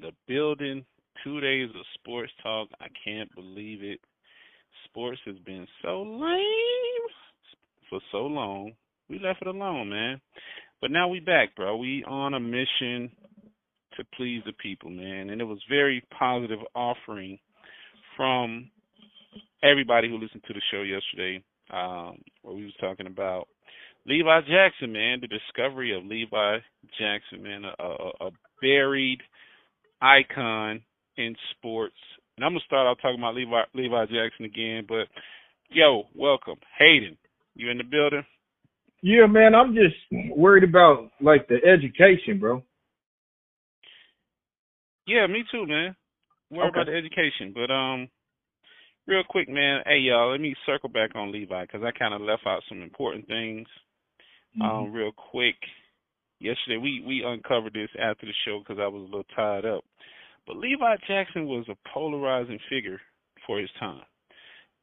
the building. Two days of sports talk. I can't believe it. Sports has been so lame for so long. We left it alone, man. But now we back, bro. We on a mission to please the people, man. And it was very positive offering from everybody who listened to the show yesterday, um, where we was talking about Levi Jackson, man, the discovery of Levi Jackson, man, a, a, a buried icon in sports. And I'm gonna start out talking about Levi Levi Jackson again, but yo, welcome, Hayden. You in the building? Yeah, man. I'm just worried about like the education, bro. Yeah, me too, man. Worried Okay. about the education, but um, real quick, man. Hey, y'all, let me circle back on Levi because I kind of left out some important things. Mm-hmm. Um, real quick. Yesterday we we uncovered this after the show because I was a little tied up. But Levi Jackson was a polarizing figure for his time.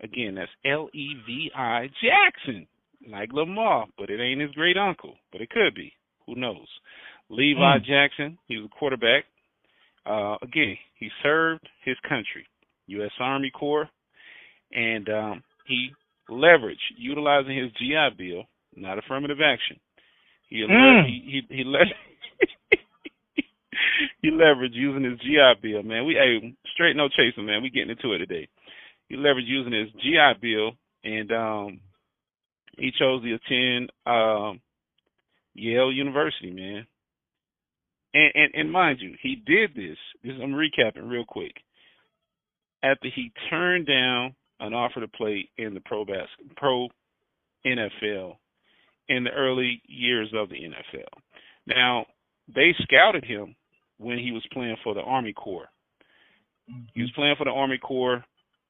Again, that's L E V I Jackson, like Lamar, but it ain't his great uncle, but it could be. Who knows? Levi Mm. Jackson, he was a quarterback. Uh, again, he served his country, U.S. Army Corps, and um, he leveraged utilizing his GI Bill, not affirmative action. He Mm. he he, he let he leveraged using his GI Bill, man. We hey, straight no chasing, man. We getting into it today. He leveraged using his GI Bill, and um, he chose to attend um, Yale University, man. And, and and mind you, he did this. This I'm recapping real quick. After he turned down an offer to play in the pro bas pro NFL in the early years of the NFL. Now, they scouted him when he was playing for the Army Corps. He was playing for the Army Corps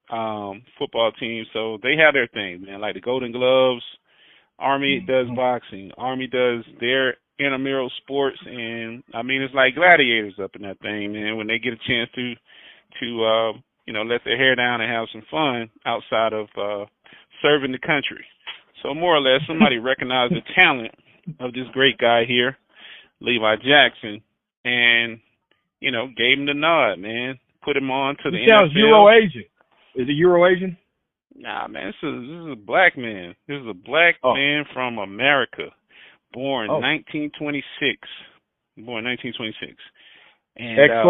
um football team, so they have their thing, man, like the Golden Gloves. Army does boxing. Army does their intramural sports and I mean it's like gladiators up in that thing, man, when they get a chance to to uh you know, let their hair down and have some fun outside of uh serving the country. So more or less somebody recognized the talent of this great guy here, Levi Jackson, and you know, gave him the nod, man. Put him on to the He sounds. Euro Asian. Is it Euro Asian? Nah, man, this is this is a black man. This is a black Oh. man from America, born Oh. 1926. Born 1926. And Ex uh,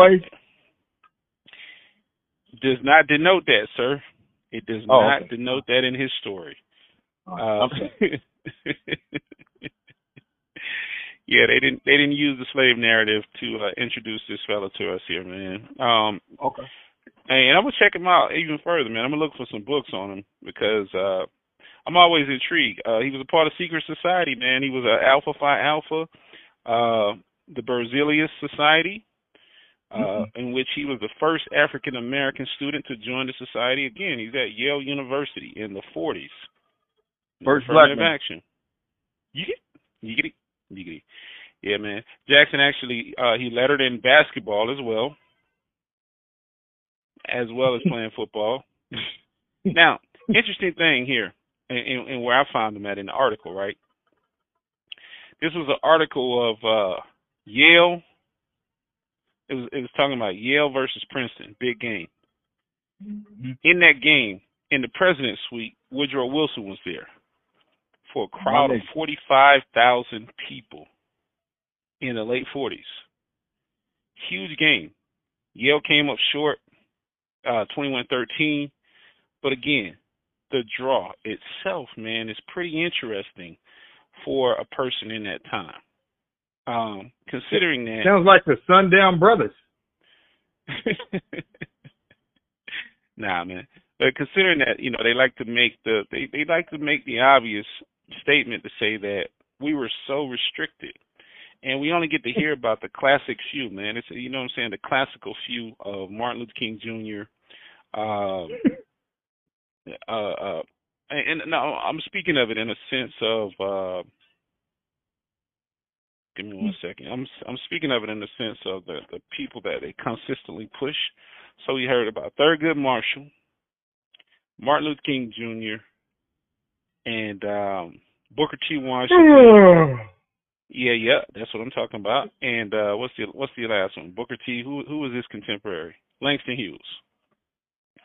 does not denote that, sir. It does Oh, not okay. denote that in his story. Uh, yeah, they didn't they didn't use the slave narrative to uh, introduce this fella to us here, man. Um, Okay. and I'm gonna check him out even further, man. I'm gonna look for some books on him because uh, I'm always intrigued. Uh, he was a part of secret society, man. He was a Alpha Phi Alpha, uh, the Berzelius Society, uh, Mhm. in which he was the first African American student to join the society. Again, he's at Yale University in the 40s. First Affirmative action. Yiggity, yiggity, yiggity. Yeah, man. Jackson actually uh, he lettered in basketball as well, as well as playing football. now, interesting thing here, and, and, where I found him at in the article, right? This was an article of uh, Yale. It was it was talking about Yale versus Princeton, big game. Mhm. In that game, in the president's suite, Woodrow Wilson was there for a crowd of 45,000 people in the late 40s. Huge game. Yale came up short, uh, 21-13. But again, the draw itself, man, is pretty interesting for a person in that time. Um, considering that Sounds like the Sundown Brothers. nah, man. But considering that, you know, they like to make the they they like to make the obvious statement to say that we were so restricted, and we only get to hear about the classic few, man. It's you know what I'm saying, the classical few of Martin Luther King Jr. Um, uh, uh, and, and no, I'm speaking of it in a sense of. uh Give me one second. I'm I'm speaking of it in the sense of the the people that they consistently push. So we heard about Thurgood Marshall, Martin Luther King Jr., and um, Booker T. Washington, Yeah, yeah, that's what I'm talking about. And uh what's the what's the last one? Booker T. Who who was his contemporary? Langston Hughes.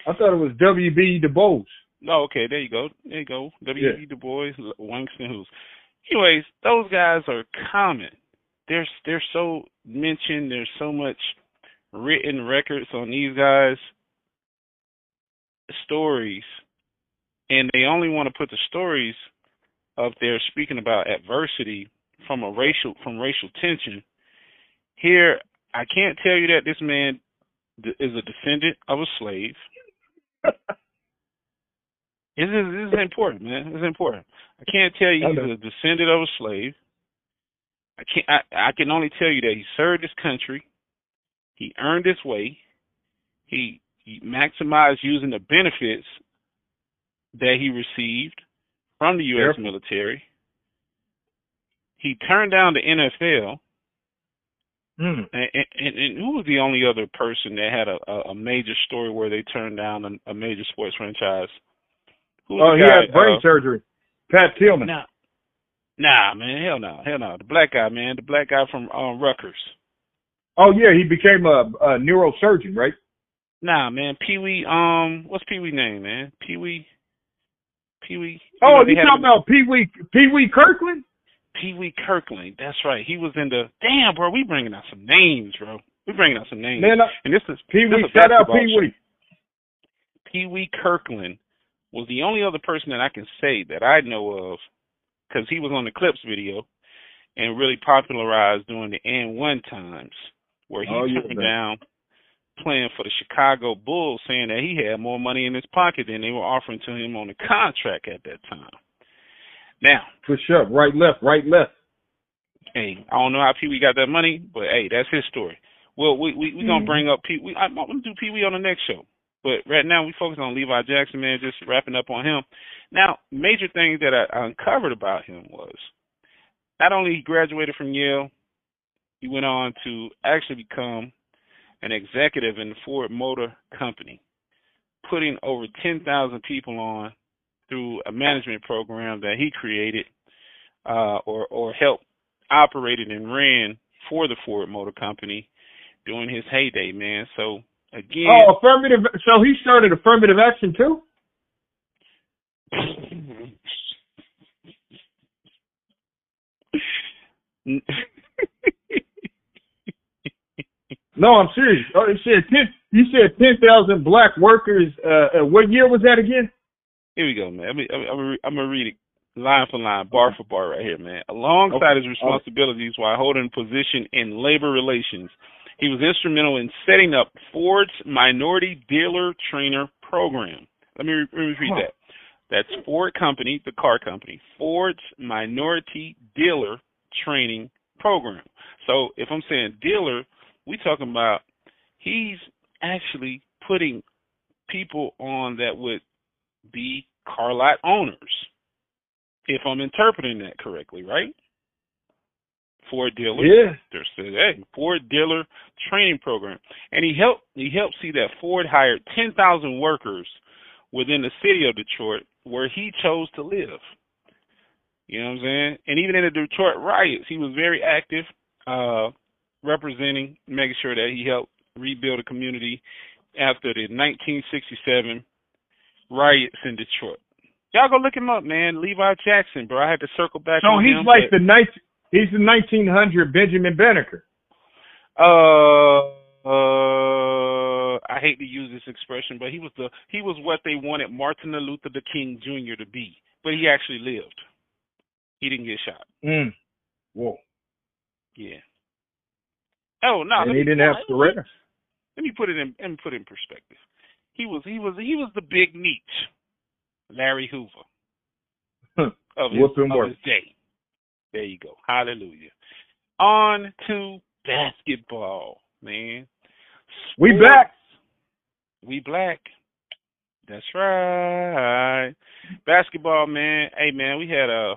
I thought it was W.B. Du Bois. Oh, okay, there you go. There you go. W.B. Yeah. Du Bois, Langston Hughes. Anyways, those guys are common. They're they're so mentioned. There's so much written records on these guys' stories, and they only want to put the stories up there speaking about adversity from a racial from racial tension. Here, I can't tell you that this man is a descendant of a slave. This is, this is important, man. This is important. I can't tell you he's a descendant of a slave. I can't. I, I can only tell you that he served his country. He earned his way. He, he maximized using the benefits that he received from the U.S. Yep. military. He turned down the NFL. Mm. And, and, and, who was the only other person that had a, a major story where they turned down a, a major sports franchise? oh, he guy? had brain uh, surgery. Pat Tillman. Nah, nah, man, hell no, hell no. The black guy, man, the black guy from um, Rutgers. Oh yeah, he became a, a neurosurgeon, right? Nah, man, Pee Wee. Um, what's Pee Wee name, man? Pee Wee. Pee Wee. Oh, you talking about Pee Wee? Pee Wee Kirkland? Pee Wee Kirkland. That's right. He was in the. Damn, bro, we bringing out some names, bro. We bringing out some names. Man, uh, and this is Pee Wee. Shout out Pee Wee. Pee Wee Kirkland was the only other person that I can say that I know of, because he was on the Clips video and really popularized during the And1 times, where he oh, turned yeah, down playing for the Chicago Bulls, saying that he had more money in his pocket than they were offering to him on the contract at that time. Now, push up, right, left, right, left. Hey, I don't know how Pee Wee got that money, but hey, that's his story. Well, we we we gonna mm-hmm. bring up Pee Wee. I'm gonna do Pee Wee on the next show. But right now we focus on Levi Jackson, man, just wrapping up on him. Now, major things that I uncovered about him was not only he graduated from Yale, he went on to actually become an executive in the Ford Motor Company, putting over 10,000 people on through a management program that he created uh, or or helped operated and ran for the Ford Motor Company during his heyday, man. So Again. Oh, affirmative. So he started affirmative action too. no, I'm serious. Oh, you said ten. You said ten thousand black workers. Uh, uh, what year was that again? Here we go, man. I'm, I'm, I'm gonna read it line for line, bar for bar, right here, man. Alongside okay. his responsibilities while holding position in labor relations, he was instrumental in setting up Ford's Minority Dealer Trainer Program. Let me, re- repeat that. That's Ford Company, the car company, Ford's Minority Dealer Training Program. So if I'm saying dealer, we talking about he's actually putting people on that would be car lot owners. If I'm interpreting that correctly, right? Ford dealer. Yeah. There's hey, Ford dealer training program. And he helped he helped see that Ford hired ten thousand workers within the city of Detroit where he chose to live. You know what I'm saying? And even in the Detroit riots, he was very active, uh, representing, making sure that he helped rebuild a community after the 1967 riots in Detroit. Y'all go look him up, man. Levi Jackson, bro. I had to circle back. So he's him, like the night. He's the 1900 Benjamin Banneker. Uh, uh, I hate to use this expression, but he was the he was what they wanted Martin Luther the King Jr. to be, but he actually lived. He didn't get shot. Mm. Whoa. Yeah. Oh no, and he didn't have surrender. Let me put it in let me put it in perspective. He was he was he was the big Nietzsche, Larry Hoover of his, of his day. There you go. Hallelujah. On to basketball, man. Sports. We black. We black. That's right. Basketball, man. Hey, man, we had a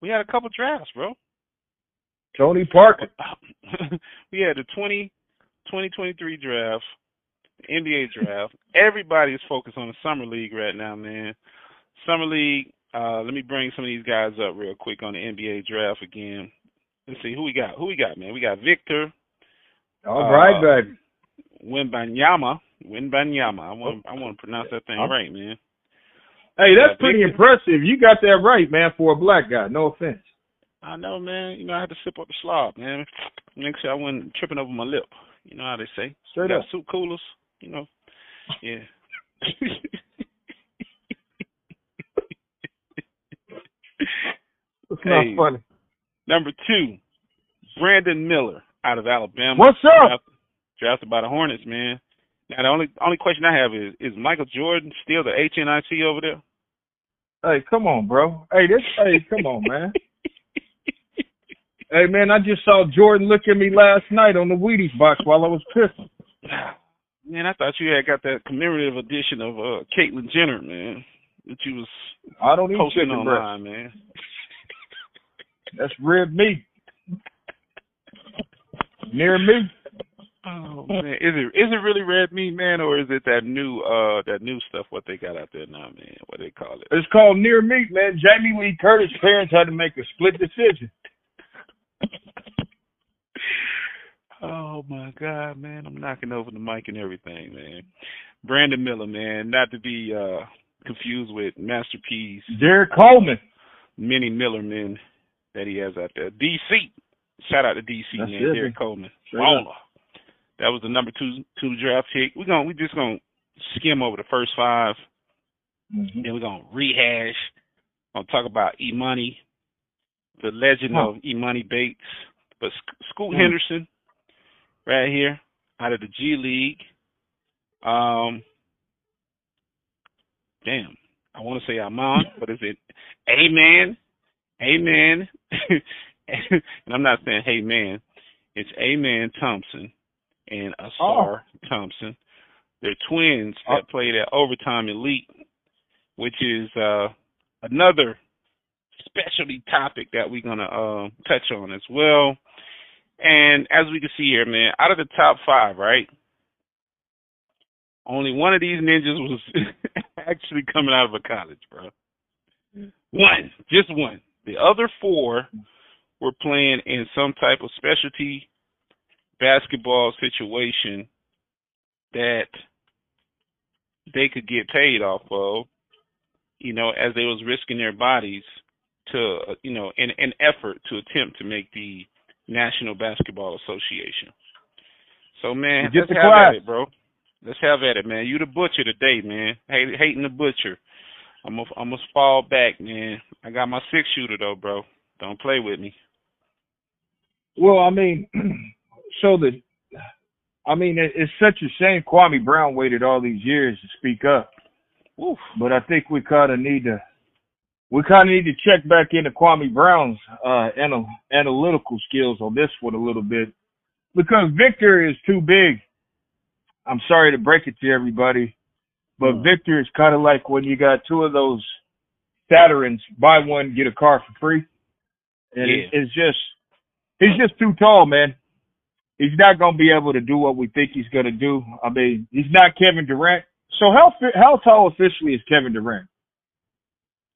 we had a couple drafts, bro. Tony Parker. we had the 20, 2023 draft, NBA draft. Everybody is focused on the summer league right now, man. Summer league uh, let me bring some of these guys up real quick on the NBA draft again. let's see who we got. Who we got, man? We got Victor. All Uh, right, baby. Wembanyama. Wembanyama. I want I want to pronounce that thing right, man. Hey, that's pretty Victor. impressive. You got that right, man, for a black guy. No offense. I know, man. You know, I had to sip up the slob, man. Next year I wasn't tripping over my lip. You know how they say. Straight got up. soup coolers, you know. Yeah. It's not Hey. funny. Number two, Brandon Miller out of Alabama. What's up? Drafted, drafted by the Hornets, man. Now the only only question I have is is Michael Jordan still the HNIC over there? Hey, come on, bro. Hey, this. Hey, come on, man. Hey, man, I just saw Jordan look at me last night on the Wheaties box while I was pissing. Man, I thought you had got that commemorative edition of uh Caitlyn Jenner, man. That you was I don't eat posting online, man. That's red meat. Near me. Oh man, is it is it really red meat, man, or is it that new uh that new stuff what they got out there now, man? What they call it? It's called near meat, man. Jamie Lee Curtis' parents had to make a split decision. Oh my God, man! I'm knocking over the mic and everything, man. Brandon Miller, man, not to be uh confused with Master P's Derrick Coleman. many Miller men that he has out there. DC, shout out to DC, That's man. it, Derek man. Coleman, baller. That was the number two two draft pick. We're gonna we just gonna skim over the first five. Mhm. Then we're gonna rehash. Gonna talk about E Money, the legend Huh. of Money Bates, but Sc- Scoot Hmm. Henderson, right here, out of the G League. Um, damn, I want to say Amon, but is it Amen? Amen. and I'm not saying hey man. It's Amen Thompson and Ausar Thompson. They're twins that played at Overtime Elite, which is uh, another specialty topic that we're gonna uh, touch on as well. And as we can see here, man, out of the top five, right? Only one of these ninjas was actually coming out of a college, bro. One, just one. The other four were playing in some type of specialty basketball situation that they could get paid off of, you know, as they was risking their bodies to, uh, you know, in an effort to attempt to make the National Basketball Association. So man, Get let's the have class. at it, bro. Let's have at it, man. You the butcher today, man. Hate, hating the butcher. I'm gonna I'm gonna fall back, man. I got my six shooter though, bro. Don't play with me. Well, I mean, so the, I mean, it, it's such a shame Kwame Brown waited all these years to speak up, Woof. but I think we kind of need to, we kind of need to check back into Kwame Brown's uh, anal- analytical skills on this one a little bit, because Victor is too big. I'm sorry to break it to everybody, but Hmm. Victor is kind of like when you got two of those Saturns, buy one get a car for free, and Yeah. it's just he's just too tall, man. He's not gonna be able to do what we think he's gonna do. I mean, he's not Kevin Durant. So how how tall officially is Kevin Durant?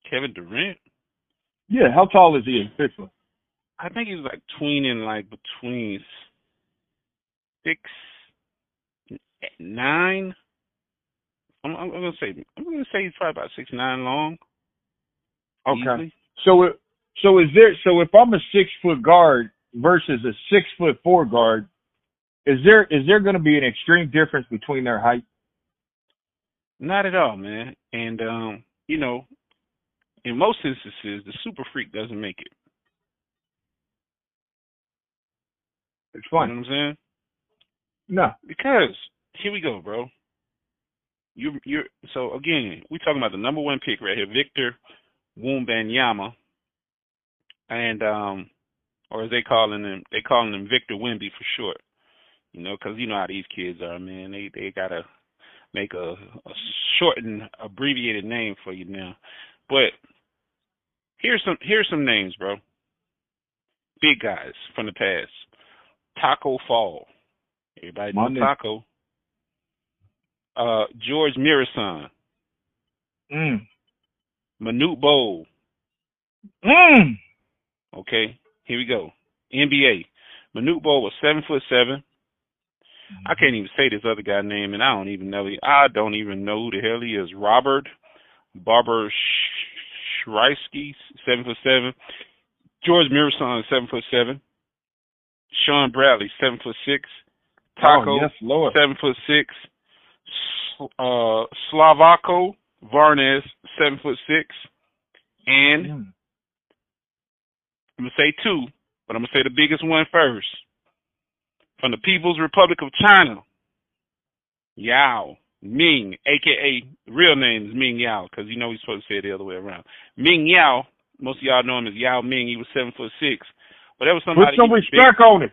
Kevin Durant. Yeah, how tall is he in officially? I think he's like tweening like between six nine. I'm, I'm gonna say I'm gonna say he's probably about six nine long. easily. So it, so is there? So if I'm a six foot guard versus a six foot four guard, is there is there going to be an extreme difference between their height? Not at all, man. And um, you know, in most instances, the super freak doesn't make it. It's You know fine. what I'm saying? No. Because here we go, bro. You you're so again, we talking about the number one pick right here, Victor Wembanyama, and um, or as they calling him, they calling him Victor Wemby for short. You know, 'cause you know how these kids are, man. They they gotta make a, a shortened, abbreviated name for you now. But here's some here's some names, bro. Big guys from the past. Taco Fall. Everybody My know. Taco. Uh, George Muresan, Mm. Manute Bol. Mm. Okay, here we go. NBA. Manute Bol was seven foot seven. I can't even say this other guy's name, and I don't even know. I don't even know who the hell he is. Robert Barber Shrisky, seven foot seven. George Muresan, seven foot seven. Shawn Bradley, seven foot six. Taco, oh, yes, Lord. seven foot six. Uh, Slavako Varnes, seven foot six. And Mm. I'm gonna say two, but I'm gonna say the biggest one first. From the People's Republic of China, Yao Ming, aka real name is Ming Yao, because you know he's supposed to say it the other way around. Ming Yao, most of y'all know him as Yao Ming. He was seven foot six, but that was somebody. Put some respect on it.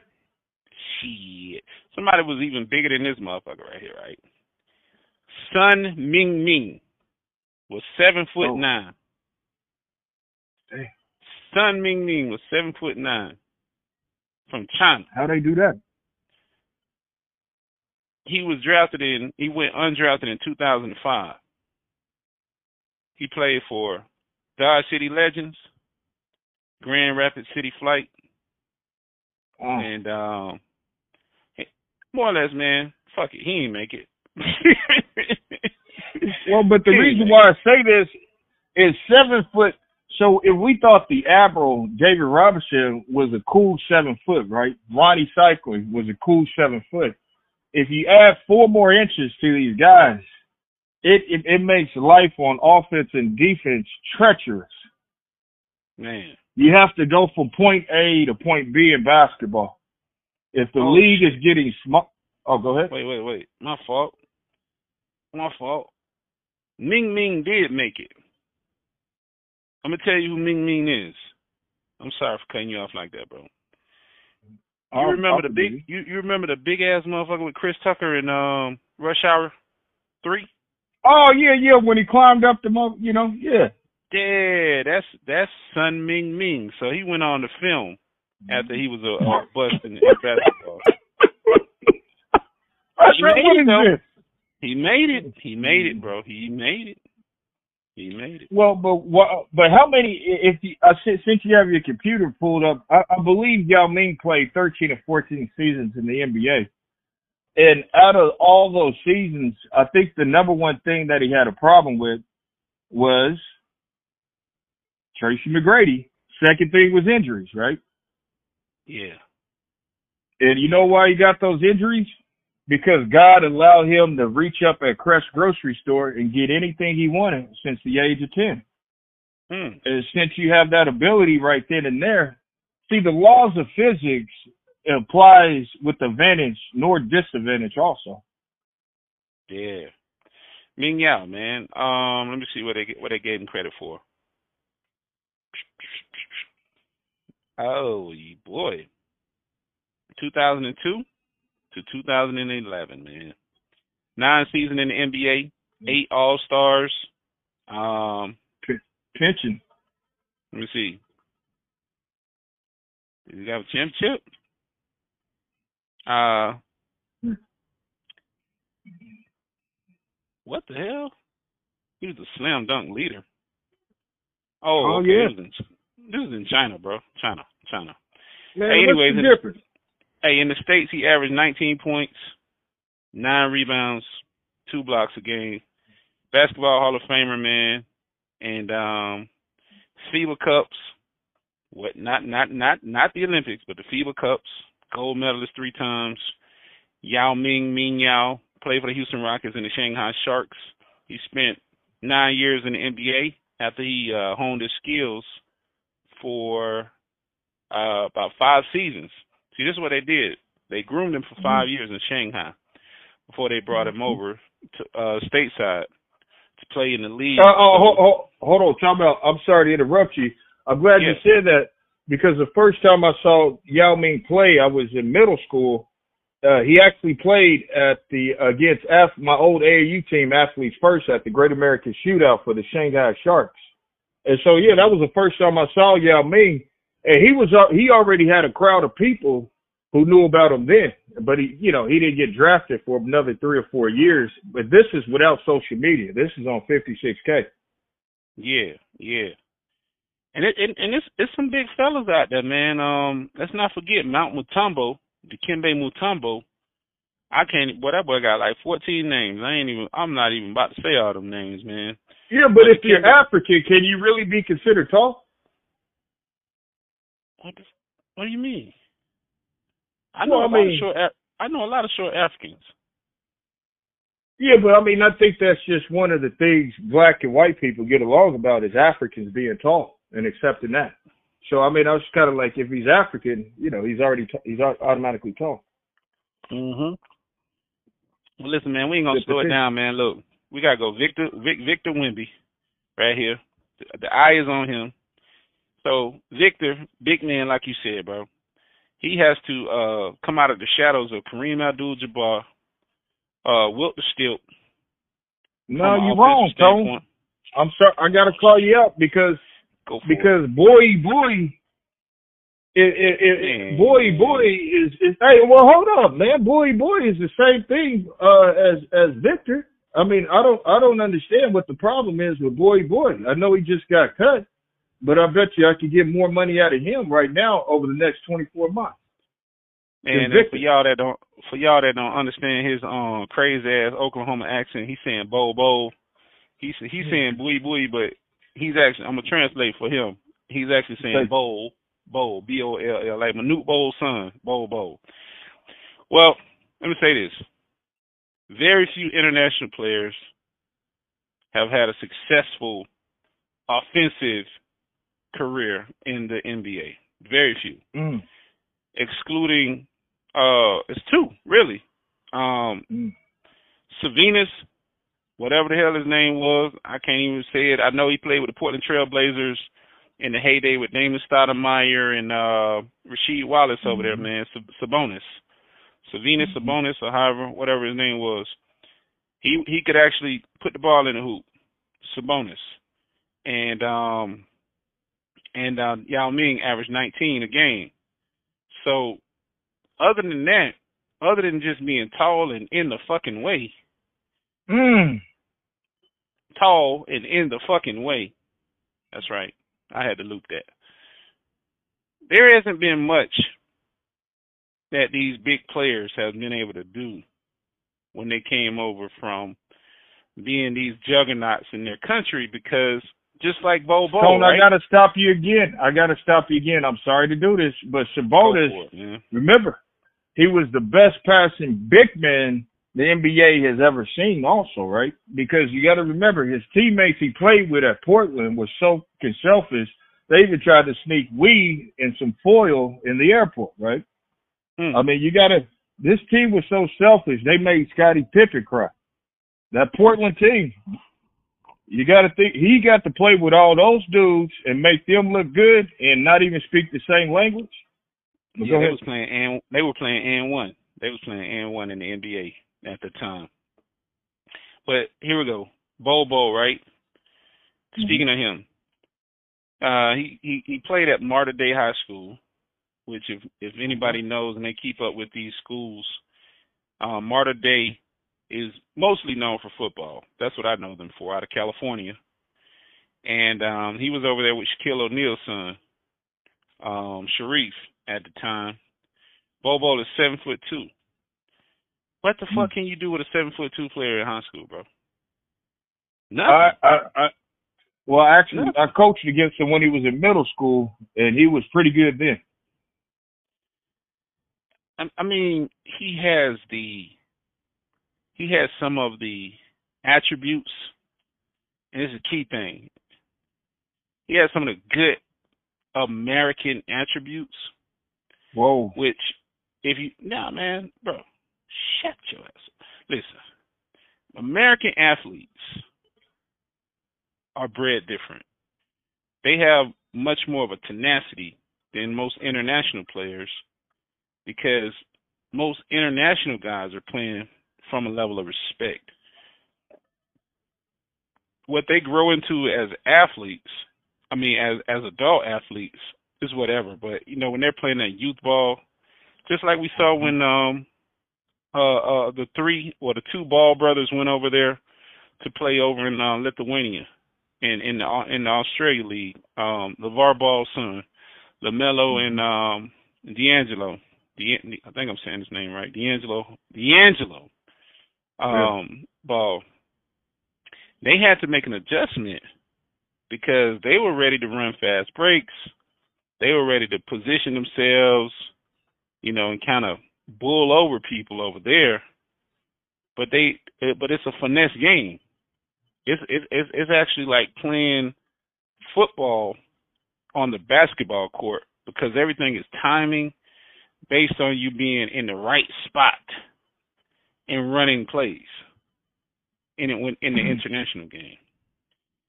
Shit, somebody was even bigger than this motherfucker right here, right? Sun Ming Ming was seven foot Oh. nine. Dang. Sun Ming Ming was seven foot nine from China. How they do that? He was drafted in. He went undrafted in 2005. He played for Dodge City Legends, Grand Rapids City Flight, Oh. and um, more or less, man, fuck it, he ain't make it. Well, but the reason why I say this is seven foot. So if we thought the Admiral David Robinson was a cool seven foot, right? Rony Seikaly was a cool seven foot. If you add four more inches to these guys, it it, it makes life on offense and defense treacherous. man, You have to go from point A to point B in basketball. If the Oh, league is getting small, oh, go ahead. wait, wait, wait, my fault, my fault. Ming Ming did make it. I'm gonna tell you who Ming Ming is. I'm sorry for cutting you off like that, bro. You remember the big you, you remember the big ass motherfucker with Chris Tucker in um Rush Hour three? Oh yeah, yeah. When he climbed up the, mo- you know, yeah. Yeah, that's that's Sun Ming Ming. So he went on the film after he was a, a bust in, in basketball. He made it, though. He made it. He made it, bro. He made it. He made it. Well, but what? But how many? If you, uh, since since you have your computer pulled up, I, I believe Yao Ming played 13 or 14 seasons in the NBA. And out of all those seasons, I think the number one thing that he had a problem with was Tracy McGrady. Second thing was injuries, right? Yeah. And you know why he got those injuries? Because God allowed him to reach up at Crest grocery store and get anything he wanted since the age of 10. Hmm. And since you have that ability right then and there, see the laws of physics applies with advantage nor disadvantage also. Yeah. Ming Yao, man. Um, let me see what they what they gave him credit for. Oh boy. 2002 to 2011, man. Nine season in the NBA, eight All Stars. Um, Pension. let me see. He have a championship? Uh, what the hell? He was a slam dunk leader. Oh, Oh, okay. yeah. This, is in, this is in China, bro. China, China. Man, Hey, anyways, what's the difference? Hey, in the states, he averaged 19 points, nine rebounds, two blocks a game. Basketball Hall of Famer, man, and um, FIBA Cups. What? Not not not not the Olympics, but the FIBA Cups. Gold medalist three times. Yao Ming Ming Yao played for the Houston Rockets and the Shanghai Sharks. He spent nine years in the NBA after he uh, honed his skills for uh, about five seasons. See, this is what they did. They groomed him for 5 years in Shanghai before they brought him over to uh stateside to play in the league. Uh, oh, hold, hold, hold on, time out. I'm sorry to interrupt you. I'm glad you said that because the first time I saw Yao Ming play, I was in middle school. Uh, he actually played at the against Ath- my old AAU team, Athletes First, at the Great American Shootout for the Shanghai Sharks. And so, yeah, that was the first time I saw Yao Ming, and he was uh, he already had a crowd of people who knew about him then. But he, you know, he didn't get drafted for another three or four years. But this is without social media. This is on 56K. Yeah, yeah. And it and, and it's it's some big fellas out there, man. Um, let's not forget Mount Mutombo, the Dikembe Mutombo. I can't. Boy, that boy got like 14 names. I ain't even. I'm not even about to say all them names, man. Yeah, but, but if you're African, can you really be considered tall? What? The, what do you mean? I know well, a I lot mean, of short. I know a lot of short Africans. Yeah, but I mean, I think that's just one of the things black and white people get along about is Africans being tall and accepting that. So I mean, I was kind of like, if he's African, you know, he's already t- he's automatically tall. Mhm. Well, listen, man, we ain't gonna the slow it down, man. Look, we gotta go Victor Vic, Victor Wemby, right here. The, the eye is on him. So Victor, big man, like you said, bro. He has to uh come out of the shadows of Kareem Abdul-Jabbar, uh, Wilt Stilt. No, you're wrong, Tone. I'm sorry. I got to call you up because because it. boy, boy, it, it, it, boy, boy is, is hey. Well, hold up, man. Boy, boy is the same thing uh, as as Victor. I mean, I don't I don't understand what the problem is with boy, boy. I know he just got cut, but I bet you I could get more money out of him right now over the next 24 months. And for y'all that don't for y'all that don't understand his um crazy ass Oklahoma accent, he's saying bo bo. He's he's saying buoy buoy, but he's actually I'm gonna translate for him. He's actually saying bowl bowl b o l l like Manute Bol's son bowl bowl. Well, let me say this: very few international players have had a successful offensive career in the NBA. Very few, mm. excluding uh, it's two really. Um, mm. Savinas, whatever the hell his name was, I can't even say it. I know he played with the Portland Trailblazers in the heyday with Damon Stoudemire and uh Rasheed Wallace mm-hmm. over there, mm-hmm. man. Sabonis, Savinas mm-hmm. Sabonis, or however, whatever his name was. He he could actually put the ball in the hoop. Sabonis, and um and uh, Yao Ming averaged 19 a game. So other than that, other than just being tall and in the fucking way, mm. tall and in the fucking way. That's right. I had to loop that. There hasn't been much that these big players have been able to do when they came over from being these juggernauts in their country because just like Bo Bo, Tone, right? I gotta stop you again. I gotta stop you again. I'm sorry to do this, but Sabonis, remember, he was the best passing big man the NBA has ever seen also, right? Because you got to remember his teammates he played with at Portland were so selfish. They even tried to sneak weed and some foil in the airport, right? Hmm. I mean, you got to. This team was so selfish. They made Scottie Pippen cry. That Portland team. You got to think he got to play with all those dudes and make them look good and not even speak the same language. Yeah, they was playing and they were playing and one. They was playing and one in the NBA at the time. But here we go. Bobo, right? Mm-hmm. Speaking of him, uh, he, he he played at Mater Dei High School, which if if anybody knows and they keep up with these schools, Mater Dei is mostly known for football. That's what I know them for out of California. And um, he was over there with Shaquille O'Neal's son, um, Shareef, at the time. Bobo is seven foot two. What the fuck can you do with a seven foot two player in high school, bro? Nothing. I, I, I well, actually, Nothing. I coached against him when he was in middle school, and he was pretty good then. I, I mean, he has the he has some of the attributes, and this is a key thing. He has some of the good American attributes. Whoa. Which, if you, nah, man, bro, Shut your ass. Listen, American athletes are bred different. They have much more of a tenacity than most international players because most international guys are playing from a level of respect. What they grow into as athletes, I mean, as as adult athletes, is whatever. But you know, when they're playing that youth ball, just like we saw when um uh, uh, the three or the two Ball brothers went over there to play over in uh, Lithuania. in in the in the Australia League. Um, LeVar Ball's son, LaMelo and um D'Angelo. De, I think I'm saying his name right. D'Angelo. D'Angelo. Um. Ball. They had to make an adjustment because they were ready to run fast breaks. They were ready to position themselves, you know, and kind of bull over people over there. But they, but it's a finesse game. It's it's it's actually like playing football on the basketball court because everything is timing based on you being in the right spot and running plays in it in the mm-hmm. international game.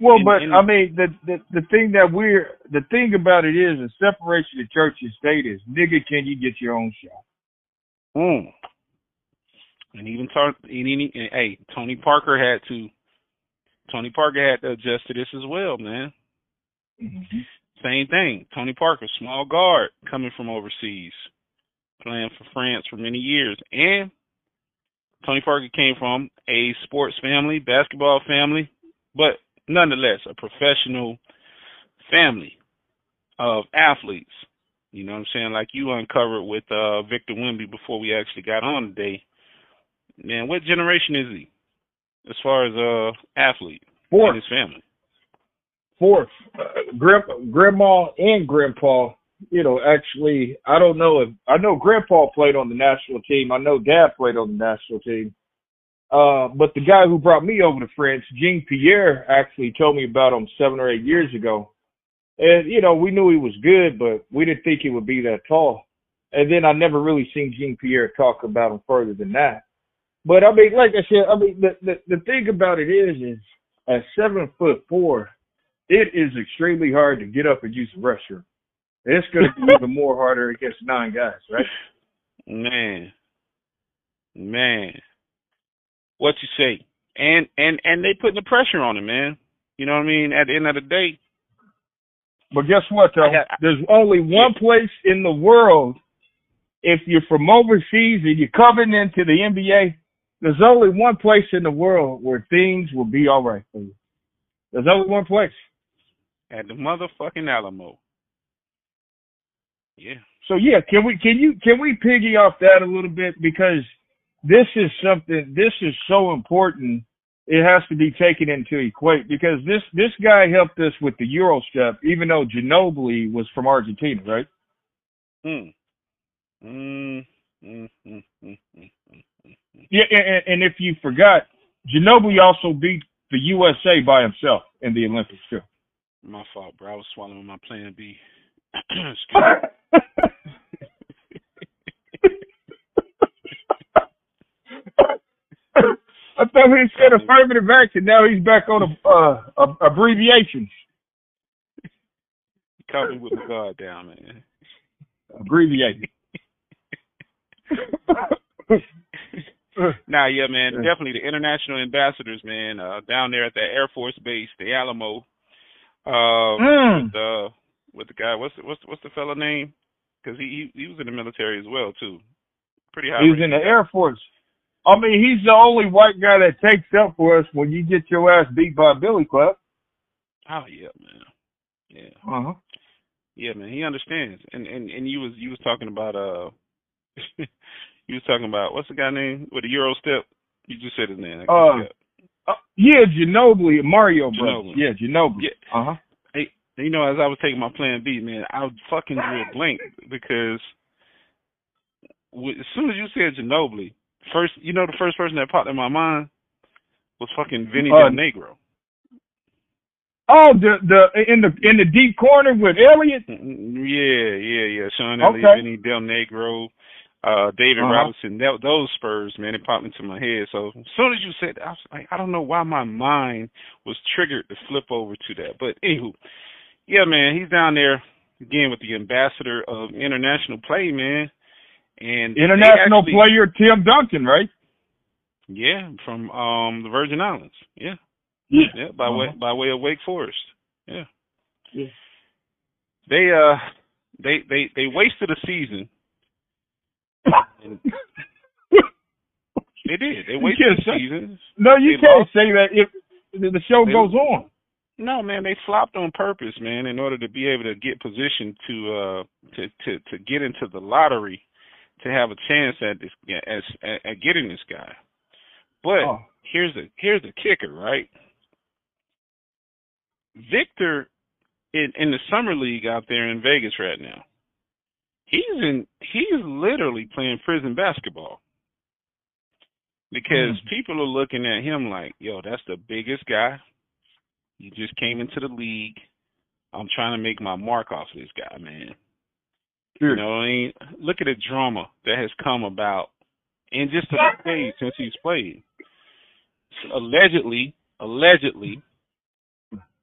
Well, in, but in, I mean, the, the the thing that we're the thing about it is the separation of church and state is nigga, can you get your own shot? Mm. And even talk, and, and, and, hey, Tony Parker had to. Tony Parker had to adjust to this as well, man. Mm-hmm. Same thing. Tony Parker, small guard, coming from overseas, playing for France for many years, and Tony Parker came from a sports family, basketball family, but nonetheless a professional family of athletes. You know what I'm saying? Like you uncovered with uh Victor Wemby before we actually got on today. Man, what generation is he as far as uh athlete Fourth. his family? Fourth. Uh, grandpa, grandma and grandpa, you know, actually I don't know if I know grandpa played on the national team. I know dad played on the national team. Uh, but the guy who brought me over to France, Jean Pierre, actually told me about him seven or eight years ago. And, you know, we knew he was good, but we didn't think he would be that tall. And then I never really seen Jean Pierre talk about him further than that. But I mean, like I said, I mean, the, the, the thing about it is, is at seven foot four, it is extremely hard to get up and use the restroom. It's going to be even more harder against nine guys, right? Man, man what you say. And and and they putting the pressure on him, man. You know what I mean? At the end of the day. But guess what, though? There's only one place in the world, if you're from overseas and you're coming into the NBA, there's only one place in the world where things will be all right for you. There's only one place. At the motherfucking Alamo. Yeah. So yeah, can we can you can we piggy off that a little bit because this is something this is so important it has to be taken into equate because this this guy helped us with the Euro step, even though Ginobili was from Argentina, right? Hmm. Mm, mm, mm, yeah, and, and if you forgot, Ginobili also beat the USA by himself in the Olympics too. My fault, bro. I was swallowing my Plan B. I thought he said affirmative action. Now he's back on a, uh, a, abbreviations. Caught me with the guard down, man. Abbreviated. nah, yeah, man. Definitely the international ambassadors, man. Uh, down there at the Air Force Base, the Alamo. Uh, mm. with, uh, with the guy, what's the, what's the, what's the fella name? Because he, he he was in the military as well too. Pretty high. He was in the Air Force. I mean, he's the only white guy that takes up for us when you get your ass beat by Billy Club. Oh yeah, man. Yeah. Uh huh. Yeah, man. He understands. And and and you was you was talking about uh, you was talking about what's the guy name with the Euro step? You just said his name. Uh, uh, yeah, Ginobili, Mario Ginobili. Yeah, Ginobili. Yeah. Uh huh. You know, as I was taking my Plan B, man, I fucking drew a blank because as soon as you said Ginobili, First, you know, the first person that popped in my mind was fucking Vinny uh, Del Negro. Oh, the the in the in the deep corner with Elliott. Yeah, yeah, yeah. Sean Elliott, okay. Vinny Del Negro, uh, David uh-huh. Robinson. That those Spurs, man, it popped into my head. So as soon as you said, that, I was like, I don't know why my mind was triggered to flip over to that. But anywho, yeah, man, he's down there again with the ambassador of international play, man. And international actually, player Tim Duncan, right? Yeah, from um the Virgin Islands. Yeah. Yeah. Yeah, by uh-huh. way by way of Wake Forest. Yeah. Yeah. They uh they they they wasted a season. they did. They wasted a season. No, you they can't lost. say that if the show they, goes on. No, man, they flopped on purpose, man, in order to be able to get positioned to uh to to to get into the lottery to have a chance at this as at, at getting this guy. But oh. here's the here's the kicker, right? Victor in in the summer league out there in Vegas right now. He's in he's literally playing prison basketball. Because mm. people are looking at him like, yo, that's the biggest guy. He just came into the league. I'm trying to make my mark off this guy, man. Sure. You know, I mean, look at the drama that has come about in just a days since he's played. So allegedly, allegedly,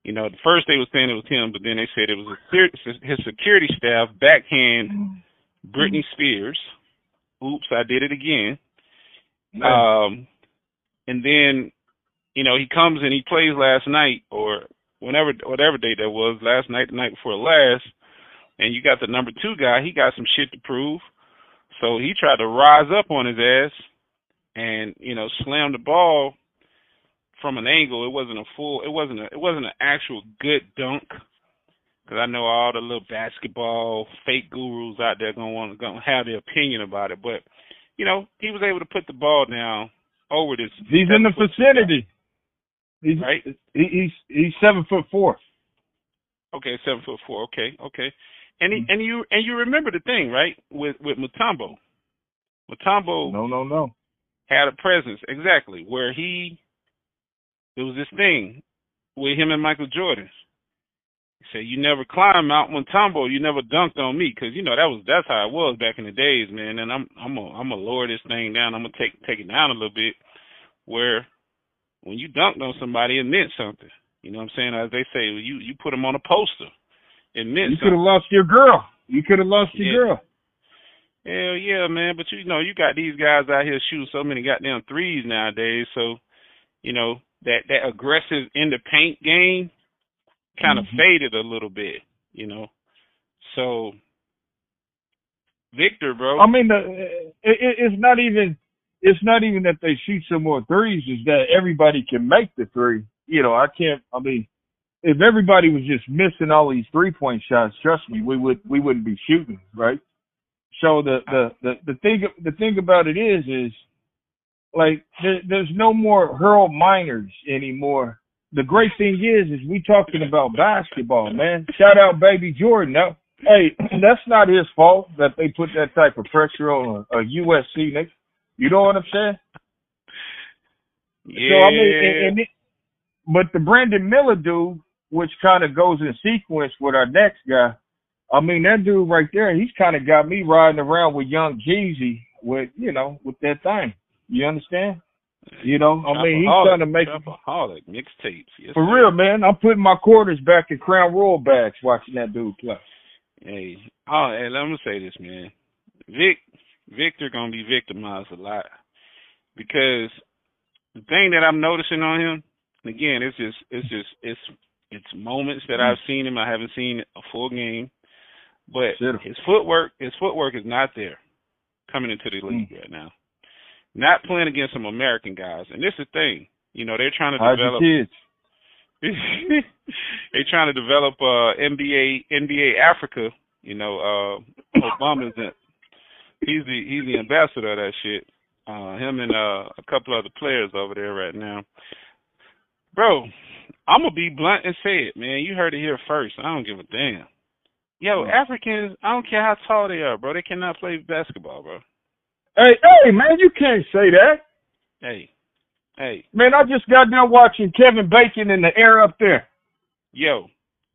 you know, the first they were saying it was him, but then they said it was his security staff backhand Britney Spears. Oops, I did it again. Um, and then, you know, he comes and he plays last night or whenever, whatever day that was, last night, the night before last, and you got the number two guy. He got some shit to prove, so he tried to rise up on his ass and you know slam the ball from an angle. It wasn't a full. It wasn't a. It wasn't an actual good dunk. Cause I know all the little basketball fake gurus out there gonna want gonna have their opinion about it, but you know he was able to put the ball down over this. He's in the vicinity. He's right. He, he's he's seven foot four. Okay, seven foot four. Okay, okay. And he, mm-hmm. and you and you remember the thing right with with Mutombo. Mutombo. No, no, no. Had a presence exactly where he there was this thing with him and Michael Jordan. He said, "You never climb Mount Mutombo. You never dunked on me, because you know that was that's how it was back in the days, man. And I'm I'm a I'm gonna lower this thing down. I'm gonna take take it down a little bit, where when you dunked on somebody, it meant something. You know what I'm saying? As they say, you you put them on a poster. It meant you could have lost your girl. You could have lost your yeah. girl. Hell yeah, man. But you know, you got these guys out here shooting so many goddamn threes nowadays. So, you know, that that aggressive in the paint game kind of mm-hmm. faded a little bit, you know. So Victor, bro. I mean, the, it, it's not even it's not even that they shoot some more threes; is that everybody can make the three. You know, I can't. I mean, if everybody was just missing all these three point shots, trust me, we would we wouldn't be shooting, right? So the the the, the thing the thing about it is is like there, there's no more Harold Miners anymore. The great thing is, is we talking about basketball, man. Shout out, baby Jordan. Now, hey, that's not his fault that they put that type of pressure on a, a USC nigga. You know what I'm saying? Yeah. So I mean, and, and it, but the Brandon Miller dude, which kind of goes in sequence with our next guy. I mean, that dude right there, he's kind of got me riding around with Young Jeezy with, you know, with that thing. You understand? You know, I mean, he's trying to make Shopaholic mixtapes. Yes, for real, man. I'm putting my quarters back in Crown Royal bags watching that dude play. Hey, oh, hey, let me say this, man. Vic, Victor gonna be victimized a lot because the thing that I'm noticing on him, again, it's just, it's just, it's, it's moments that I've seen him. I haven't seen a full game, but his footwork, his footwork is not there coming into the league mm. right now not playing against some American guys. And this is the thing, you know, they're trying to How's develop. Kids? they're trying to develop uh NBA NBA Africa. You know, uh Obama's in, he's the he's the ambassador of that shit. Uh him and uh a couple other players over there right now. Bro, I'm gonna be blunt and say it, man. You heard it here first. I don't give a damn. Yo, Africans, I don't care how tall they are, bro. They cannot play basketball, bro. Hey, hey, man, you can't say that. Hey, hey. Man, I just got done watching Kevin Bacon in the air up there. Yo,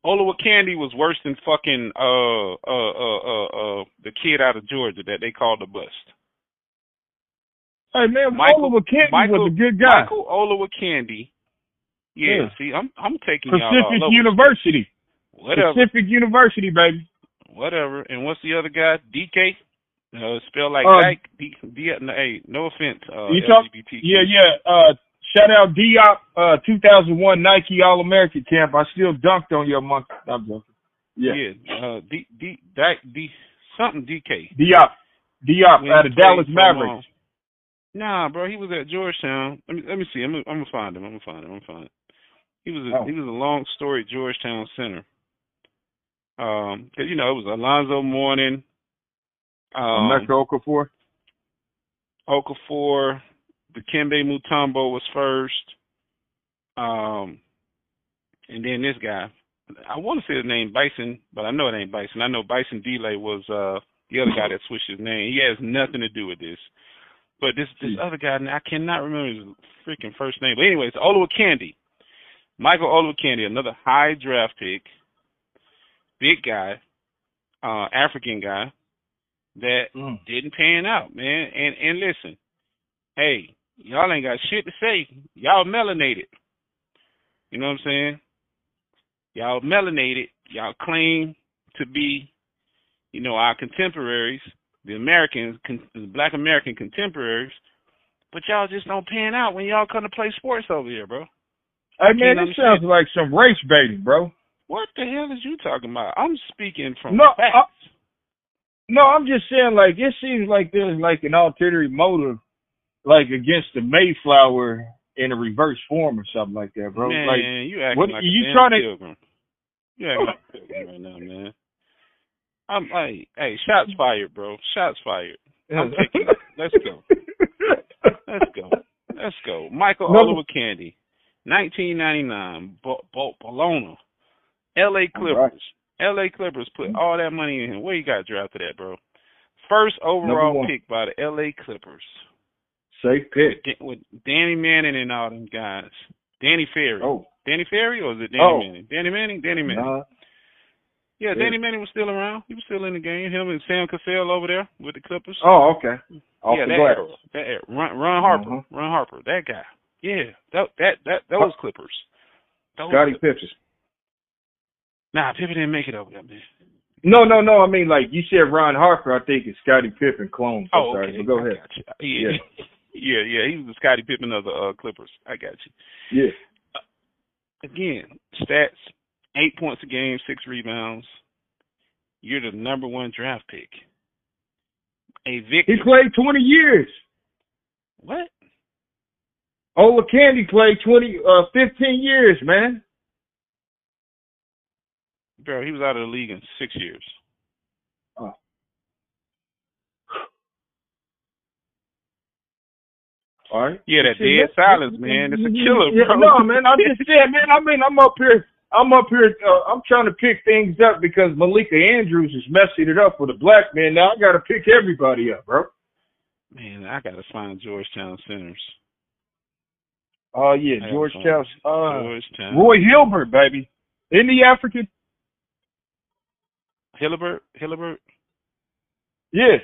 Olowokandi was worse than fucking uh uh uh uh uh the kid out of Georgia that they called the bust. Hey man, Michael, Candy Michael, was a good guy. Michael Olowokandi. Yeah, yeah, see, I'm I'm taking Pacific y'all University. Whatever. Pacific University, baby. Whatever. And what's the other guy? DK. Uh, spell like uh, Dyke. D, D, no, hey, no offense. Uh, you talk, Yeah, yeah. Uh, shout out Diop, uh, 2001 Nike All American camp. I still dunked on your monkey. I'm joking. Yeah. Yeah. Uh, D, D, Dyke, D, something DK. Diop. Diop out of Dallas Mavericks. Nah, bro, he was at Georgetown. Let me let me see. I'm gonna, I'm gonna find him. I'm gonna find him. I'm gonna find him. He was a, Oh. he was a long story Georgetown center. Um, 'cause, you know it was Alonzo Mourning, um, Metro Okafor. Okafor, Dikembe Mutombo was first. Um, and then this guy, I want to say his name Bison, but I know it ain't Bison. I know Bison Dele was uh the other guy that switched his name. He has nothing to do with this. But this this Hmm. other guy, I cannot remember his freaking first name. But anyways, Candy, Michael Olowokandi, another high draft pick, big guy, uh, African guy that Mm. didn't pan out, man. And and listen, hey, y'all ain't got shit to say. Y'all melanated. You know what I'm saying? Y'all melanated. Y'all claim to be, you know, our contemporaries, the Americans, con- the Black American contemporaries. But y'all just don't pan out when y'all come to play sports over here, bro. Hey man, can't this sounds like some race baiting, bro. What the hell is you talking about? I'm speaking from No, facts. No, I'm just saying, like, it seems like there's like an ulterior motive, like against the Mayflower in a reverse form or something like that, bro. man, like, you acting what- like you trying to- pilgrim. You acting like right now, man. I'm like, hey, shots fired, bro. Shots fired. I'm taking. Let's go. Let's go. Let's go. Michael No. Olowokandi, 1999, Bo- Bo- Bologna, L.A. Clippers. L.A. Clippers put mm-hmm. all that money in him. Where you got drafted at, bro? First overall pick by the L.A. Clippers Safe pick. With Danny Manning and all them guys. Danny Ferry. Oh, Danny Ferry or is it Danny Oh. Manning? Danny Manning? Danny Manning. nah. Yeah, Yeah. Danny Manning was still around. He was still in the game. Him and Sam Cassell over there with the Clippers. Oh, okay. Off yeah, the that era. That era. Ron, Ron Harper. Mhm. Ron Harper. That guy. Yeah. That that that those Clippers. Those Scotty. Pippen. Nah, Pippen didn't make it over there, man. No, no, no. I mean, like you said, Ron Harper. I think it's Scotty Pippen clone. I'm Oh, sorry, okay. but go ahead. you. Yeah. yeah, yeah. He was the Scottie Pippen of the uh, Clippers. I got you. Yeah. Again, stats: eight points a game, six rebounds. You're the number one draft pick. A victor. He played 20 years. what? Ola Candy played 20, uh, 15 years, man. Bro, he was out of the league in six years. All right. Yeah, that See, dead that- silence, man. It's a killer, Yeah, bro. No, man. I'm just saying, man. I mean, I'm up here. I'm up here. Uh, I'm trying to pick things up because Malika Andrews is messing it up with a black man. Now I got to pick everybody up, bro. Man, I gotta find Georgetown centers. Oh yeah, Georgetown. Uh, Georgetown. Roy Hibbert, baby. Isn't he African? Hibbert. Hibbert. Yeah, I,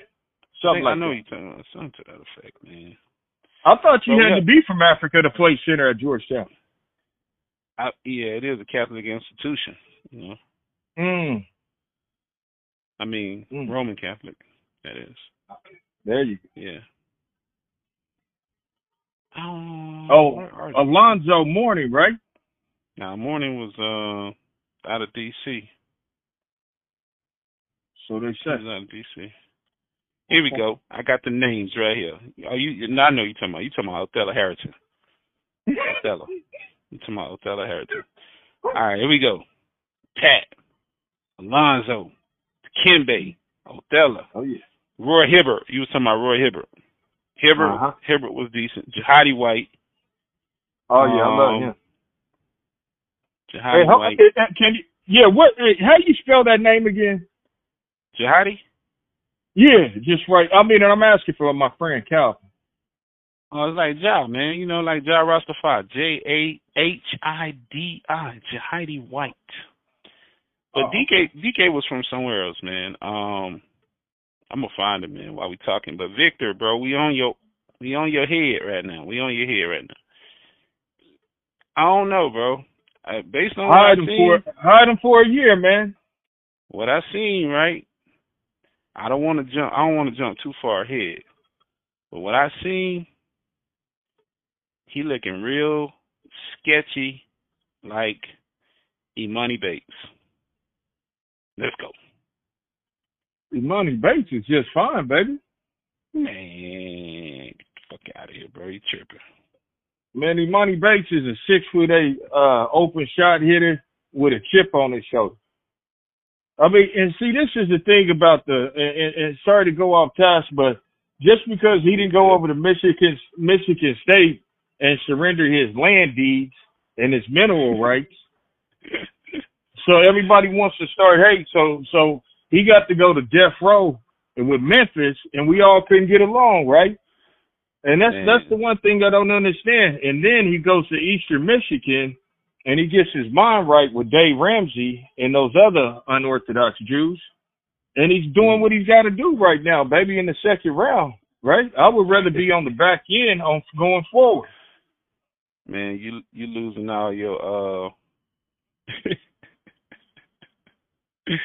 something think, I like know that. you talking about something to that effect, man. I thought you Well, had yeah. to be from Africa to play center at Georgetown. I, yeah, it is a Catholic institution. You know, Mm. I mean Mm. Roman Catholic. That is. There you Go. Yeah. Um, Oh, where are go. Alonzo Mourning, right? Now, Morning was uh out of D.C. So they was out of D.C. Here we go. I got the names right here. Oh, you? I know you're talking about. You talking about Othello Harrington. Othello. You talking about Othello Harrington. All right, here we go. Pat, Alonzo, Kimbe, Othello, Oh yeah. Roy Hibbert. You was talking about Roy Hibbert. Hibbert, Uh-huh. Hibbert was decent. Jahidi White. Oh yeah, I love Um, him. Jahidi Hey, how, White. can you? Yeah, what? How do you spell that name again? Jahidi? Yeah, just right. I mean, and I'm asking for my friend Calvin. Oh, it's like Ja, man. You know, like Ja Rastafari. J A H I D I. Jahidi White. But Oh, DK DK was from somewhere else, man. Um I'm gonna find him, man, while we talking. But Victor, bro, we on your we on your head right now. We on your head right now. I don't know, bro. Uh, based on what I Hide him seen, for hide him for a year, man. what I seen, right? I don't want to jump. I don't want to jump too far ahead. But what I seen, he looking real sketchy, like Emoni Bates. Let's go, Money Bates is just fine, baby. man. Get the fuck out of here, bro. You tripping? Man, Emoni Bates is a six foot eight uh open shot hitter with a chip on his shoulder. I mean, and see, this is the thing about the, and, and sorry to go off task, but just because he didn't go over to Michigan, Michigan State and surrender his land deeds and his mineral rights, so everybody wants to start hate. So, so he got to go to death row and with Memphis, and we all couldn't get along, right? And that's Man. that's the one thing I don't understand. And then he goes to Eastern Michigan, and he gets his mind right with Dave Ramsey and those other unorthodox Jews, and he's doing what he's got to do right now, baby, in the second round, right? I would rather be on the back end on going forward. Man, you you losing all your uh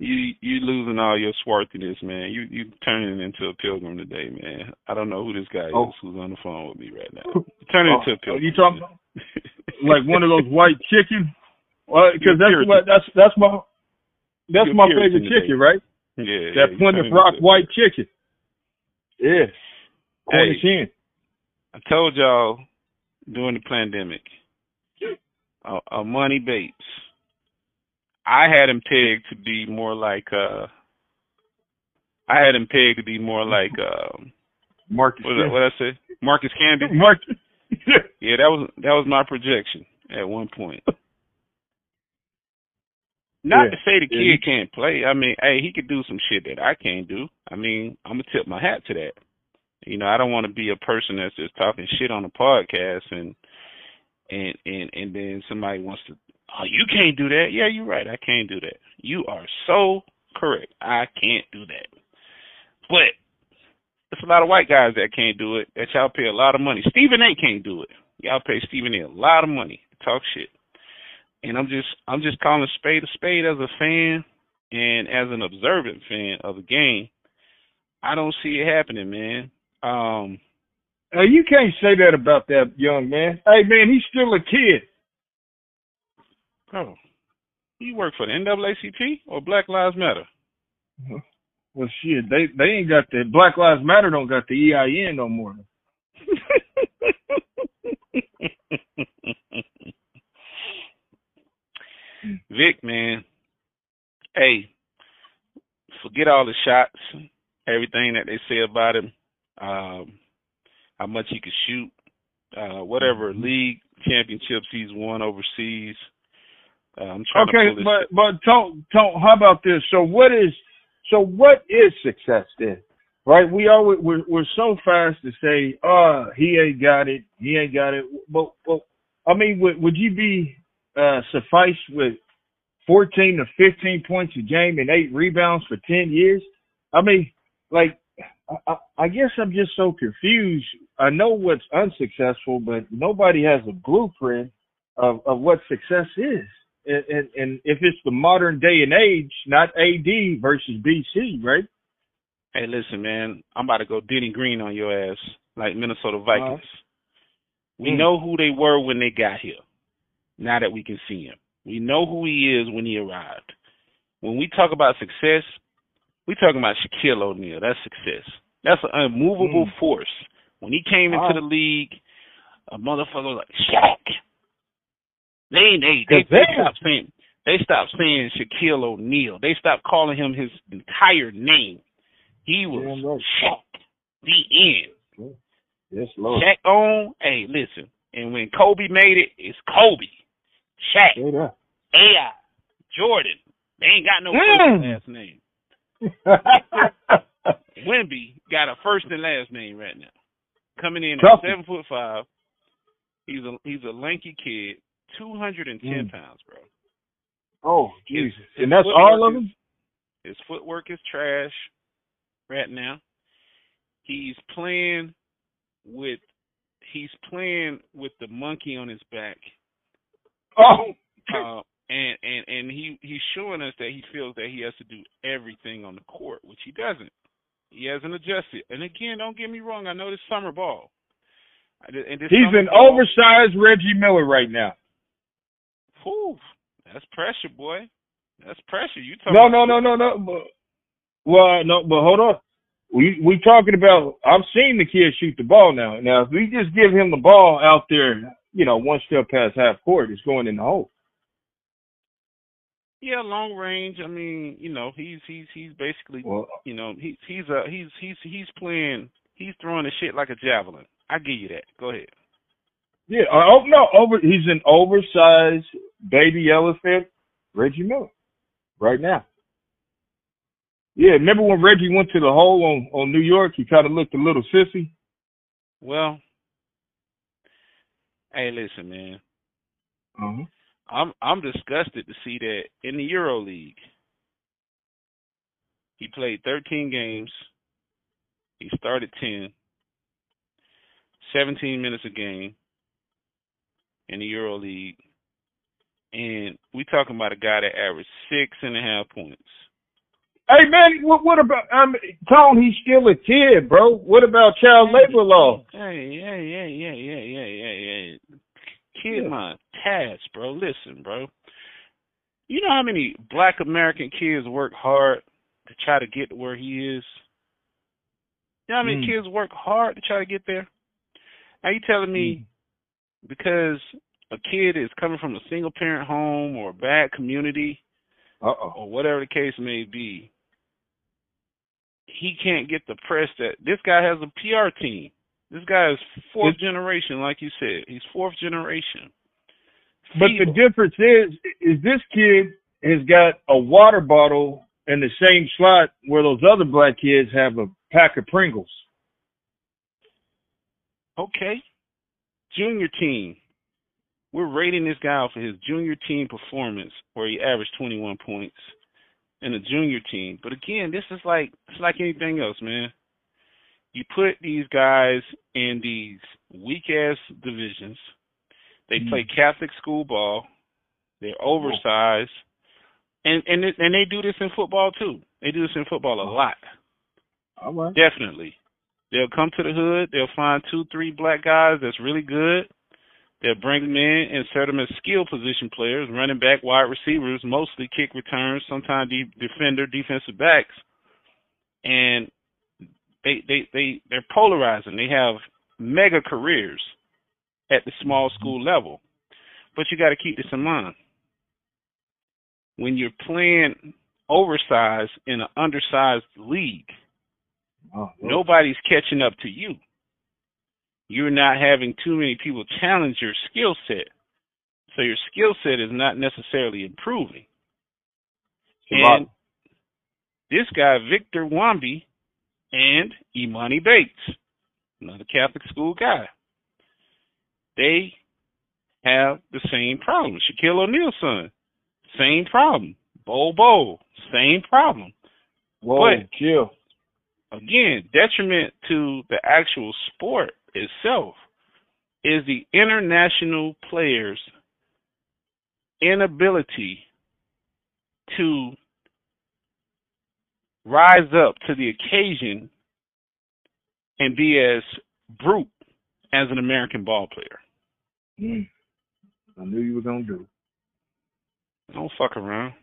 you you losing all your swarthiness, man. You you turning into a pilgrim today, man. I don't know who this guy Oh. is who's on the phone with me right now. Turning into a Oh, pilgrim. you talking about like one of those white chicken? Well, because that's what that's that's my that's You're my Puritan favorite today. chicken, right? yeah, yeah, That you Plymouth Rock white chicken. Yeah. Hey. Cornish hen. I told y'all during the pandemic, uh, uh, Money Bates. I had him pegged to be more like uh I had him pegged to be more like um Marcus. what I, what did I say? Marcus Candy. Marcus. Yeah, that was that was my projection at one point. Not Yeah. to say the kid you- can't play. I mean, hey, he could do some shit that I can't do. I mean, I'm gonna tip my hat to that. You know, I don't want to be a person that's just talking shit on a podcast and and and and then somebody wants to, oh, you can't do that. Yeah, you're right. I can't do that. You are so correct. I can't do that. But there's a lot of white guys that can't do it. That y'all pay a lot of money. Stephen A. can't do it. Y'all pay Stephen A. a lot of money to talk shit. And I'm just I'm just calling spade a spade as a fan and as an observant fan of the game. I don't see it happening, man. Um, Hey, you can't say that about that young man. Hey, man, he's still a kid. Oh, you work for the NAACP or Black Lives Matter? Well, shit, they they ain't got the Black Lives Matter don't got the EIN no more. Vic, man. Hey, forget all the shots, everything that they say about him, um, how much he could shoot, uh, whatever league championships he's won overseas. Uh, I'm trying to Okay, this. but but Tone, Tone, how about this? So what is so what is success then? Right? We always we're we're so fast to say, uh, he ain't got it, he ain't got it. But well, I mean, would would you be uh suffice with fourteen to fifteen points a game and eight rebounds for ten years? I mean, like I, I- I guess I'm just so confused. I know what's unsuccessful, but nobody has a blueprint of, of what success is. And, and, if it's the modern day and age, not AD versus BC, right? Hey, listen, man. I'm about to go Denny Green on your ass, like Minnesota Vikings. We Mm. know who they were when they got here. Now that we can see him, we know who he is when he arrived. When we talk about success, we talking about Shaquille O'Neal. That's success. That's an unmovable Mm. force. When he came into Wow. the league, a motherfucker was like Shaq. They they they, they stopped saying they stopped saying Shaquille O'Neal. They stopped calling him his entire name. He was right. Shaq. The end. Yes, Lord. Shaq on. Hey, listen. And when Kobe made it, it's Kobe. Shaq. That. AI. Jordan. They ain't got no Mm. first and last name. Wemby got a first and last name right now. Coming in Tough. at seven foot five. He's a he's a lanky kid, two hundred and ten Mm. pounds, bro. oh, Jesus. his And that's all of is- His footwork is trash right now. He's playing with he's playing with the monkey on his back. Oh. Uh, and, and and he he's showing us that he feels that he has to do everything on the court, which he doesn't. He hasn't adjusted. And again, don't get me wrong. I know this summer ball. And this He's an ball- oversized Reggie Miller right now. Whew, that's pressure, boy. That's pressure. You talking No, no, no, no, no. But, well, no, but hold on. we we talking about. I've seen the kid shoot the ball now. Now, if we just give him the ball out there, you know, one step past half court, it's going in the hole. Yeah, long range. I mean, you know, he's he's he's basically, Well, you know, he's he's uh he's he's he's playing. He's throwing the shit like a javelin. I give you that. Go ahead. Yeah. uh, Oh no, over. He's an oversized baby elephant, Reggie Miller, right now. Yeah, remember when Reggie went to the hole on on New York? He kind of looked a little sissy. Well, hey, listen, man. Uh-huh. I'm I'm disgusted to see that in the Euro League. He played 13 games. He started 10. 17 minutes a game in the Euro League. And we talking about a guy that averaged six and a half points. Hey man, what what about? Um, Tone, he's still a kid, bro. What about child labor law? Hey, yeah, yeah, yeah, yeah, yeah, yeah, yeah. Kid Yeah. mind, Taz, bro. Listen, bro. You know how many black American kids work hard to try to get to where he is? You know how many Mm. kids work hard to try to get there? Are you telling me because a kid is coming from a single parent home or a bad community Uh oh. or whatever the case may be, he can't get the press that this guy has a PR team. This guy is fourth generation, like you said. He's fourth generation. But the difference is, is this kid has got a water bottle in the same slot where those other black kids have a pack of Pringles. okay, junior team. We're rating this guy for his junior team performance, where he averaged 21 points in the junior team. But again, this is like it's like anything else, man. You put these guys in these weak ass divisions. They play Catholic school ball. They're oversized, and and and they do this in football too. They do this in football a lot. All right. Definitely. They'll come to the hood. They'll find two, three black guys that's really good. They'll bring them in and set them as skill position players, running back, wide receivers, mostly kick returns, sometimes de- defender, defensive backs, and they they they they're polarizing. They have mega careers at the small school level, but you got to keep this in mind when you're playing oversized in an undersized league Oh, nobody's catching up to you. You're not having too many people challenge your skill set. So your skill set is not necessarily improving. And this guy, Victor Wemby and Emoni Bates, another Catholic school guy, they have the same problem. Shaquille O'Neal's son, same problem. Bo Bo, same problem. Whoa, But- chill. Again, detriment to the actual sport itself is the international players' inability to rise up to the occasion and be as brute as an American ball player. Mm. I knew you were gonna do. it. Don't fuck around.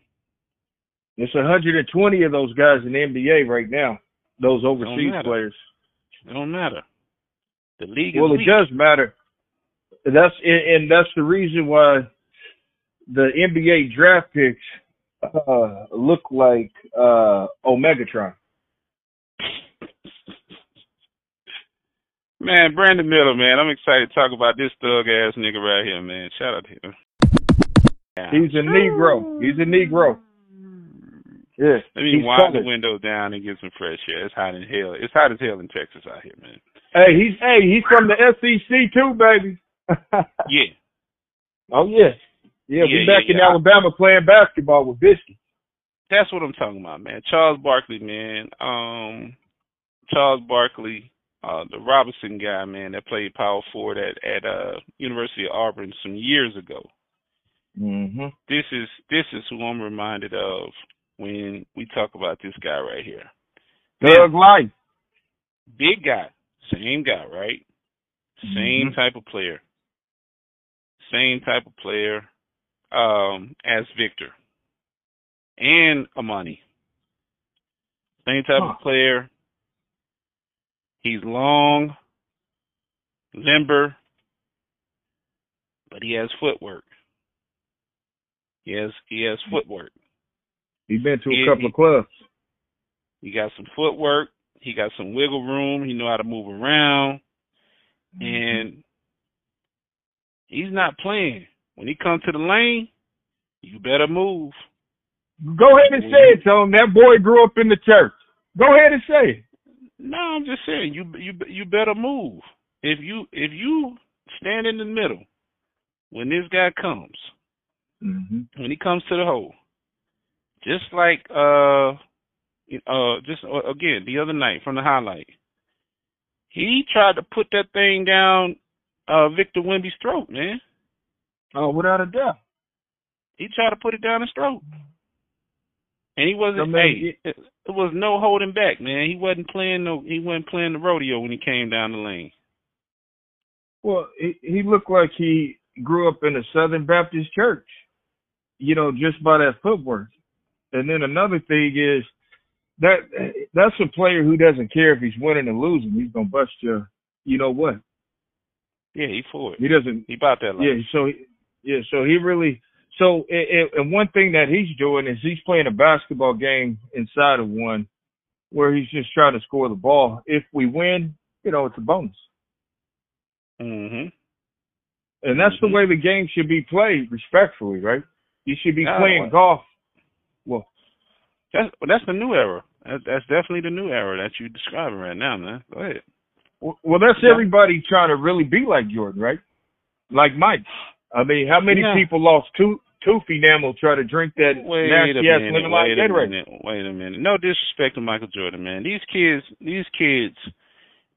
It's 120 of those guys in the NBA right now. Those overseas players. It don't matter. The league is Well, it weak. does matter. That's and, and that's the reason why the NBA draft picks uh, look like uh, Omegatron. Man, Brandon Miller, man, I'm excited to talk about this thug ass nigga right here, man. Shout out to him. He's a Negro. He's a Negro. Yeah, Let me he's wind the window down and get some fresh air. It's hot in hell. It's hot as hell in Texas out here, man. Hey, he's hey, he's from the SEC too, baby. Yeah. oh yeah, yeah. Yeah, we yeah, back in yeah. Alabama playing basketball with Biscuit. That's what I'm talking about, man. Charles Barkley, man. Um Charles Barkley, uh the Robinson guy, man, that played power forward at, at uh University of Auburn some years ago. Mm-hmm. This is this is who I'm reminded of when we talk about this guy right here. Thug life. Big guy, same guy, right? Same Mhm. type of player. Same type of player um, as Victor and Amani. Same type Huh. of player He's long, limber, but he has footwork. He has he has footwork. He's been to a He- couple he- of clubs. He got some footwork. He got some wiggle room. He know how to move around, and he's not playing. When he comes to the lane, you better move. Go ahead and say it, Tone. That boy grew up in the church. Go ahead and say it. No, I'm just saying you you you better move. If you if you stand in the middle when this guy comes, Mm-hmm. when he comes to the hole, just like uh uh just uh, again the other night from the highlight, he tried to put that thing down uh Victor Wemby's throat, man. Oh, without a doubt. He tried to put it down his throat. And he wasn't hey, it, it was no holding back, man. He wasn't playing no he wasn't playing the rodeo when he came down the lane. Well, he, he looked like he grew up in a Southern Baptist church, you know, just by that footwork. And then another thing is that that's a player who doesn't care if he's winning or losing. He's gonna bust you. You know what? Yeah, he for it. He doesn't. He bought that life. Yeah. So he- yeah. So he really. So and, and one thing that he's doing is he's playing a basketball game inside of one, where he's just trying to score the ball. If we win, you know, it's a bonus. Mhm. And that's Mhm. the way the game should be played, respectfully, right? You should be Yeah, playing golf. Well, That's that's the new era. That's, that's definitely the new era that you're describing right now, man. Go ahead. w- well, that's Yeah. everybody trying to really be like Jordan, right? Like Mike. I mean, how many Yeah. people lost tooth tooth enamel try to drink that Wait nasty ass Wait a minute. Wait a minute. No disrespect to Michael Jordan, man. These kids, these kids,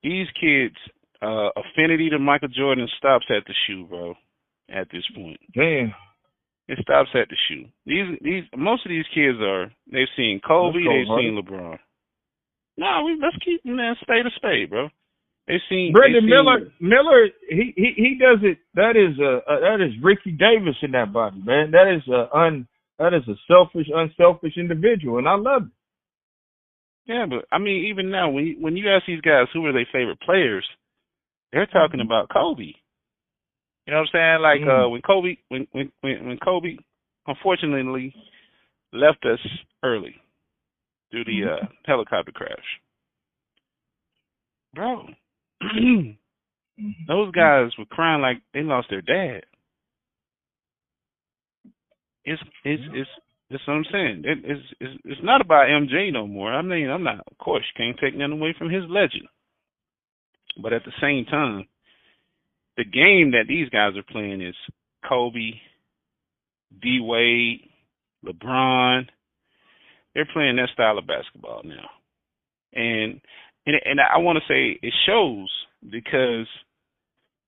these kids, uh, affinity to Michael Jordan stops at the shoe, bro. At this point, Damn. It stops at the shoe. These, these, most of these kids are. They've seen Kobe. Go, They've seen LeBron. No, we let's keep man spade a spade, bro. They've seen Brandon Miller, Miller, he, he he does it. That is a, a that is Ricky Davis in that body, man. That is a un that is a selfish, unselfish individual, and I love it. Yeah, but I mean, even now, when you, when you ask these guys who are their favorite players, they're talking Mm-hmm. about Kobe. You know what I'm saying? Like uh, Mm. when Kobe, when when when Kobe, unfortunately, left us early due to the Mm-hmm. uh, helicopter crash, bro. those guys were crying like they lost their dad. It's it's it's that's what I'm saying. It, it's it's it's not about MJ no more. I mean, I'm not. Of course, you can't take nothing away from his legend. But at the same time, the game that these guys are playing is Kobe, D Wade, LeBron. They're playing that style of basketball now, and and and I want to say it shows because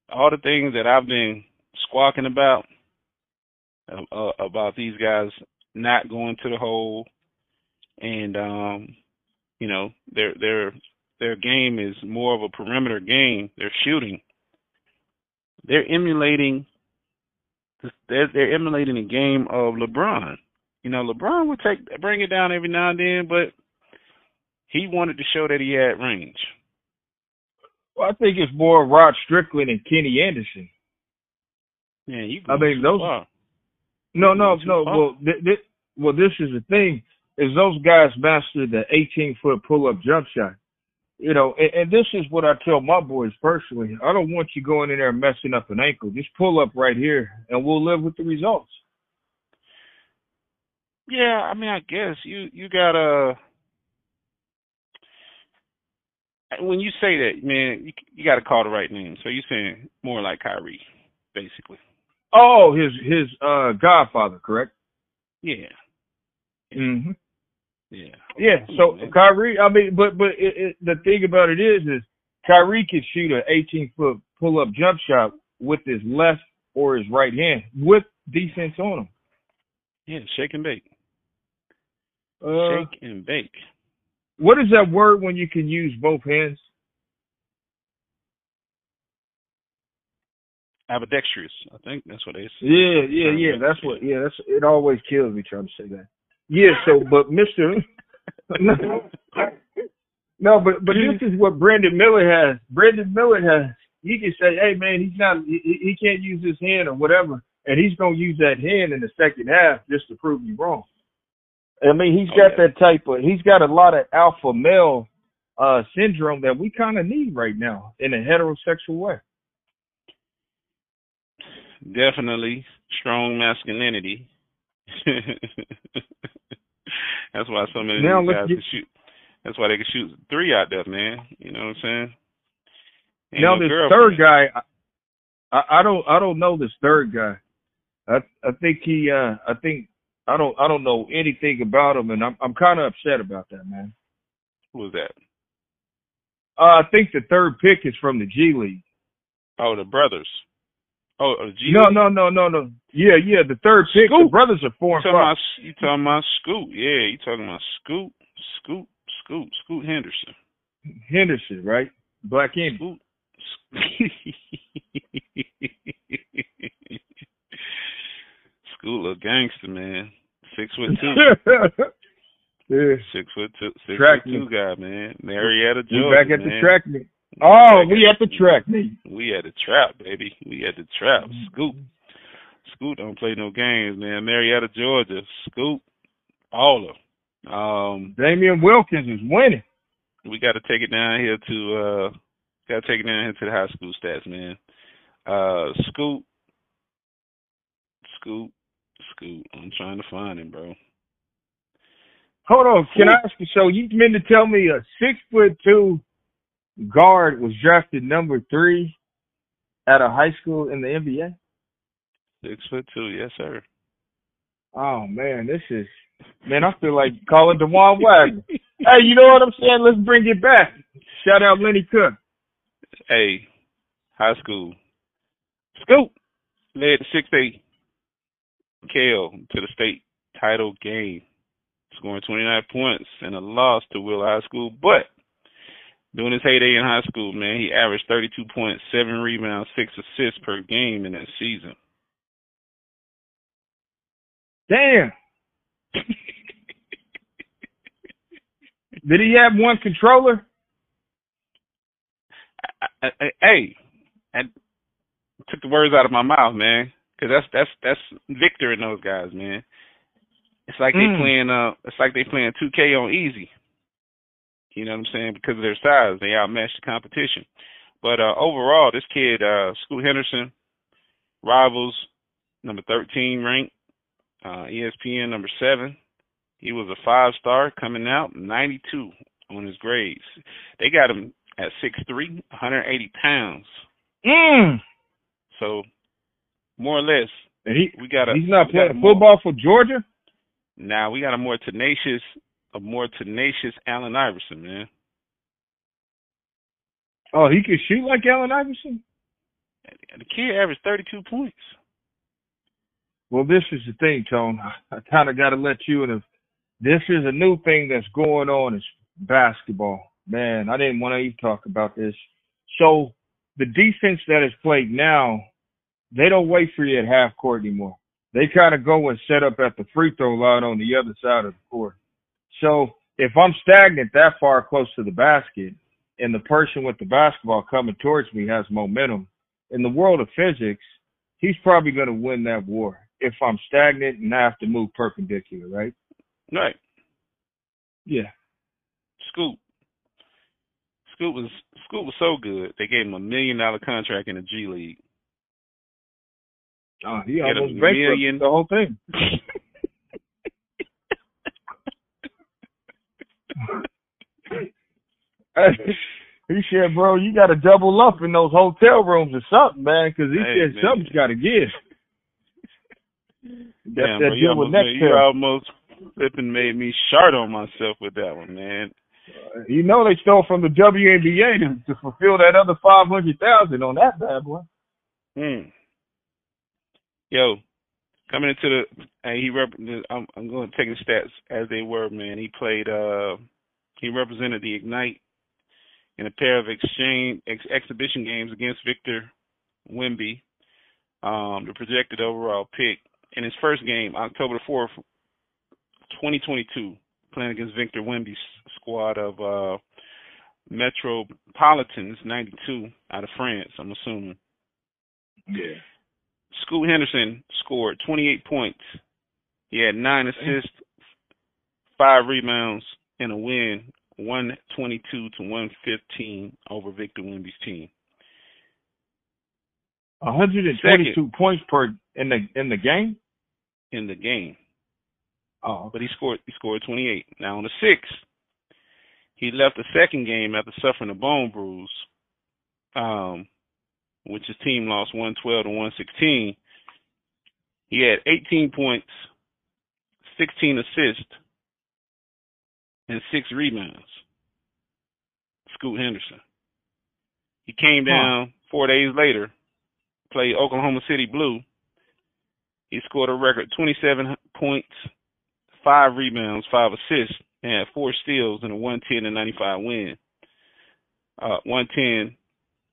all the things that I've been squawking about uh, uh, about these guys not going to the hole, and um, you know their their their game is more of a perimeter game. They're shooting. They're emulating. They're they're emulating the game of LeBron. You know, LeBron would take bring it down every now and then, but he wanted to show that he had range. Well, I think it's more Rod Strickland and Kenny Anderson. Yeah, you. I mean, those- far. No, no, no. far. Well, th- th- well, this is the thing: is those guys mastered the 18 foot pull up jump shot. You know, and, and this is what I tell my boys personally. I don't want you going in there messing up an ankle. Just pull up right here, and we'll live with the results. Yeah, I mean, I guess you you gotta. When you say that, man, you you gotta call the right name. So you're saying more like Kyrie, basically. Oh, his his uh godfather, correct? Yeah, Mm-hmm. Yeah. Yeah. So Kyrie, I mean, but but it, it, the thing about it is, is Kyrie can shoot an 18 foot pull up jump shot with his left or his right hand with defense on him. Yeah, shake and bake. Uh, shake and bake. what is that word when you can use both hands? Ambidextrous. I think that's what they say. Yeah, yeah, yeah. That's what. Yeah, that's. It always kills me trying to say that. Yeah. So, but Mister, No, but but this is what Brandon Miller has. Brandon Miller has. He can say, "Hey man, he's not. He, he can't use his hand or whatever," and he's gonna use that hand in the second half just to prove you wrong. I mean, he's got yeah. that type of. He's got a lot of alpha male uh syndrome that we kind of need right now in a heterosexual way. Definitely strong masculinity. That's why so many Now guys get- can shoot. That's why they can shoot three out there, man. You know what I'm saying? Ain't now no this girl third guy, I, I I don't I don't know this third guy. I I think he uh I think I don't I don't know anything about him, and I'm I'm kind of upset about that, man. Who was that? Uh, I think the third pick is from the G League. Oh, the brothers. Oh, uh, G. No, no, no, no, no. Yeah, yeah, the third pick. The brothers are four You and talking five. about you talking about Scoot? Yeah, you talking about Scoot, Scoot, Scoot, Scoot Henderson. Henderson, right? Black Indian. Scoot. Scoot, a gangster man. Six foot two. yeah. Six foot two. Six Track foot two meet. guy, man. Marietta, We Georgia. back at man. the track meet. Oh, we at the track meet. We at the trap, baby. We at the trap. Mm-hmm. Scoot. Scoot don't play no games, man. Marietta, Georgia. Scoop. All of 'em. Um, Damian Wilkins is winning. we got to take it down here to uh, got to take it down here to the high school stats, man. Uh, Scoop. Scoop. Scoot. I'm trying to find him, bro. Hold on, can Who- I ask you? So you meant to tell me a six foot two guard was drafted number three at a high school in the NBA? Six foot two, yes, sir. Oh man, this is man. I feel like calling Dajuan Wagner. hey, you know what I'm saying? Let's bring it back. Shout out Lenny Cook. Hey, high school. Scoop led the six eight KO to the state title game, scoring 29 points and a loss to Will High School. But during his heyday in high school, man, he averaged 32 points, seven rebounds, six assists per game in that season. Damn. Did he have one controller? I, I, I, hey, I took the words out of my mouth, man, because that's that's that's Victor and those guys, man. It's like they Mm. playing uh, it's like they playing 2K on easy. You know what I'm saying? Because of their size, they outmatched the competition. But uh overall, this kid, uh, Scoot Henderson, rivals number 13 ranked, uh, ESPN number seven. He was a five star coming out, 92 on his grades. They got him at 6'3", 180 pounds. Mm. So more or less, he we got a he's not we got a playing more- football for Georgia. Now we got a more tenacious, a more tenacious Allen Iverson, man. Oh, he can shoot like Allen Iverson. The kid averaged 32 points. Well, this is the thing, Tone. I kind of got to let you in. This is a new thing that's going on is basketball. Man, I didn't want to even talk about this. So the defense that is played now, they don't wait for you at half court anymore. They kind of go and set up at the free throw line on the other side of the court. So if I'm stagnant that far close to the basket and the person with the basketball coming towards me has momentum, in the world of physics, he's probably going to win that war if I'm stagnant and I have to move perpendicular, right? Right. Yeah. Scoop. Scoop was Scoop was so good. They gave him a million dollar contract in the G League. Oh, he Get almost bankrupt million- the whole thing. he said, bro, you got to double up in those hotel rooms or something, man, because he Hey, said man. something's got to give. That's Damn, that bro, you almost, made, you almost flipping made me short on myself with that one, man. You know they stole from the WNBA to, to fulfill that other five hundred thousand on that bad boy. Hmm. Yo, coming into the, and he rep. I'm I'm going to take the stats as they were, man. He played. uh He represented the Ignite in a pair of exchange ex, exhibition games against Victor Wemby, um, the projected overall pick. In his first game, October fourth, 2022, playing against Victor Wemby's squad of uh Metropolitans 92 out of France, I'm assuming. Yeah. Scoot Henderson scored 28 points. He had nine assists, five rebounds, and a win, 122 to 115 over Victor Wemby's team. 122 Second. points per in the in the game. in the game, Oh, but he scored he scored 28. Now on the sixth, he left the second game after suffering a bone bruise, um, which his team lost 112 to 116. He had 18 points, 16 assists, and six rebounds. Scoot Henderson. He came down four days later, played Oklahoma City Blue. He scored a record 27 points, five rebounds, five assists, and had four steals in a 110 to 95 win. Uh, 110,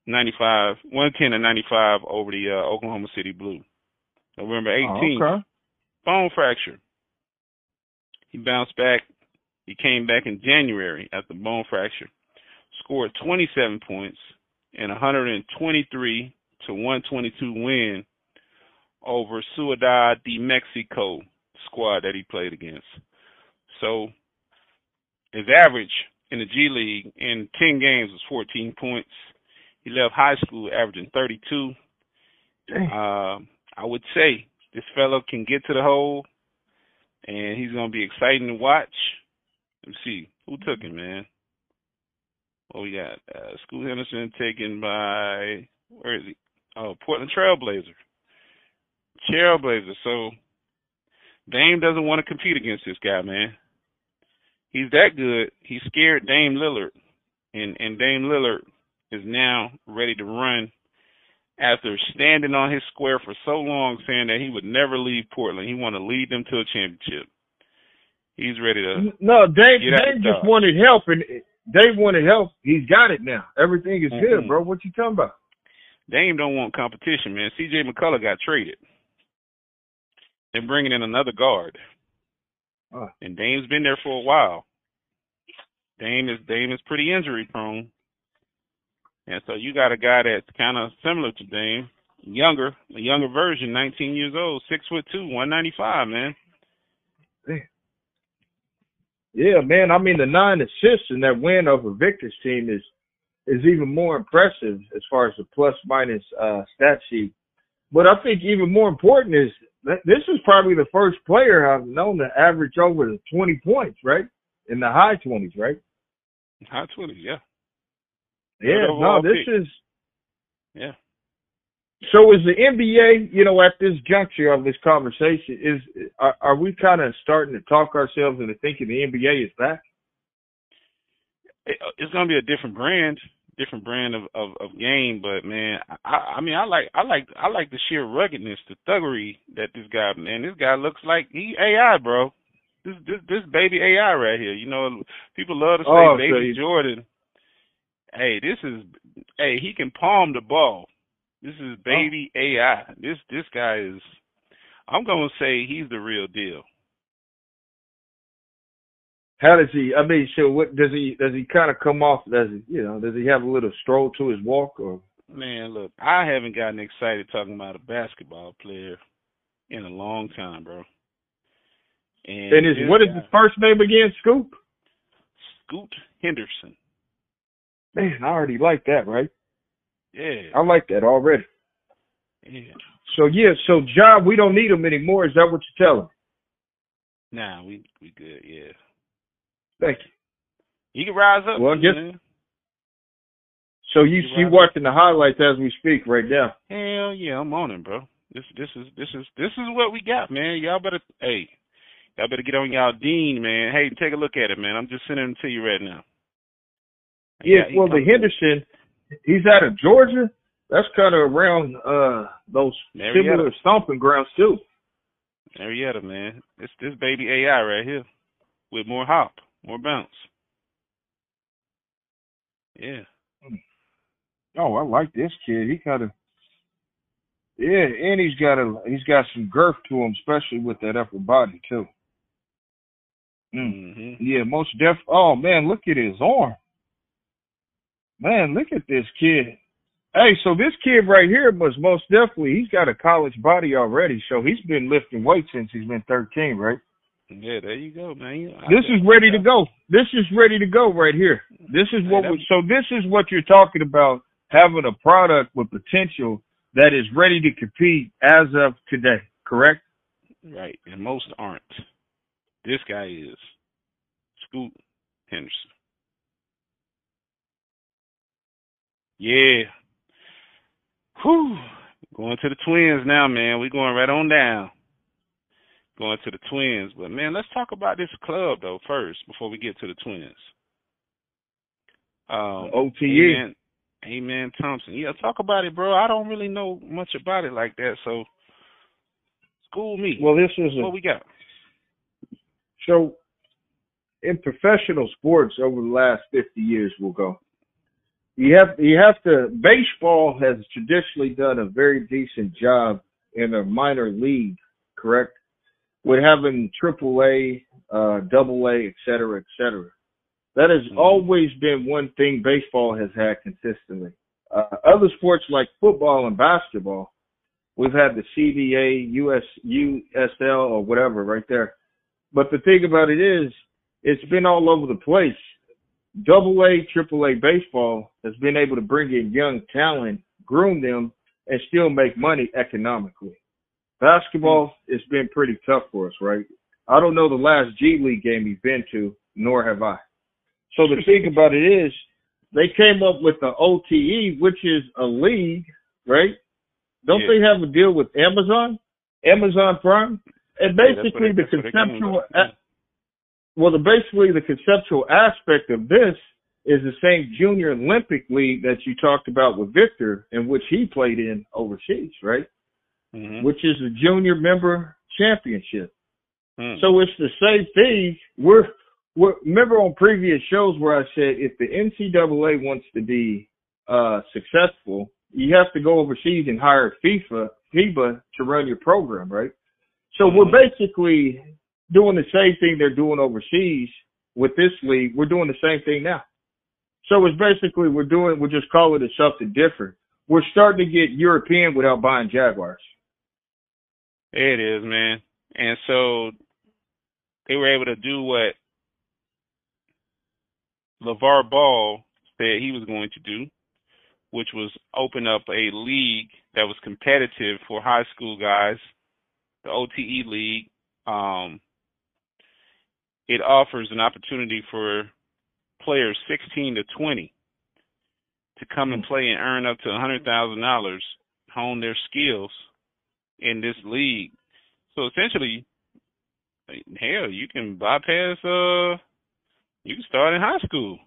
95, 110 and 95 over the uh, Oklahoma City Blue. November 18th, Oh, okay. bone fracture. He bounced back. He came back in January after the bone fracture. Scored 27 points and 123 to 122 win over Ciudad de Mexico squad that he played against. So his average in the G League in 10 games was 14 points. He left high school averaging 32. Dang. Um, I would say this fellow can get to the hole, and he's gonna be exciting to watch. Let's see who took him, man. What we got? Uh, Scoot Henderson taken by where is he? Oh, Portland Trailblazer. Trailblazer. So Dame doesn't want to compete against this guy, man. He's that good. He scared Dame Lillard, and and Dame Lillard is now ready to run after standing on his square for so long, saying that he would never leave Portland. He want to lead them to a championship. He's ready to. No, Dave. Get Dave just dog. wanted help, and Dave wanted help. He's got it now. Everything is Mhm. good, bro. What you talking about? Dame don't want competition, man. C.J. McCullough got traded. They're bringing in another guard, Uh. and Dame's been there for a while. Dame is Dame is pretty injury prone, and so you got a guy that's kind of similar to Dame, younger, a younger version, 19 years old, six foot two, 195, man. Yeah, man. I mean, the nine assists in that win over Victor's team is is even more impressive as far as the plus minus uh, stat sheet. But I think even more important is that this is probably the first player I've known to average over the 20 points, right? In the high 20s, right? High 20s, yeah, Yeah, no, this pick. is yeah. So is the NBA, you know, at this juncture of this conversation, is are, are we kind of starting to talk ourselves into thinking the NBA is back? it's gonna be a different brand, different brand of, of of game. But man, I I mean I like I like I like the sheer ruggedness, the thuggery that this guy man. This guy looks like he AI, bro. This this this baby AI right here. You know, people love to say Oh, baby you- Jordan. Hey, this is hey he can palm the ball. This is oh. baby AI. This this guy is. I'm gonna say he's the real deal. How does he? I mean, so what does he? Does he kind of come off? Does he? You know? Does he have a little stroll to his walk? Or Man, look, I haven't gotten excited talking about a basketball player in a long time, bro. And, and is what is guy, his first name again? Scoop. Scoot Henderson? Man, I already like that, right? Yeah, I like that already. yeah. So yeah, so John, we don't need him anymore. Is that what you're telling? Nah, we we good. Yeah, Thank you. he can rise up. Well, I guess- man. So you You're you watching the highlights as we speak right now. Hell yeah, I'm on it, bro. This this is this is this is what we got, man. Y'all better hey, y'all better get on y'all dean, man. Hey, take a look at it, man. I'm just sending him to you right now. Yeah, well, the Henderson, he's out of Georgia. That's kind of around uh those Marietta. similar stomping grounds too. Marietta, man. It's this baby AI right here with more hop, more bounce. Yeah. Oh, I like this kid. He kind of, yeah, and he's got a he's got some girth to him, especially with that upper body too. Mm. hmm Yeah, most def. Oh man, look at his arm. Man, look at this kid. Hey, so this kid right here was most definitely he's got a college body already, so he's been lifting weights since he's been thirteen, right? Yeah, there you go, man. I This is ready to go. This is ready to go right here. This is what Hey, we, so this is what you're talking about having a product with potential that is ready to compete as of today, correct? Right, and most aren't. This guy is Scoot Henderson. Yeah. Whew. Going to the Twins now, man. we going right on down. Going to the Twins. But, man, let's talk about this club, though, first, before we get to the Twins. Um, OTE. Amen, Amen Thompson. Yeah, talk about it, bro. I don't really know much about it like that, so school me. Well, this is a what we got? So, in professional sports over the last 50 years, we'll go. You have you have to. Baseball has traditionally done a very decent job in a minor league, correct? With having Triple A, uh, Double A, et cetera, et cetera. That has Mhm. always been one thing baseball has had consistently. Uh, other sports like football and basketball, we've had the CBA, US, USL, or whatever right there. But the thing about it is, it's been all over the place. Double A, Triple A baseball has been able to bring in young talent, groom them, and still make money economically. Basketball, hmm. it's been pretty tough for us, right? I don't know the last G League game you've been to, nor have I. So the thing about it is, they came up with the OTE, which is a league, right? Don't Yeah. they have a deal with Amazon, Amazon Prime? And Yeah, basically, it- the that's what it came conceptual. Yeah. Well, the basically the conceptual aspect of this is the same junior Olympic league that you talked about with Victor, in which he played in overseas, right? Mhm. Which is the junior member championship. Mm. So it's the same thing. We're, we're remember on previous shows where I said if the NCAA wants to be uh, successful, you have to go overseas and hire FIFA FIBA to run your program, right? So we're Mhm. basically doing the same thing they're doing overseas with this league. We're doing the same thing now. So it's basically we're doing we're just calling it something different. We're starting to get European without buying Jaguars. It is, man. And so they were able to do what LaVar Ball said he was going to do, which was open up a league that was competitive for high school guys, the OTE league. Um, it offers an opportunity for players 16 to 20 to come and play and earn up to $100,000, hone their skills in this league. So essentially, hell, you can bypass. Uh, you can start in high school.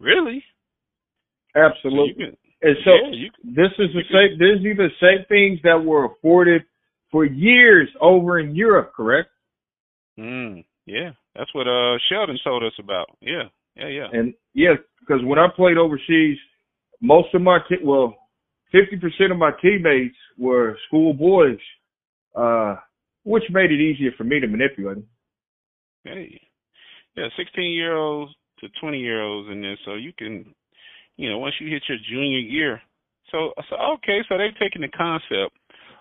Really? Absolutely. can, and so yeah, can, This is the same. These are the same things that were afforded for years over in Europe, correct? mm, yeah, that's what uh Sheldon told us about. Yeah, yeah, yeah. And yeah, because when I played overseas, most of my te- well, fifty percent of my teammates were school boys, uh, which made it easier for me to manipulate. them. Hey, yeah, sixteen year olds to twenty year olds in this, so you can, you know, once you hit your junior year. So, so okay, so they've taken the concept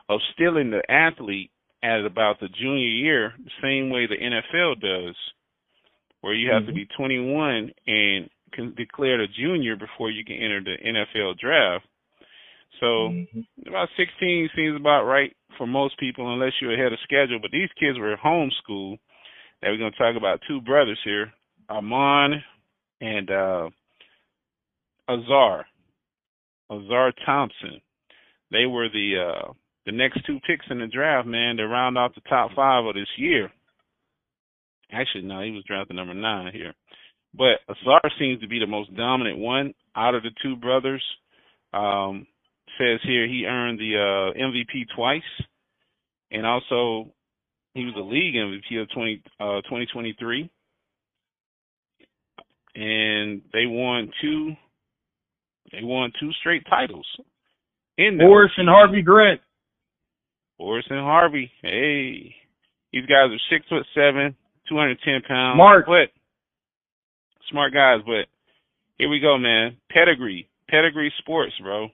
of stealing the athlete at about the junior year, the same way the NFL does, where you have to Mhm. be 21 and can declare a junior before you can enter the NFL draft. So Mhm. about 16 seems about right for most people, unless you're ahead of schedule. But these kids were homeschooled. That we're going to talk about two brothers here, Amen and uh, Ausar, Ausar Thompson. They were the uh, the next two picks in the draft, man, to round off the top five of this year. Actually, no, he was drafted number nine here. But Ausar seems to be the most dominant one out of the two brothers. Um, says here he earned the uh, MVP twice, and also he was the league MVP of 20, uh, 2023. And they won two. They won two straight titles. In Horace and Harvey Grant. And Harvey. Hey, these guys are six foot seven, two hundred ten pounds. Smart. but smart guys. But Here we go, man. Pedigree, pedigree sports, bro.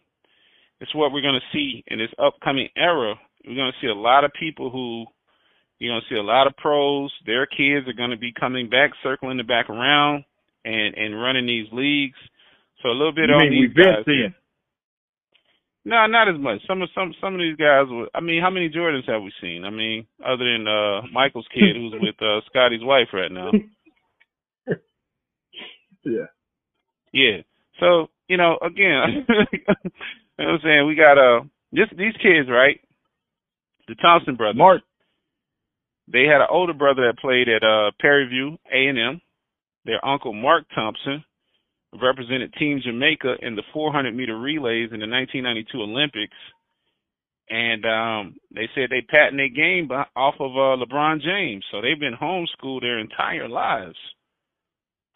It's what we're gonna see in this upcoming era. We're gonna see a lot of people who you're gonna see a lot of pros. Their kids are gonna be coming back, circling the back around, and and running these leagues. So a little bit You on mean these we've been guys. seeing? No, not as much. Some of some some of these guys. were- I mean, how many Jordans have we seen? I mean, other than uh Michael's kid, who's with uh Scotty's wife right now. Yeah. Yeah. So you know, again, you know what I'm saying we got uh this these kids, right? The Thompson brothers. Mark. They had an older brother that played at uh Prairie View A and M. Their uncle Mark Thompson represented Team Jamaica in the 400 meter relays in the 1992 Olympics, and um they said they patent their game off of uh LeBron James. So they've been homeschooled their entire lives.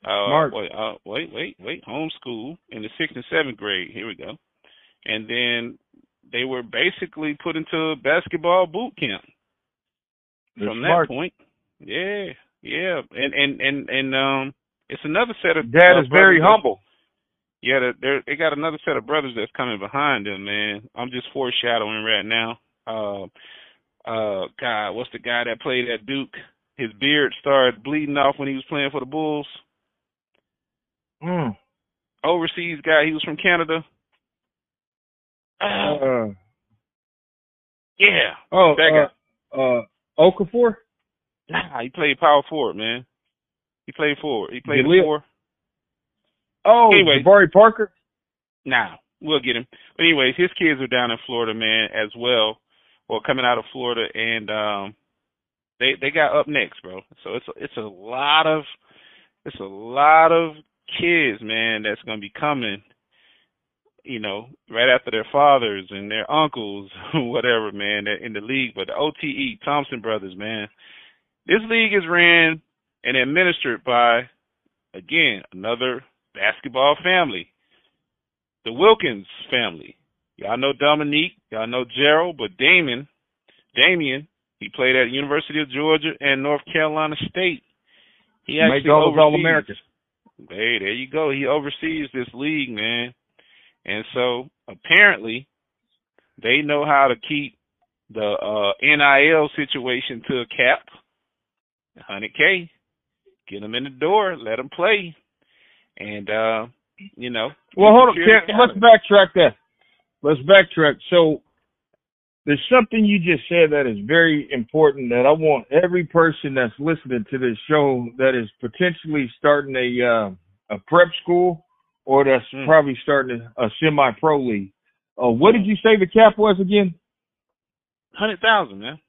Uh, Mark. Wait, uh, wait, wait, wait. Homeschool in the sixth and seventh grade. Here we go. And then they were basically put into basketball boot camp That's from smart. that point. Yeah, yeah, and and and and um, it's another set of Dad uh, is very that- humble. Yeah, they they're, they got another set of brothers that's coming behind them, man. I'm just foreshadowing right now. Uh, uh, God, what's the guy that played at Duke? His beard started bleeding off when he was playing for the Bulls. Mm. Overseas guy, he was from Canada. Uh, Uh, yeah, oh, that uh, uh, Okafor? Nah, he played power forward, man. He played forward. He played Jaleel- four. Oh, Anyway. Jabari Parker? Nah, we'll get him. But anyways, his kids are down in Florida, man, as well, or coming out of Florida, and um, they they got up next, bro. So it's it's a lot of it's a lot of kids, man, that's gonna be coming. You know, right after their fathers and their uncles, whatever, man, that in the league. But the OTE Thompson brothers, man, this league is ran and administered by, again, another basketball family the Wilkins family. Y'all know Dominique, y'all know Gerald, but Damon, Damien, he played at University of Georgia and North Carolina State. He actually Make all. All Americans. Hey, there you go. He oversees this league, man. And so apparently they know how to keep the uh NIL situation to a cap. 100K. Get them in the door, let them play. And uh, you know, Well, hold on. let's backtrack that. Let's backtrack. So there's something you just said that is very important that I want every person that's listening to this show that is potentially starting a uh, a prep school or that's Hmm. probably starting a, a semi pro league. Uh, what did you say the cap was again? Hundred thousand, man.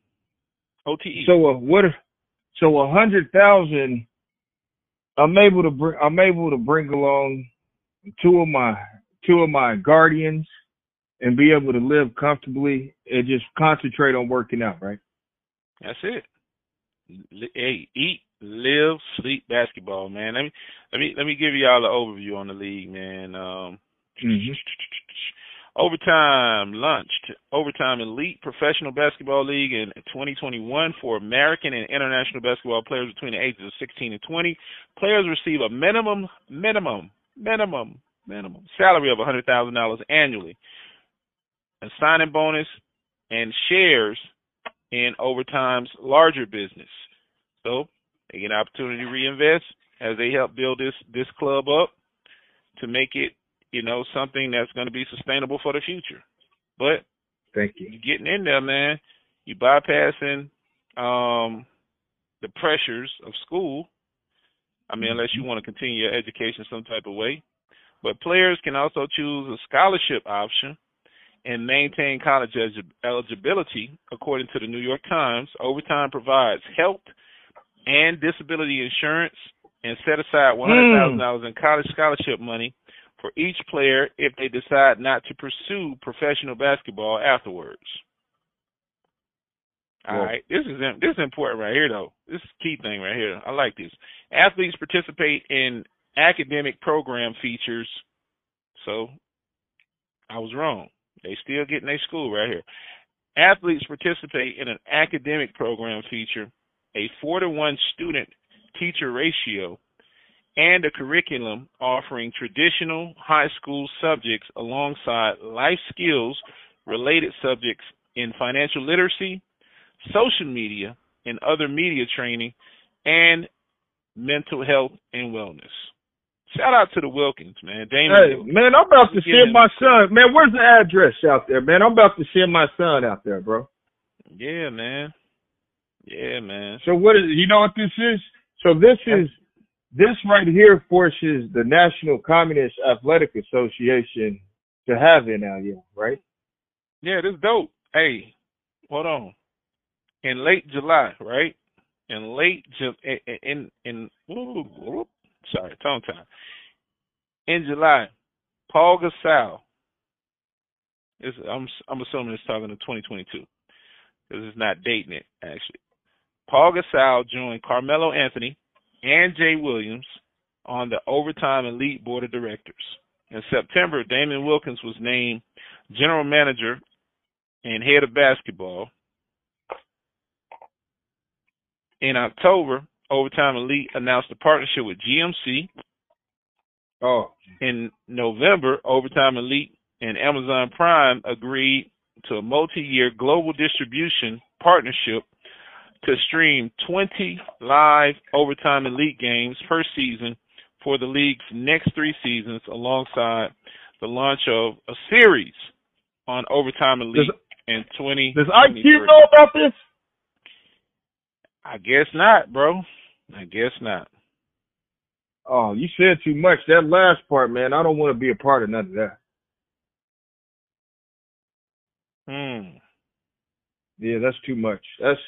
OTE. So uh, what? So a hundred thousand. I'm able to bring. I'm able to bring along two of my two of my guardians and be able to live comfortably and just concentrate on working out. Right. That's it. Hey, eat, live, sleep basketball, man. Let me let me let me give y'all an overview on the league, man. Um, Mm-hmm. Overtime launched Overtime Elite Professional Basketball League in 2021 for American and international basketball players between the ages of 16 and 20. Players receive a minimum, minimum, minimum, minimum salary of $100,000 annually, a signing bonus, and shares in Overtime's larger business. So they get an opportunity to reinvest as they help build this this club up to make it you know, something that's going to be sustainable for the future. But Thank you. You're getting in there, man. You bypassing um the pressures of school. I mean, unless you want to continue your education some type of way. But players can also choose a scholarship option and maintain college elig- eligibility. According to the New York Times, Overtime provides health and disability insurance and set aside $100,000 in college scholarship money for each player if they decide not to pursue professional basketball afterwards. All right, this is this is important right here though. This is a key thing right here. I like this. Athletes participate in academic program features. So I was wrong. They still get in their school right here. Athletes participate in an academic program feature, a four to one student teacher ratio, and a curriculum offering traditional high school subjects alongside life skills related subjects in financial literacy, social media, and other media training, and mental health and wellness. Shout out to the Wilkins, man. Damon Hey, man, I'm about to send my son. Man, where's the address out there, man? I'm about to send my son out there, bro. Yeah, man. Yeah, man. So what is you know what this is? So this is this right here forces the National Communist Athletic Association to have NIL, right? Yeah, this dope. Hey, hold on. In late July, right? In late Ju- eh, eh, in in, in whoop, whoop, sorry, tongue time. In July, Paul Gasol. Is I'm I'm assuming it's talking to 2022 because it's not dating it actually. Paul Gasol joined Carmelo Anthony and Jay Williams on the Overtime Elite Board of Directors. In September, Damon Wilkins was named general manager and head of basketball. In October, Overtime Elite announced a partnership with GMC. Oh, In November, Overtime Elite and Amazon Prime agreed to a multi-year global distribution partnership to stream 20 live Overtime Elite games per season for the league's next three seasons alongside the launch of a series on Overtime Elite Does- in 20. does IQ know about this? I guess not, bro. I guess not. Oh, you said too much. That last part, man, I don't want to be a part of none of that. Hmm. Yeah, that's too much. That's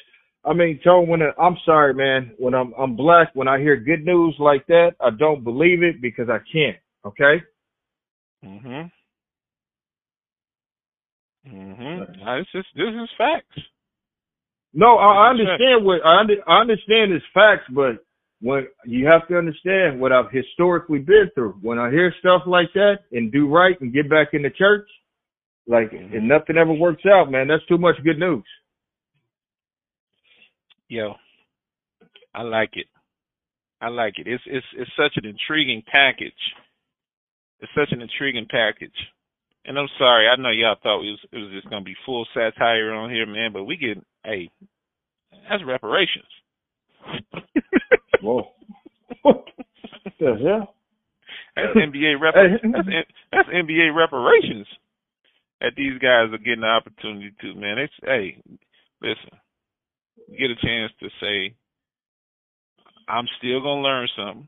I mean, Tone, when I, I'm sorry, man, when I'm I'm black, when I hear good news like that, I don't believe it because I can't. Okay? Mhm. Mhm. It's just this is facts. No, I, I understand what I, under, I understand is facts, but when you have to understand what I've historically been through. When I hear stuff like that and do right and get back in the church, like Mhm. and nothing ever works out, man. That's too much good news. Yo, I like it. I like it. It's it's it's such an intriguing package. It's such an intriguing package. And I'm sorry, I know y'all thought it was it was just gonna be full satire on here, man, but we get hey, that's reparations. Whoa. what the hell? That's NBA rep. That's, that's NBA reparations that these guys are getting the opportunity to. Man, it's hey, listen, get a chance to say, I'm still gonna learn something.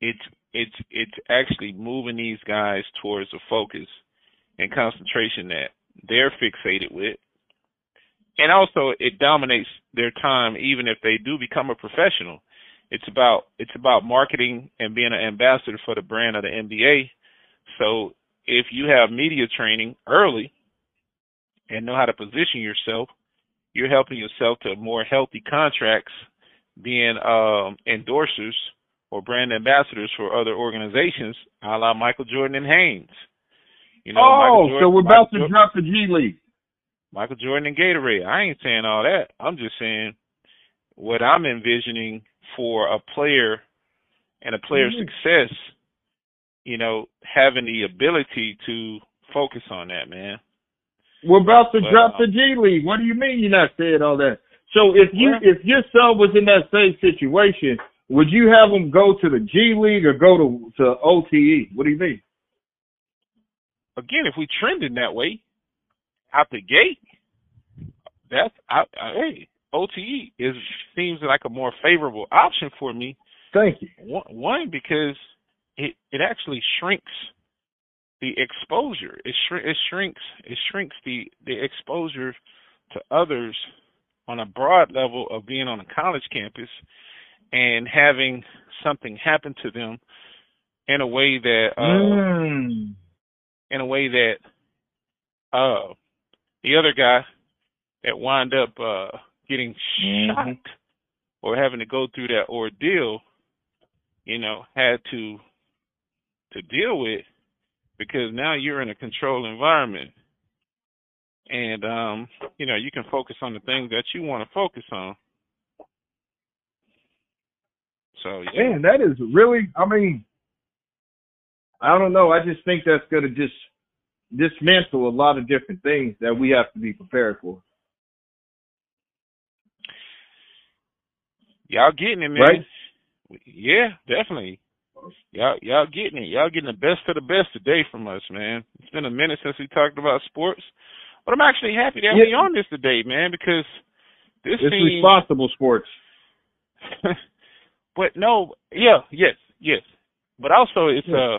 It's it's it's actually moving these guys towards a focus and concentration that they're fixated with. And also it dominates their time even if they do become a professional. It's about it's about marketing and being an ambassador for the brand of the NBA. So if you have media training early and know how to position yourself, you're helping yourself to more healthy contracts, being um, endorsers or brand ambassadors for other organizations, a la Michael Jordan and Hanes. You know, oh, Jordan, so we're about Michael to Jordan- drop the G League. Michael Jordan and Gatorade. I ain't saying all that. I'm just saying what I'm envisioning for a player and a player's Mhm. success, you know, having the ability to focus on that, man. We're about to But, drop um, the G League. What do you mean you're not saying all that? So if you if your son was in that same situation, would you have him go to the G League or go to to OTE? What do you mean? Again, if we trending that way, out the gate, that's I, I, hey, OTE is seems like a more favorable option for me Thank you. One, one because it it actually shrinks the exposure. It shr- it shrinks it shrinks the the exposure to others on a broad level of being on a college campus and having something happen to them in a way that uh Mm. in a way that uh the other guy that wind up uh getting Mhm. shot or having to go through that ordeal, you know, had to to deal with because now you're in a controlled environment. And um, you know, you can focus on the things that you want to focus on. So yeah. Man, that is really. I mean, I don't know. I just think that's going to just dismantle a lot of different things that we have to be prepared for. Y'all getting it, man. Right? Yeah, definitely. Y'all y'all getting it. Y'all getting the best of the best today from us, man. It's been a minute since we talked about sports. But I'm actually happy that Yeah. we on this today, man, because this It's responsible sports. but no, yeah, yes, yes. But also it's Yeah. uh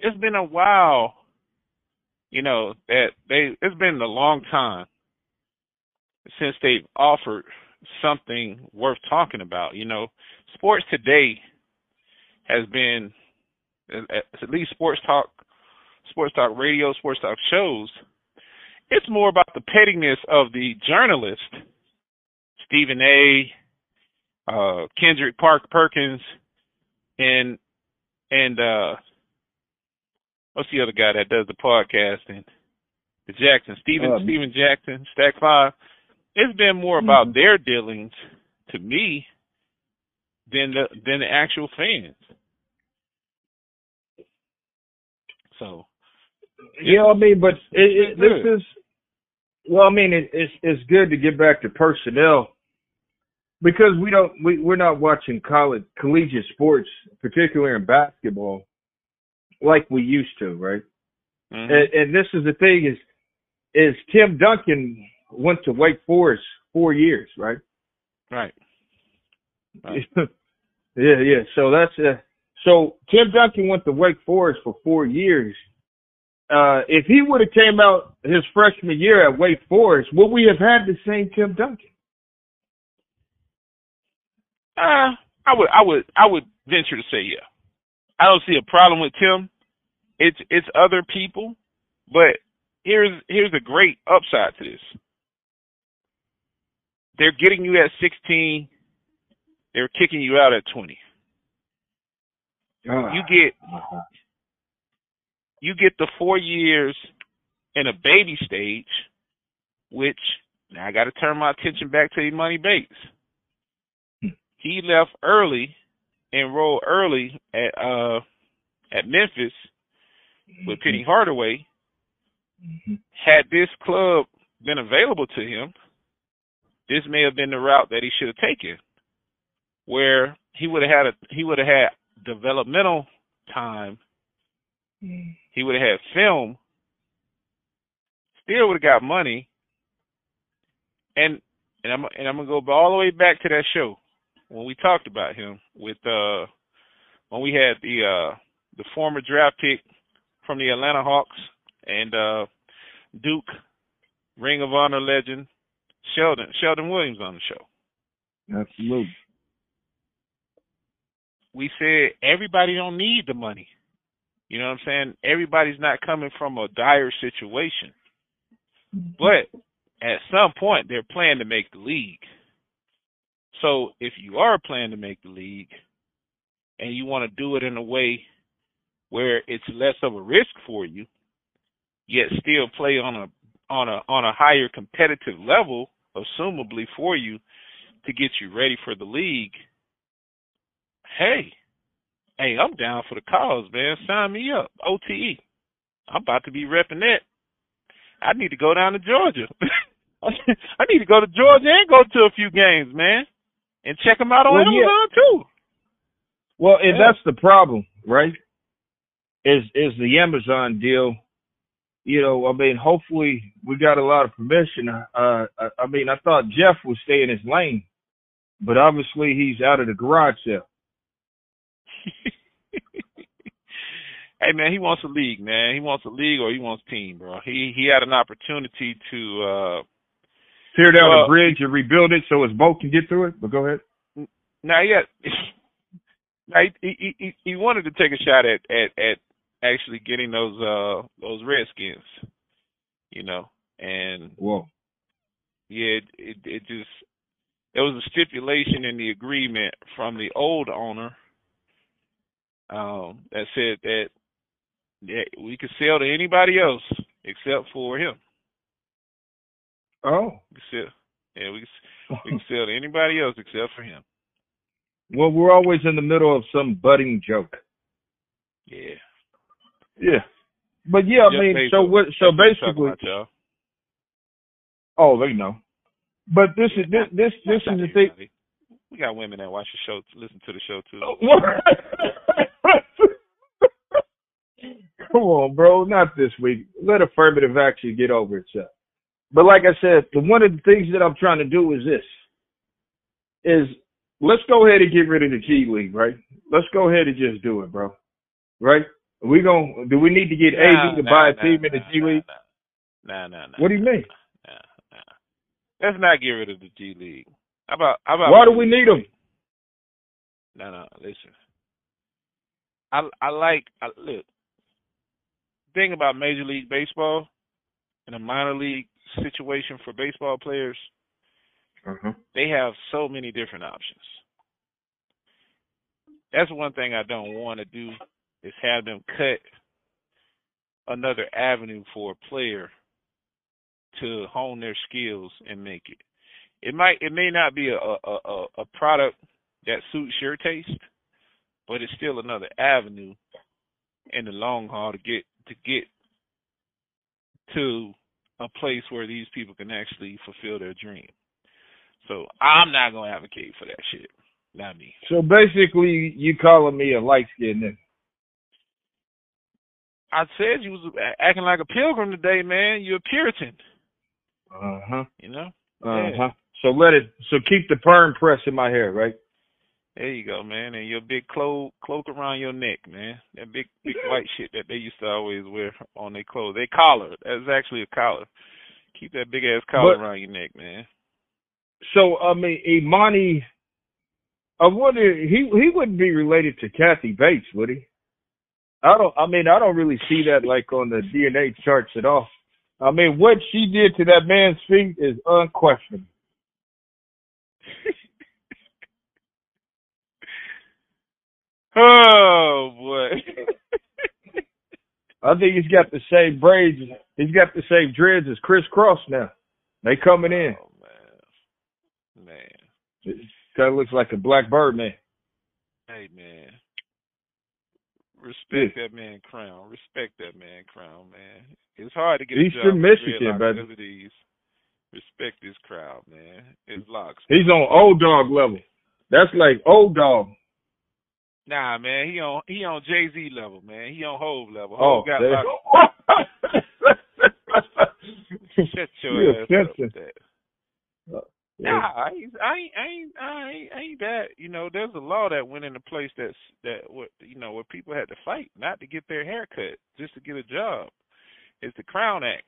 it's been a while, you know, that they it's been a long time since they've offered something worth talking about. You know, sports today has been at least sports talk sports talk radio, sports talk shows, it's more about the pettiness of the journalist, Stephen A, uh, Kendrick Park Perkins, and and uh, what's the other guy that does the podcasting? The Jackson, Stephen Um, Stephen Jackson, Stack Five. It's been more about their dealings to me than the than the actual fans. So Yeah, I mean, but it, it, this is well. I mean, it, it's it's good to get back to personnel because we don't we we're not watching college collegiate sports, particularly in basketball, like we used to, right? mhm. And, and this is the thing is is Tim Duncan went to Wake Forest four years, right? right. Right. yeah, yeah. So that's uh, so Tim Duncan went to Wake Forest for four years. Uh, if he would have came out his freshman year at Wake Forest, would we have had the same Tim Duncan? Uh, I would, I would, I would venture to say yeah. I don't see a problem with Tim. It's it's other people, but here's here's a great upside to this. They're getting you at 16. They're kicking you out at 20. Ah. You get you get the four years in a baby stage, which now I got to turn my attention back to Money Bates. He left early, enrolled early at uh at Memphis with Penny mm-hmm. Hardaway. Mm-hmm. Had this club been available to him, this may have been the route that he should have taken, where he would have had a he would have had developmental time he would have had film, still would have got money, and and I'm and I'm gonna go all the way back to that show when we talked about him with uh when we had the uh the former draft pick from the Atlanta Hawks and uh Duke Ring of Honor legend Sheldon Sheldon Williams on the show. Absolutely. We said everybody don't need the money. You know what I'm saying? Everybody's not coming from a dire situation. Mm-hmm. But at some point they're planning to make the league. So if you are planning to make the league and you want to do it in a way where it's less of a risk for you, yet still play on a on a on a higher competitive level, assumably for you to get you ready for the league, hey, hey, I'm down for the cause, man. Sign me up. OTE. I'm about to be repping that. I need to go down to Georgia. I need to go to Georgia and go to a few games, man, and check them out on Well, yeah. Amazon too. Well, and Yeah. that's the problem, right? Is is the Amazon deal? You know, I mean, hopefully we got a lot of permission. Uh, I, I mean, I thought Jeff would stay in his lane, but obviously he's out of the garage sale. hey man, he wants a league, man. He wants a league or he wants team, bro. He he had an opportunity to uh Tear down Well- the bridge and rebuild it so his boat can get through it. But go ahead. now had now he, he he he wanted to take a shot at at at actually getting those uh those Redskins, you know, and Whoa. yeah, it, it it just It was a stipulation in the agreement from the old owner um that said that that we could sell to anybody else except for him. Oh. We sell, yeah, we could, we can sell to anybody else except for him. Well, we're always in the middle of some budding joke. Yeah. Yeah. But yeah, I Jeff mean, so Bezos. what? So what I'm basically, about, oh, they know. But this is this this this is the thing. We got women that watch the show, listen to the show too. Come on, bro. Not this week. Let affirmative action get over itself. But like I said, the, one of the things that I'm trying to do is this: is let's go ahead and get rid of the G League, right? Let's go ahead and just do it, bro. Right? We gon' do we need to get AD to Nah, buy a nah, team nah, in the G League? Nah, nah, nah. What do you mean? Nah, nah. Let's not get rid of the G League. How about how about Why do we need them? No, no. Listen, I I like I, look. Thing about Major League Baseball and a minor league situation for baseball players, Uh-huh. they have so many different options. That's one thing I don't want to do is have them cut another avenue for a player to hone their skills and make it. It might it may not be a a a, product that suits your taste, but it's still another avenue in the long haul to get to get to a place where these people can actually fulfill their dream. So I'm not gonna advocate for that shit. Not me. So basically, you calling me a light skinned nigga? I said you was acting like a pilgrim today, man. You're a Puritan, Uh huh. you know. Uh huh. So let it. So keep the perm press in my hair, right? There you go, man. And your big cloak cloak around your neck, man. That big big white shit that they used to always wear on their clothes. They collar. That's actually a collar. Keep that big ass collar But- around your neck, man. So I mean, Emoni, I wonder he he wouldn't be related to Kathy Bates, would he? I don't. I mean, I don't really see that like on the DNA charts at all. I mean, what she did to that man's feet is unquestionable. Oh boy. I think he's got the same braids. He's got the same dreads as Chris Cross now. They coming in. Oh man. Man. Kind of looks like a black bird man. Hey man. Respect that man crown. Respect that man crown, man. It's hard to get Eastern a job Michigan, dreadlocks baby. over these. Respect this crowd, man. His locks. He's on old dog level. That's like old dog. Nah, man, he on he on Jay Z level, man. He on Hov level. Oh, Hov got there- locks. Shut your You ass up that. Uh, nah, I ain't, I ain't, I ain't, I ain't, I ain't that. You know, there's a law that went into place that's that what you know where people had to fight not to get their hair cut, just to get a job. It's the Crown Act.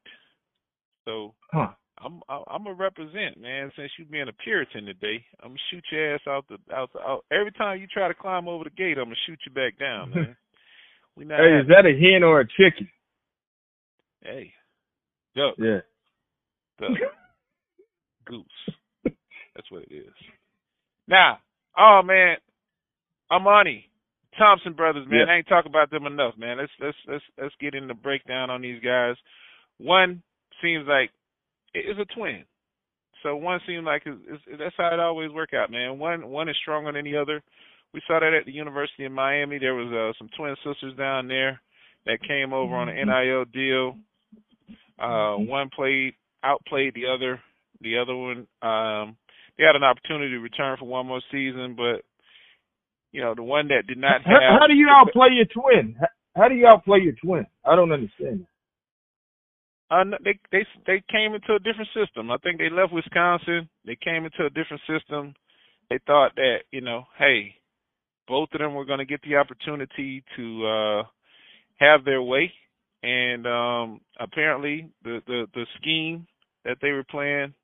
So Huh. I'm I'm gonna represent, man. Since you being a Puritan today, I'm gonna shoot your ass out the out the out. Every time you try to climb over the gate, I'm gonna shoot you back down, man. We not. Hey, is that a hen or a chicken? hey, duck, Yeah. duck, goose. That's what it is. Now, oh man, Amani, Thompson brothers, man. Yeah. I ain't talk about them enough, man. Let's let's let's let's get in the breakdown on these guys. One seems like it's a twin. So one seems like it's, it's, that's how it always work out, man. One one is stronger than the other. We saw that at the University of Miami. There was uh, some twin sisters down there that came over on an NIL deal. Uh, one played outplayed the other. The other one, um, they had an opportunity to return for one more season, but you know the one that did not How, have. how do you outplay your twin? How, how do you outplay your twin? I don't understand. Uh, they they they came into a different system. I think they left Wisconsin. They came into a different system. They thought that you know, hey, both of them were going to get the opportunity to uh have their way, and um apparently the the the scheme that they were playing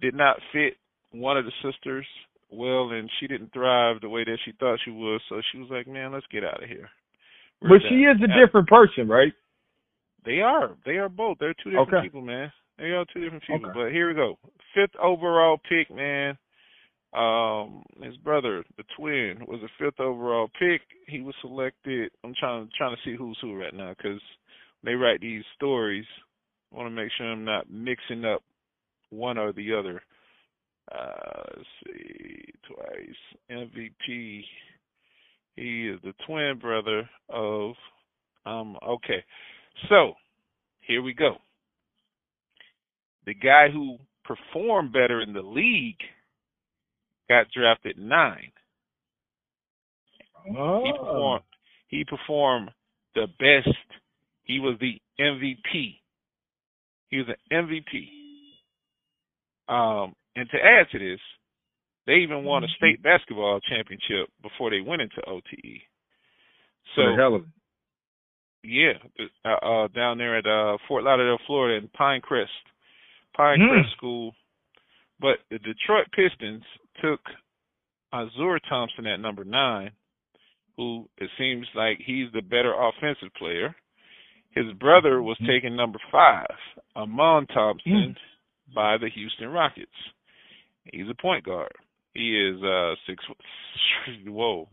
did not fit one of the sisters well, and she didn't thrive the way that she thought she would. So she was like, "Man, let's get out of here." We're But she is a different person, right? They are. They are both. They're two different Okay. people, man. They are two different people. Okay. But here we go. Fifth overall pick, man. Um, his brother, the twin, was a fifth overall pick. He was selected. I'm trying trying to see who's who right now because they write these stories. I want to make sure I'm not mixing up one or the other. Uh, let's see, twice MVP. He is the twin brother of. Um. Okay, so here we go. The guy who performed better in the league got drafted nine. Oh. He performed. He performed the best. He was the MVP. He was an MVP. Um, and to add to this, they even won a Mm-hmm. state basketball championship before they went into OTE. So the hell of it. Yeah, uh, uh, down there at uh, Fort Lauderdale, Florida, in Pinecrest, Pinecrest Mm. School. But the Detroit Pistons took Ausar Thompson at number nine, who it seems like he's the better offensive player. His brother was Mhm. taken number five, Amen Thompson, Mm. by the Houston Rockets. He's a point guard. He is uh six. Whoa,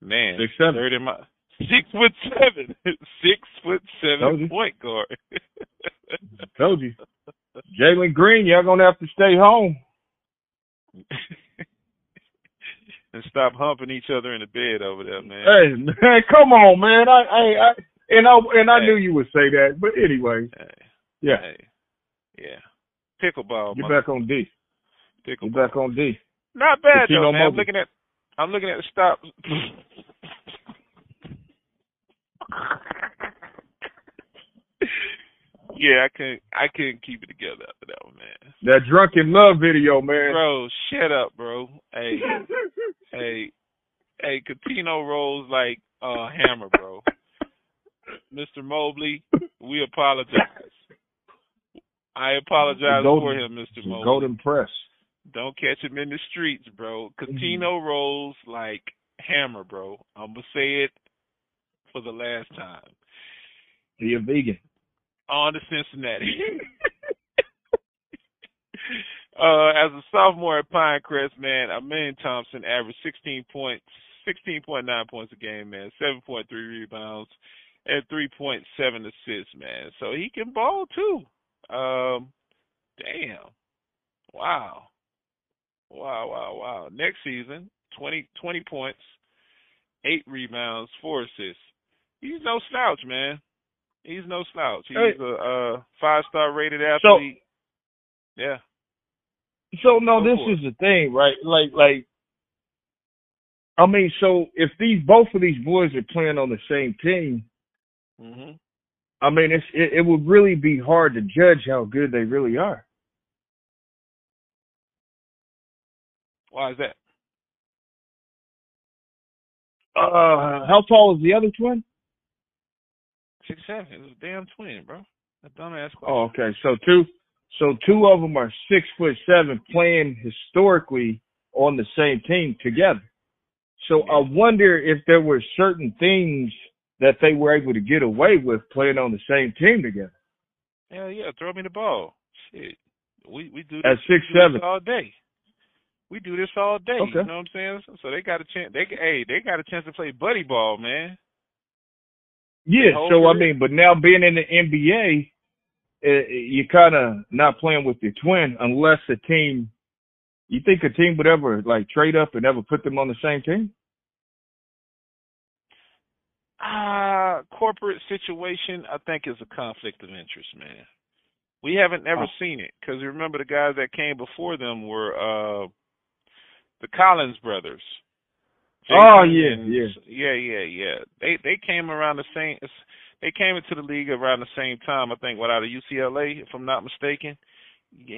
man, Six seven. third in my six foot seven, six foot seven you. point guard. Told you. Jalen Green, y'all gonna have to stay home. and stop humping each other in the bed over there, man. Hey man, come on, man. I, I, I and I and I Hey. knew you would say that, but anyway, Hey, yeah. hey, yeah. Pickleball, mother- back on D. Pickleball. back on D. Not bad Casino though, man. I'm looking at, I'm looking at the stop. yeah, I couldn't, I couldn't keep it together after that one, man. That drunken love video, man. Bro, shut up, bro. Hey, hey, hey, Catino rolls like a uh, hammer, bro. Mr. Mobley, we apologize. I apologize Golden- for him, Mr. Mobley. Golden Press. Don't catch him in the streets, bro. Catino rolls like hammer, bro. I'm gonna say it for the last time. He a vegan. On to Cincinnati. uh, as a sophomore at Pinecrest, man, Amen Thompson averaged 16 points, 16.9 points a game, man, 7.3 rebounds, and 3.7 assists, man. So he can ball too. Um, damn. Wow. Wow, wow, wow. Next season, 20, 20 points, eight rebounds, four assists. He's no slouch, man. He's no slouch. He's Hey. a, uh five star rated So- athlete. yeah. So no, Go this is it. the thing, right? Like, like, I mean, so if these both of these boys are playing on the same team, Mhm. I mean, it's it, it would really be hard to judge how good they really are. Why is that? Uh, how tall is the other twin? Six seven. It was a damn twin, bro. A dumbass question. Oh, okay. So two, so two of them are six foot seven, playing historically on the same team together. So I wonder if there were certain things that they were able to get away with playing on the same team together. Hell yeah, throw me the ball. Shit. We we do this, At six do seven. all day. We do this all day. Okay. You know what I'm saying? So, so they got a chance. They hey, they got a chance to play buddy ball, man. Yeah. So I mean, but now being in the NBA, uh, you're kind of not playing with your twin unless a team. You think a team would ever like trade up and ever put them on the same team? Ah, corporate situation, I think is a conflict of interest, man. We haven't ever Oh. seen it because remember the guys that came before them were uh the Collins brothers. Oh, yeah, yeah. yeah, yeah, yeah. They they came around the same. They came into the league around the same time. I think, what out of UCLA, if I'm not mistaken.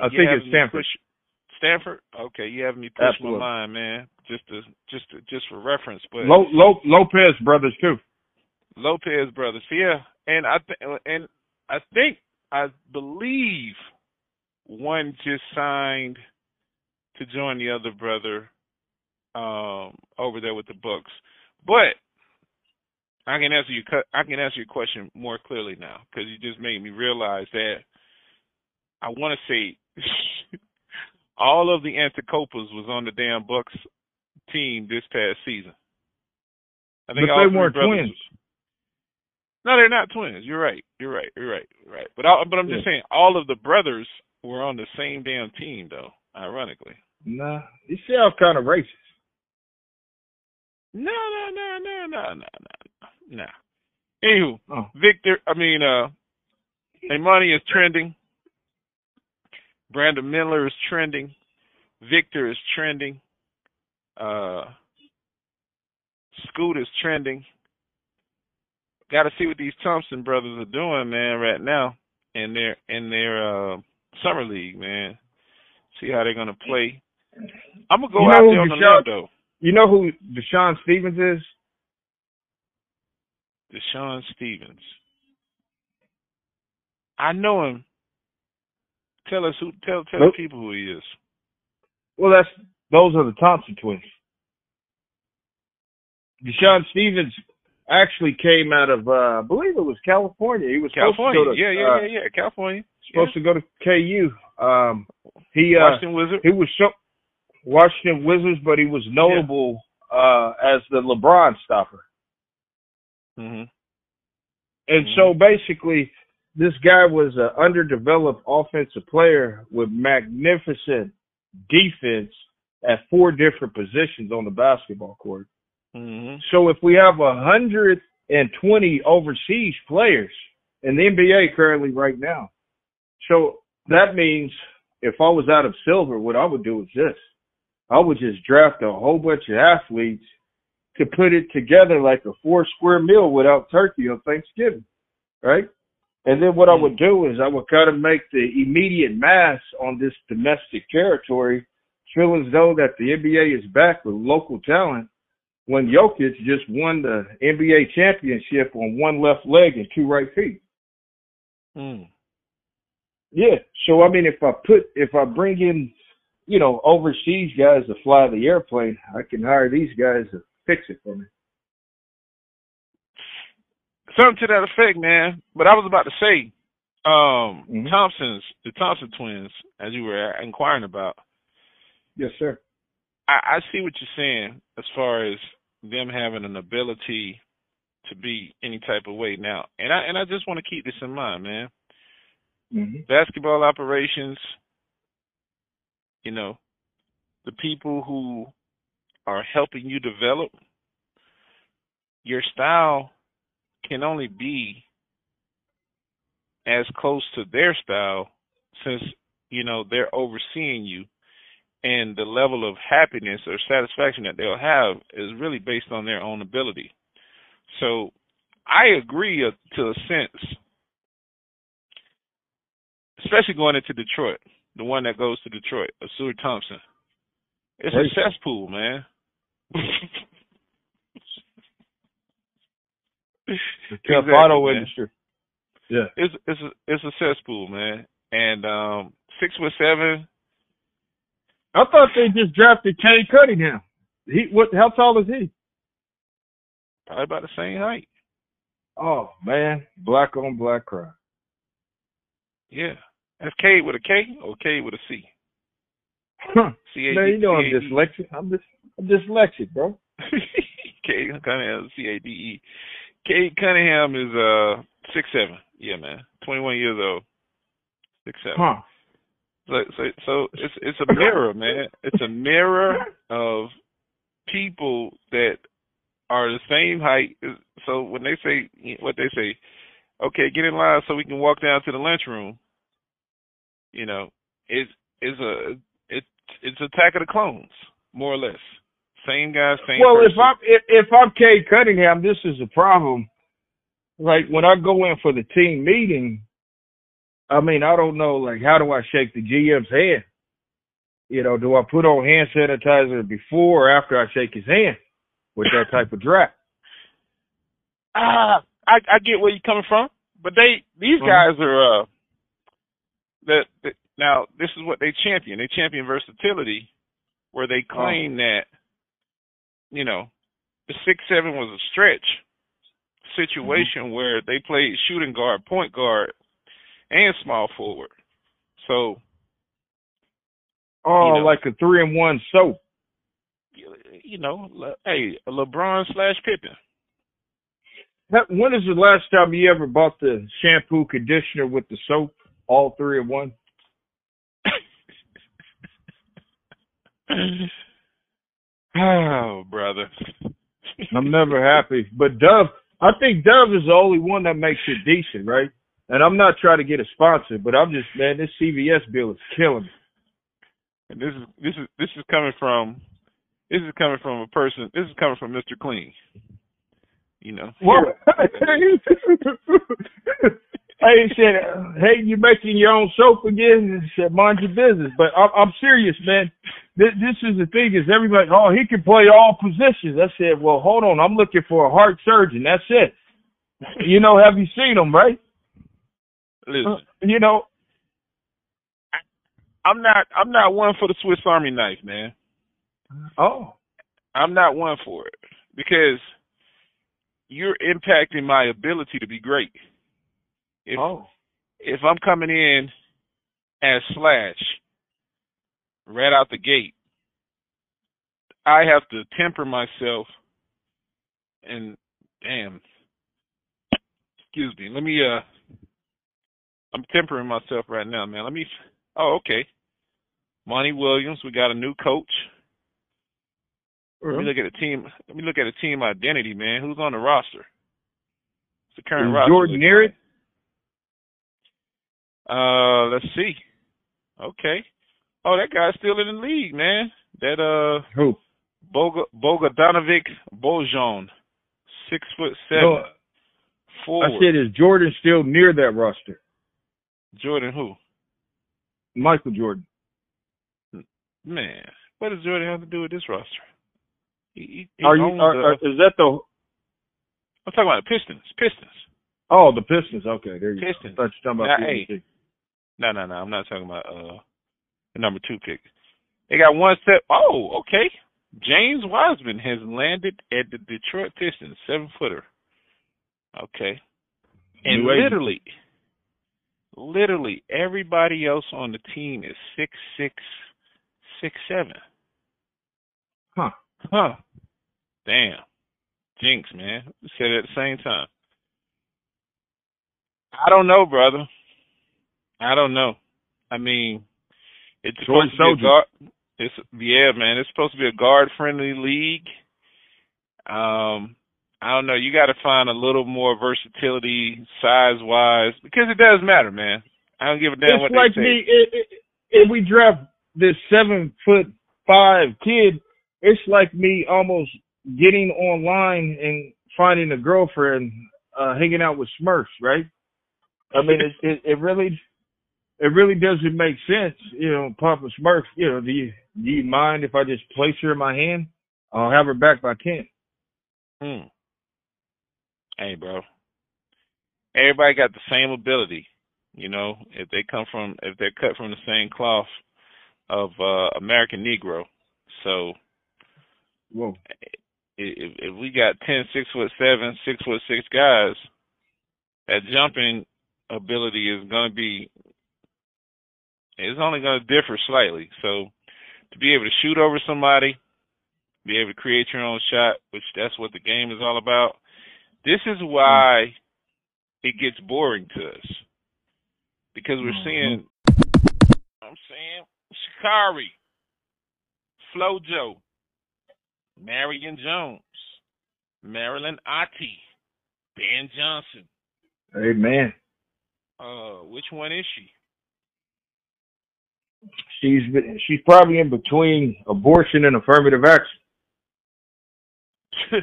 I think it's Stanford. push- Stanford. Okay, you have me push Absolutely. my mind, man. Just to just to, just for reference, but Lo- Lo- Lopez brothers too. Lopez brothers. Yeah, and I th- and I think I believe one just signed to join the other brother um over there with the books. But I can answer you I can answer your question more clearly now because you just made me realize that I want to say all of the Antetokounmpos was on the damn Bucks team this past season. I But they weren't twins. no, they're not twins. You're right. You're right. You're right. You're right. But all, but I'm just Yeah. saying, all of the brothers were on the same damn team, though. Ironically. Nah, you sound kind of racist. No, no, no, no, no, no, no, no. Anywho, Oh. Victor, I mean, uh, Emoni is trending. Brandon Miller is trending. Victor is trending. Uh, Scoot is trending. Got to see what these Thompson brothers are doing, man, right now in their in their uh, summer league, man. See how they're gonna play. I'm gonna go You know out there on the Deshaun- limb though. You know who Deshaun Stevens is? Deshaun Stevens. I know him. Tell us who. Tell tell Nope. the people who he is. Well, that's those are the Thompson twins. Deshaun Stevens actually came out of, uh, I believe it was California. He was California. supposed to go to, yeah, yeah, uh, yeah, yeah. California. supposed to go to KU. Um, he Yeah. uh, Washington Wizard. he was so Washington Wizards, but he was notable uh, as the LeBron stopper. hmm And Mhm. so basically, this guy was an underdeveloped offensive player with magnificent defense at four different positions on the basketball court. hmm So if we have a hundred and twenty overseas players in the NBA currently right now, so that means if I was out of silver, what I would do is this: I would just draft a whole bunch of athletes to put it together like a four square meal without turkey on Thanksgiving, right? And then what I would do is I would kind of make the immediate mass on this domestic territory feel as though that the NBA is back with local talent when Jokic just won the NBA championship on one left leg and two right feet. Mm. Yeah. So I mean, if I put, if I bring in, you know, overseas guys to fly the airplane, I can hire these guys to fix it for me. Something to that effect, man. But I was about to say, um, Mhm. Thompson's the Thompson twins, as you were inquiring about. Yes, sir. I, I see what you're saying as far as them having an ability to be any type of way now. And I and I just want to keep this in mind, man. hmm Basketball operations, you know, the people who are helping you develop your style can only be as close to their style since you know they're overseeing you and the level of happiness or satisfaction that they'll have is really based on their own ability. So I agree uh, to a sense, especially going into Detroit, the one that goes to Detroit, Ausar Thompson. It's Right. a cesspool, man. The Exactly, auto man. industry. Yeah. It's it's a it's a cesspool, man. And um six foot seven, I thought they just drafted Cade Cunningham. He what? How tall is he? probably about the same height. Oh man, black on black crime. Yeah. That's K with a K or K with a C? Huh. C A D Man, you know I'm C A D. dyslexic. I'm just I'm dyslexic, bro. Cade Cunningham, C A D E. Cade Cunningham is uh six seven. Yeah, man. Twenty one years old. Six seven. Huh. So so so it's it's a mirror, man. It's a mirror of people that are the same height. So when they say what they say, okay, get in line so we can walk down to the lunchroom. You know, it's it's a it's it's attack of the clones, more or less. Same guy, same. Well, if. I'm if, if I'm Cade Cunningham, this is a problem. Like when I go in for the team meeting, I mean I don't know like how do I shake the GM's hand? You know, do I put on hand sanitizer before or after I shake his hand with that type of draft? Ah, I I get where you're coming from, but they these Mhm. guys are uh that that- now this is what they champion. They champion versatility, where they uh-huh. claim that you know the six seven was a stretch situation mm-hmm. where they played shooting guard, point guard, and small forward. So Oh, You know. like a three and one soap. you you know, Le- hey, LeBron slash Pippen. When is the last time you ever bought the shampoo conditioner with the soap, all three in one? oh, brother. I'm never happy. But Dove, I think Dove is the only one that makes it decent, right? And I'm not trying to get a sponsor, but I'm just man, this CVS bill is killing me. And this is this is this is coming from this is coming from a person. This is coming from Mr. Clean. You know. Well, hey, said, hey, you making your own soap again? He said, mind your business. But I'm, I'm serious, man. This, this is the thing is everybody, oh, he can play all positions. I said, well, hold on. I'm looking for a heart surgeon. That's it. You know, have you seen him, right? Listen. Uh, you know, I'm not I'm not one for the Swiss Army knife, man. Oh. I'm not one for it because you're impacting my ability to be great. If oh. if I'm coming in as Slash right out the gate, I have to temper myself and damn excuse me, let me uh I'm tempering myself right now, man. Let me oh okay. Monty Williams, we got a new coach. Let me look at the team. Let me look at the team identity, man. Who's on the roster? It's the current Is roster. Jordan near it? Uh, let's see. Okay. Oh, that guy's still in the league, man. That uh, who? Boga Bogdanovic Bojan, six foot seven. No. I said, is Jordan still near that roster? Jordan who? Michael Jordan. Man, what does Jordan have to do with this roster? He, he are you? Are, are, is that the? I'm talking about the Pistons. Pistons. Oh, the Pistons. Okay, there you Pistons. go. I thought you were talking about hey. the No, no, no. I'm not talking about uh the number two pick. They got one step. Oh, okay. James Wiseman has landed at the Detroit Pistons, seven footer. Okay. And New literally, literally everybody else on the team is six six, six seven. Huh. Huh. Damn. Jinx, man. We said it at the same time. I don't know, brother. I don't know. I mean, it's Toy supposed to be a guard. It's yeah, man. It's supposed to be a guard-friendly league. Um, I don't know. You got to find a little more versatility, size-wise, because it does matter, man. I don't give a damn what it's like they say. i- If we draft this seven foot five kid, it's like me almost getting online and finding a girlfriend, uh, hanging out with Smurfs, right? I mean, it, it, it really, it really doesn't make sense, you know. Papa Smurf, you know, do you do you mind if I just place her in my hand? I'll have her back by ten. Hmm. Hey, bro. Everybody got the same ability, you know. If they come from, if they're cut from the same cloth of uh American Negro, so Whoa. if, if we got ten six foot seven, six foot six guys, that jumping ability is going to be, it's only going to differ slightly. So to be able to shoot over somebody, be able to create your own shot, which that's what the game is all about. This is why it gets boring to us because we're Mhm. seeing, I'm saying, Sha'Carri, Flojo, Marion Jones, Merlene Ottey, Ben Johnson. Hey man, Uh, which one is she? She's she's probably in between abortion and affirmative action.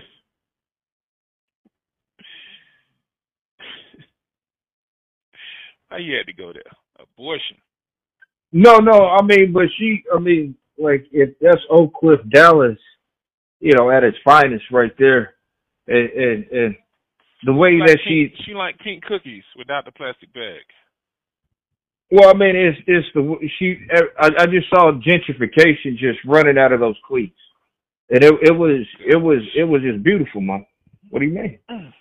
How you had to go there? Abortion. No, no, I mean, but she, I mean, like if that's Oak Cliff Dallas, you know, at its finest, right there, and and, and the way She like that she, pink, she like pink cookies without the plastic bag. Well, I mean, it's it's the she. I, I just saw gentrification just running out of those cleats, and it it was it was it was just beautiful, man. What do you mean?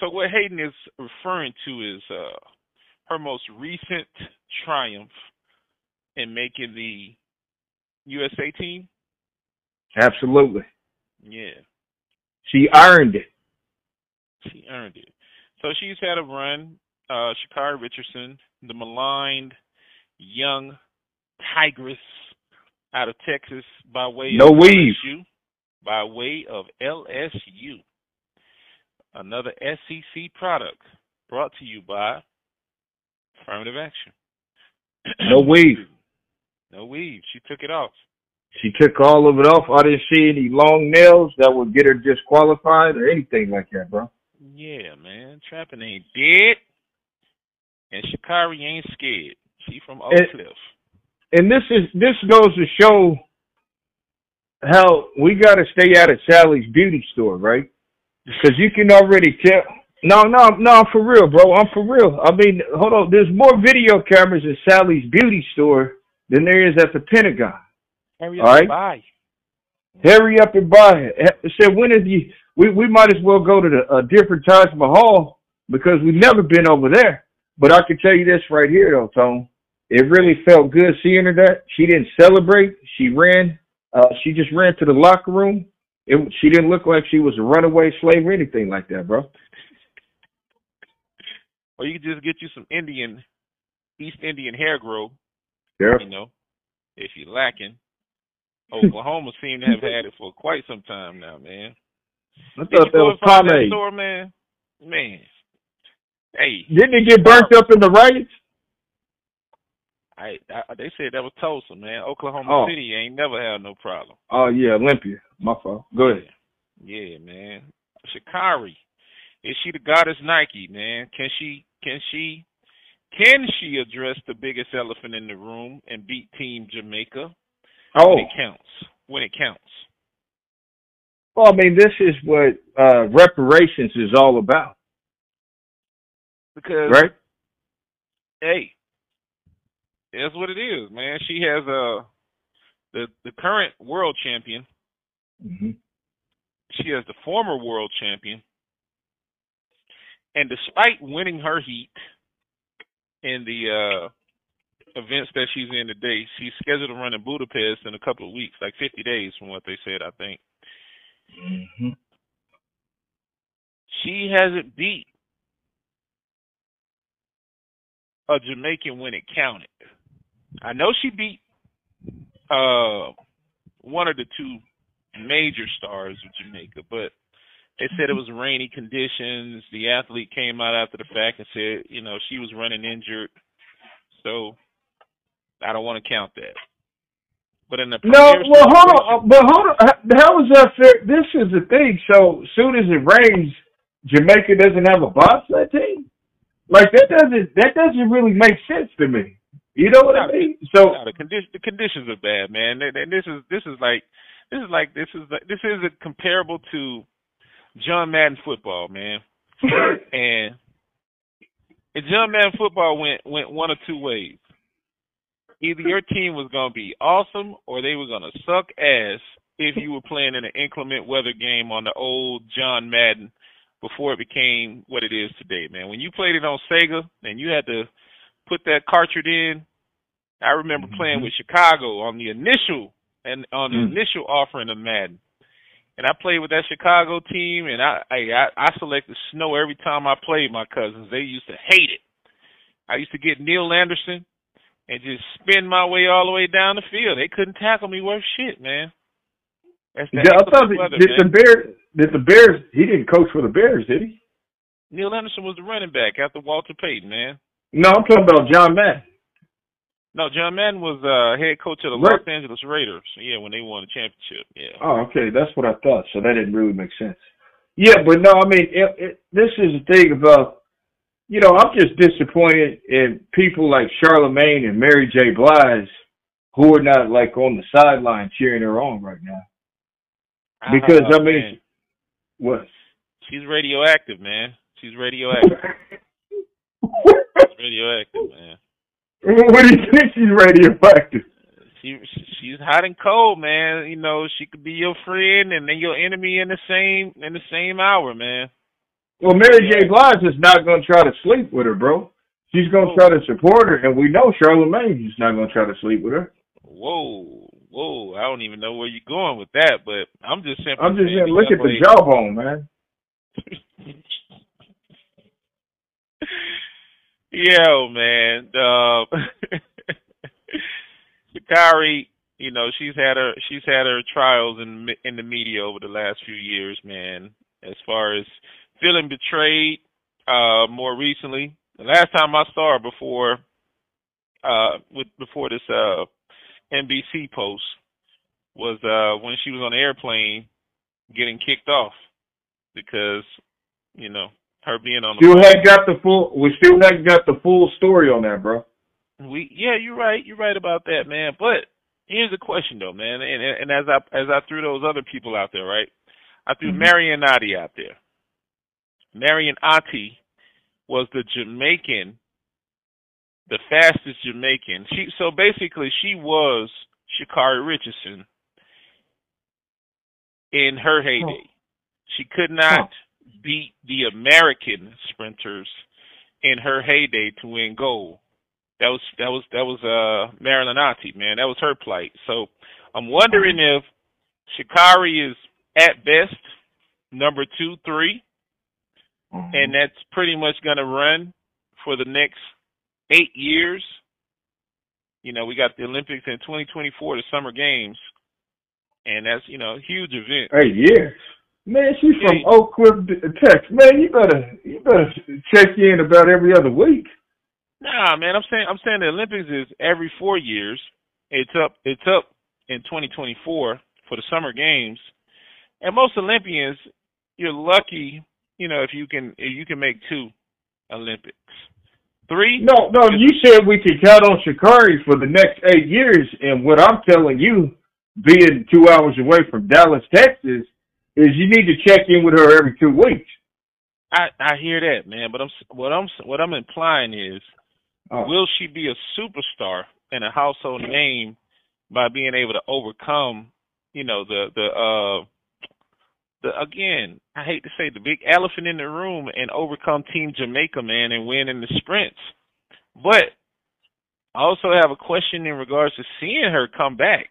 So what Hayden is referring to is uh, her most recent triumph in making the USA team. Absolutely, Yeah, she earned it. she earned it. So she's had a run. Uh, Sha'Carri Richardson, the maligned young tigress out of Texas by way No of weave. LSU. By way of LSU. Another SEC product brought to you by Affirmative Action. No weave. No weave. She took it off. She took all of it off. I didn't see any long nails that would get her disqualified or anything like that, bro. Yeah, man. Trapping ain't dead. And Sha'Carri ain't scared. She from Oak And- Cliff. And this is this goes to show how we got to stay out of Sally's beauty store, right? Because you can already tell. No, no, no, I'm for real, bro. I'm for real. I mean, hold on. There's more video cameras in Sally's beauty store than there is at the Pentagon. Hurry up right. and buy. Hurry up and buy it. Said when is you? We we might as well go to the, a different Taj Mahal because we've never been over there. But I can tell you this right here, though, Tone. It really felt good seeing her. That she didn't celebrate. She ran. Uh, she just ran to the locker room. It, she didn't look like she was a runaway slave or anything like that, bro. Or you could just get you some Indian, East Indian hair grow, Yeah. you know, if you're lacking. Oklahoma seem to have had it for quite some time now, man. I thought that was and find that pomade. store, man? Man. Hey, Didn't it get burnt up in the riots? I, I they said that was Tulsa, man. Oklahoma Oh. City ain't never had no problem. Oh yeah, Olympia. My fault. Go ahead. Yeah, man. Sha'Carri. Is she the goddess Nike, man? Can she can she can she address the biggest elephant in the room and beat Team Jamaica Oh, when it counts? When it counts. well, I mean, this is what uh reparations is all about, Because right? hey, that's what it is, man. She has uh the the current world champion. hmm She has the former world champion. And despite winning her heat in the uh events that she's in today, she's scheduled to run in Budapest in a couple of weeks, like 50 days from what they said, I think. hmm She hasn't beat a Jamaican when it counted. I know she beat uh one of the two major stars of Jamaica, but they said it was rainy conditions. The athlete came out after the fact and said, you know, she was running injured. So I don't want to count that. But in the No, well, hold on, but hold on. How is that fair? This is the thing. So, soon as it rains, Jamaica doesn't have a bobsled team. Like that doesn't that doesn't really make sense to me. You know what I mean? So, No, the condition the conditions are bad, man. And, this is this is like this is like this is like, this is comparable to John Madden football, man. And, and John Madden football went went one of two ways. Either your team was gonna be awesome, or they were gonna suck ass if you were playing in an inclement weather game on the old John Madden before it became what it is today, man. When you played it on Sega and you had to put that cartridge in, I remember playing with Chicago on the initial and on the Mm. initial offering of Madden. And I played with that Chicago team, and I, I I selected snow every time I played my cousins. They used to hate it. I used to get Neal Anderson and just spin my way all the way down the field. They couldn't tackle me worth shit, man. That's the yeah, I thought weather, man. the Bears did the Bears? He didn't coach for the Bears, did he? Neal Anderson was the running back after Walter Payton, man. No, I'm talking about John Madden. No, John Madden was uh head coach of the Right. Los Angeles Raiders. Yeah, when they won the championship. Yeah. Oh, okay, that's what I thought. So that didn't really make sense. Yeah, but no, I mean, it, it, this is the thing about, you know, I'm just disappointed in people like Charlemagne and Mary J. Blige who are not like on the sideline cheering her on right now. Because Ah, I mean, man. What? she's radioactive, man. She's radioactive. She's radioactive, man. what do you think she's radioactive? She she's hot and cold, man. You know, she could be your friend and then your enemy in the same in the same hour, man. Well, Mary J. Blige is not going to try to sleep with her, bro. She's going to try to support her, and we know Charlemagne is not going to try to sleep with her. Whoa, whoa! I don't even know where you're going with that, but I'm just simply. I'm just saying look at the jawbone, man. Yo, man. Uh, Sha'Carri, you know, she's had her she's had her trials in in the media over the last few years, man. As far as feeling betrayed, uh, more recently, the last time I saw her before, uh, with before this uh NBC post was uh when she was on the airplane getting kicked off because you know her being on the still hadn't got the full we still hadn't got the full story on that, bro. We yeah, you're right. You're right about that, man. But here's the question though, man. And and as I as I threw those other people out there, right? I threw mm-hmm. Merlene Ottey out there. Merlene Ottey was the Jamaican, the fastest Jamaican. She so basically she was Sha'Carri Richardson in her heyday. She could not beat the American sprinters in her heyday to win gold. That was that was that was uh Merlene Ottey, man. That was her plight. So I'm wondering if Sha'Carri is at best number two, three, mm-hmm. and that's pretty much gonna run for the next eight years. You know, we got the Olympics in 2024, the Summer Games, and that's you know a huge event. Eight years. Man, she's from Oak Cliff, Texas. Man, you better you better check in about every other week. Nah, man, I'm saying I'm saying the Olympics is every four years. It's up it's up in 2024 for the Summer Games, and most Olympians, you're lucky, you know, if you can if you can make two Olympics. Three? No, no. You said we could count on Sha'Carri for the next eight years, and what I'm telling you, being two hours away from Dallas, Texas, is you need to check in with her every two weeks. I I hear that, man, but I'm what I'm what I'm implying is, oh. will she be a superstar and a household name by being able to overcome, you know, the the uh the again, I hate to say the big elephant in the room and overcome Team Jamaica, man, and win in the sprints. But I also have a question in regards to seeing her come back.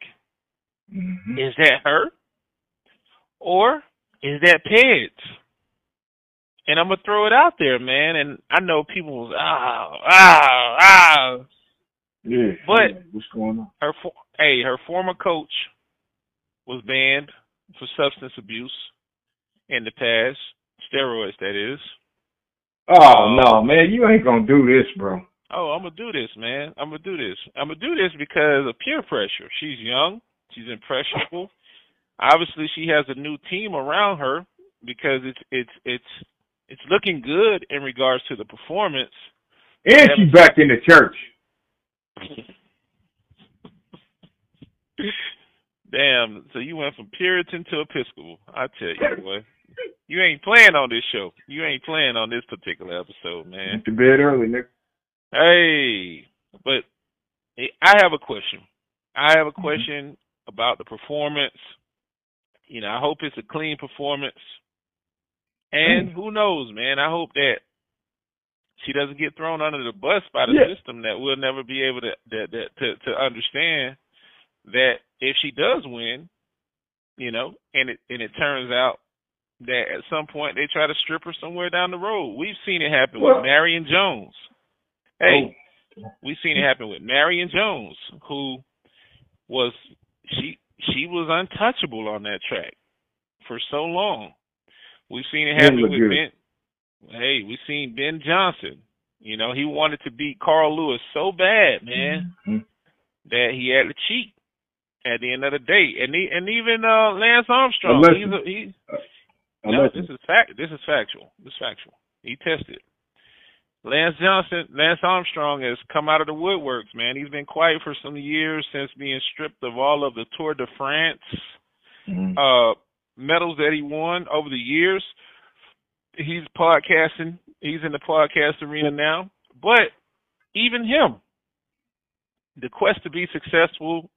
Mm-hmm. Is that her? Or is that Peds? And I'm gonna throw it out there, man. And I know people was ah ah ah. Yeah. But what's going on? Her hey, her former coach was banned for substance abuse in the past, steroids that is. Oh no, man, you ain't gonna do this, bro. Oh, I'm gonna do this, man. I'm gonna do this. I'm gonna do this because of peer pressure. She's young. She's impressionable obviously she has a new team around her because it's it's it's it's looking good in regards to the performance. And she's back in the church. Damn, so you went from Puritan to Episcopal. I tell you, boy. You ain't playing on this show. You ain't playing on this particular episode, man. Went to bed early, Nick. Hey, but hey, I have a question. I have a question mm-hmm. about the performance you know, I hope it's a clean performance. And mm. who knows, man? I hope that she doesn't get thrown under the bus by the yeah. system that we'll never be able to that, that to to understand that if she does win, you know, and it and it turns out that at some point they try to strip her somewhere down the road. We've seen it happen well, with Marion Jones. Hey, oh. we've seen it happen with Marion Jones, who was she she was untouchable on that track for so long. We've seen it happen with Ben. Hey, we've seen Ben Johnson. You know, he wanted to beat Carl Lewis so bad, man, mm-hmm. that he had to cheat at the end of the day. And he, and even uh Lance Armstrong, he's a, he. No, this is fact. This is factual. This is factual. He tested. Lance Johnson, Lance Armstrong has come out of the woodworks, man. He's been quiet for some years since being stripped of all of the Tour de France mm-hmm. uh, medals that he won over the years. He's podcasting. He's in the podcast arena now. But even him, the quest to be successful,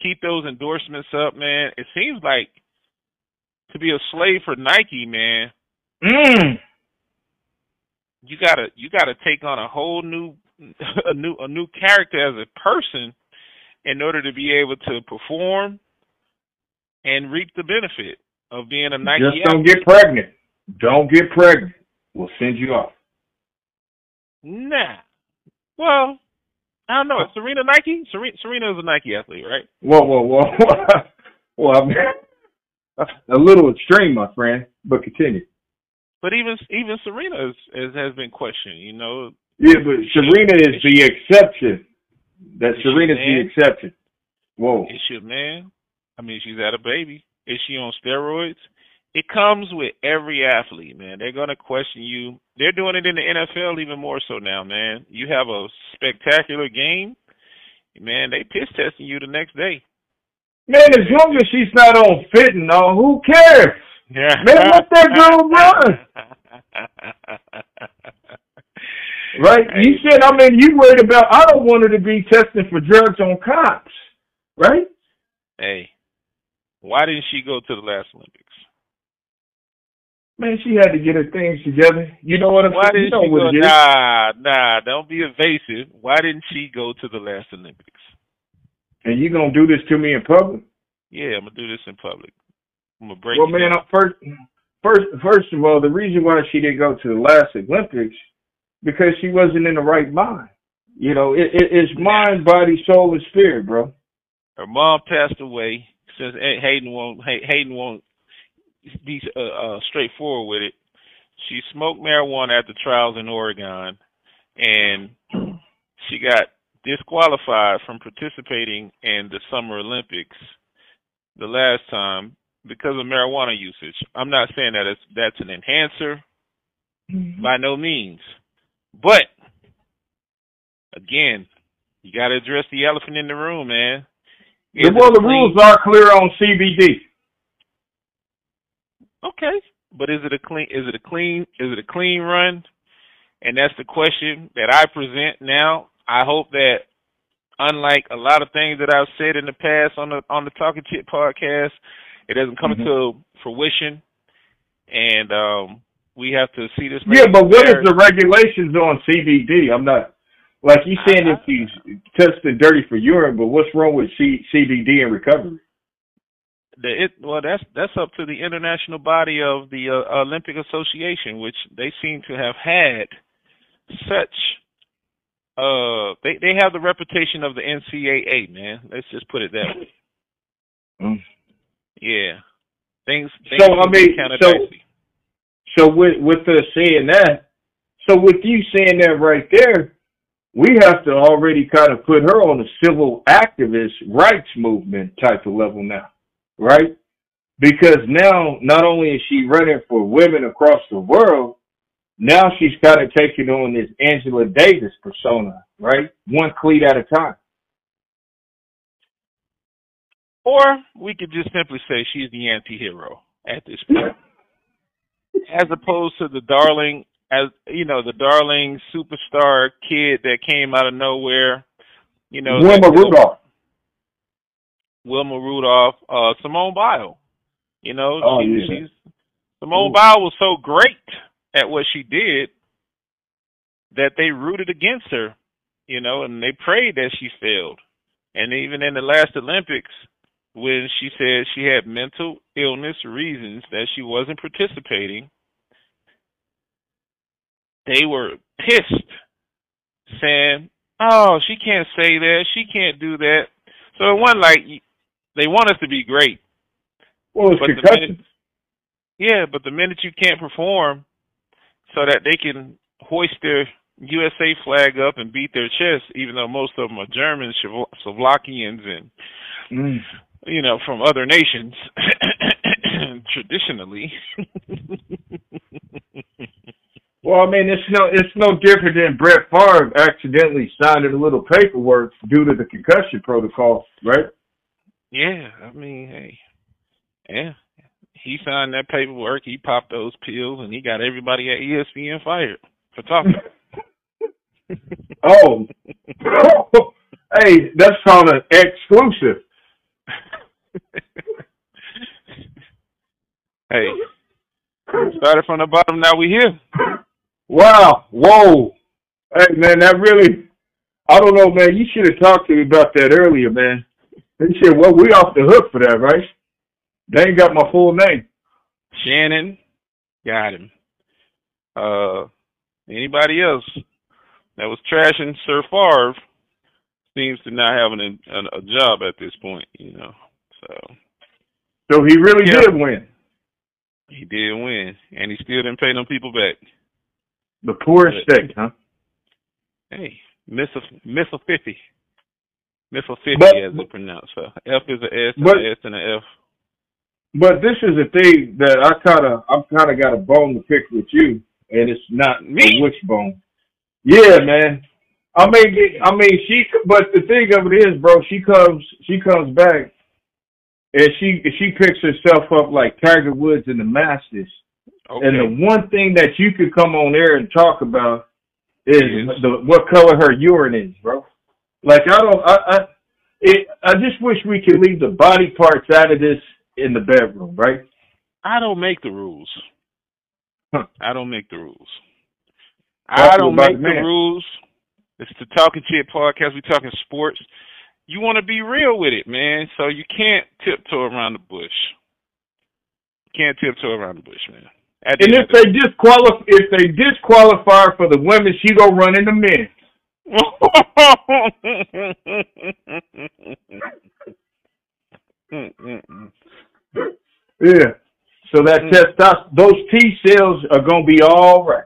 keep those endorsements up, man. It seems like to be a slave for Nike, man. Mm you gotta you gotta take on a whole new a new a new character as a person in order to be able to perform and reap the benefit of being a Nike. Just don't athlete. get pregnant. Don't get pregnant. We'll send you off. Nah. Well, I don't know. Serena Nike? Serena Serena is a Nike athlete, right? Whoa, whoa, whoa. well, I mean, a little extreme, my friend, but continue. But even even Serena is, is has been questioned. You know. Yeah, but Serena is the exception. That Serena's the exception. Whoa. Is she a man? I mean, she's had a baby. Is she on steroids? It comes with every athlete, man. They're gonna question you. They're doing it in the NFL even more so now, man. You have a spectacular game, man. They piss testing you the next day. Man, as long as she's not on fentanyl, who cares? Yeah. Man, let that girl run. right? You said, I mean, you worried about, I don't want her to be testing for drugs on cops, right? Hey, why didn't she go to the last Olympics? Man, she had to get her things together. You know what I'm Why didn't you know she go? Nah, nah, don't be evasive. Why didn't she go to the last Olympics? And you gonna do this to me in public? Yeah, I'm gonna do this in public. I'm gonna break. Well, man, down. first, first, first of all, the reason why she didn't go to the last Olympics because she wasn't in the right mind. You know, it, it, it's mind, body, soul, and spirit, bro. Her mom passed away. Since Hayden won't, Hayden won't be uh, uh, straightforward with it. She smoked marijuana at the trials in Oregon, and she got disqualified from participating in the Summer Olympics the last time because of marijuana usage. I'm not saying that it's, that's an enhancer, mm-hmm. by no means. But again, you got to address the elephant in the room, man. well, the rules are clear on CBD. Okay, but is it a clean? Is it a clean? Is it a clean run? And that's the question that I present now. I hope that, unlike a lot of things that I've said in the past on the on the Talking Chit podcast, it doesn't come mm-hmm. to fruition, and um, we have to see this. Yeah, but what is the regulations on CBD? I'm not like you saying if you tested dirty for urine, but what's wrong with C- CBD and recovery? the it well that's that's up to the international body of the uh, Olympic Association, which they seem to have had such uh they they have the reputation of the NCAA, man. Let's just put it that way. Mm. Yeah. Things, things So I mean so so with with us saying that so with you saying that right there, we have to already kind of put her on a civil activist rights movement type of level now right? Because now not only is she running for women across the world, now she's kind of taking on this Angela Davis persona, right? One cleat at a time. Or we could just simply say she's the anti-hero at this point. as opposed to the darling, as you know, the darling superstar kid that came out of nowhere. You know, Wilma Rudolph. Wilma Rudolph, uh, Simone Biles. You know, oh, she, yeah. she's Simone Ooh. Biles was so great at what she did that they rooted against her, you know, and they prayed that she failed. And even in the last Olympics, when she said she had mental illness reasons that she wasn't participating, they were pissed, saying, "Oh, she can't say that. She can't do that." So it wasn't like they want us to be great. Well, it's but the minute, yeah, but the minute you can't perform, so that they can hoist their USA flag up and beat their chest, even though most of them are Germans, Slovakians, and mm. you know from other nations traditionally. well, I mean, it's no it's no different than Brett Favre accidentally signing a little paperwork due to the concussion protocol, right? Yeah, I mean, hey, yeah, he signed that paperwork. He popped those pills, and he got everybody at ESPN fired for talking. oh, hey, that's called an exclusive. hey, started from the bottom. Now we here. Wow! Whoa! Hey, man, that really. I don't know, man. You should have talked to me about that earlier, man. They said, well, we off the hook for that, right? They ain't got my full name. Shannon, got him. Uh, anybody else that was trashing Sir Favre, seems to not have a, a, a job at this point. You know, so. So he really yeah. did win. He did win, and he still didn't pay them people back. The poorest but, state, huh? Hey, Mississippi. Mississippi, but, as they pronounce. So F is an S, but, an S, and an F. But this is a thing that I kind of, I've kind of got a bone to pick with you, and it's not me. A bone? Yeah, man. I mean, I mean, she. But the thing of it is, bro, she comes, she comes back, and she she picks herself up like Tiger Woods in the Masters. Okay. And the one thing that you could come on there and talk about is, is. the what color her urine is, bro. Like I don't, I, I, it, I just wish we could leave the body parts out of this in the bedroom, right? I don't make the rules. Huh. I don't make the rules. I don't make the rules. It's the Talking Chit podcast. We talking sports. You want to be real with it, man. So you can't tiptoe around the bush. You can't tiptoe around the bush, man. and if they disqualify, if they disqualify for the women, she go run in the men. yeah. So that mm. testosterone, those T cells are gonna be all right.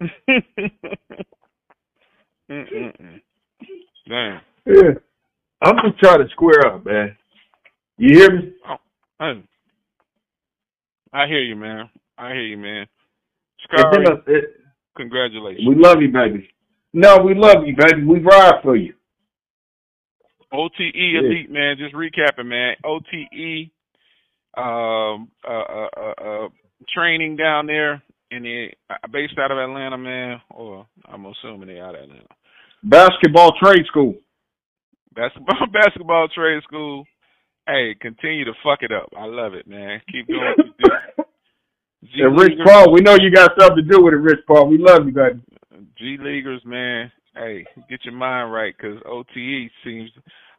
Damn. Yeah. I'm just trying to square up, man. You hear me? Oh, I, I hear you, man. I hear you, man. Sha'Carri, congratulations. We love you, baby. No, we love you, baby. We ride for you. OTE yeah. Elite, man. Just recapping, man. OTE um, uh, uh, uh, uh, training down there in the uh, based out of Atlanta, man. Or I'm assuming they out of Atlanta. Basketball trade school. Basketball basketball trade school. Hey, continue to fuck it up. I love it, man. Keep doing what you do. And Rich Paul, we know you got something to do with it, Rich Paul. We love you, baby. G leaguers, man. Hey, get your mind right, cause OTE seems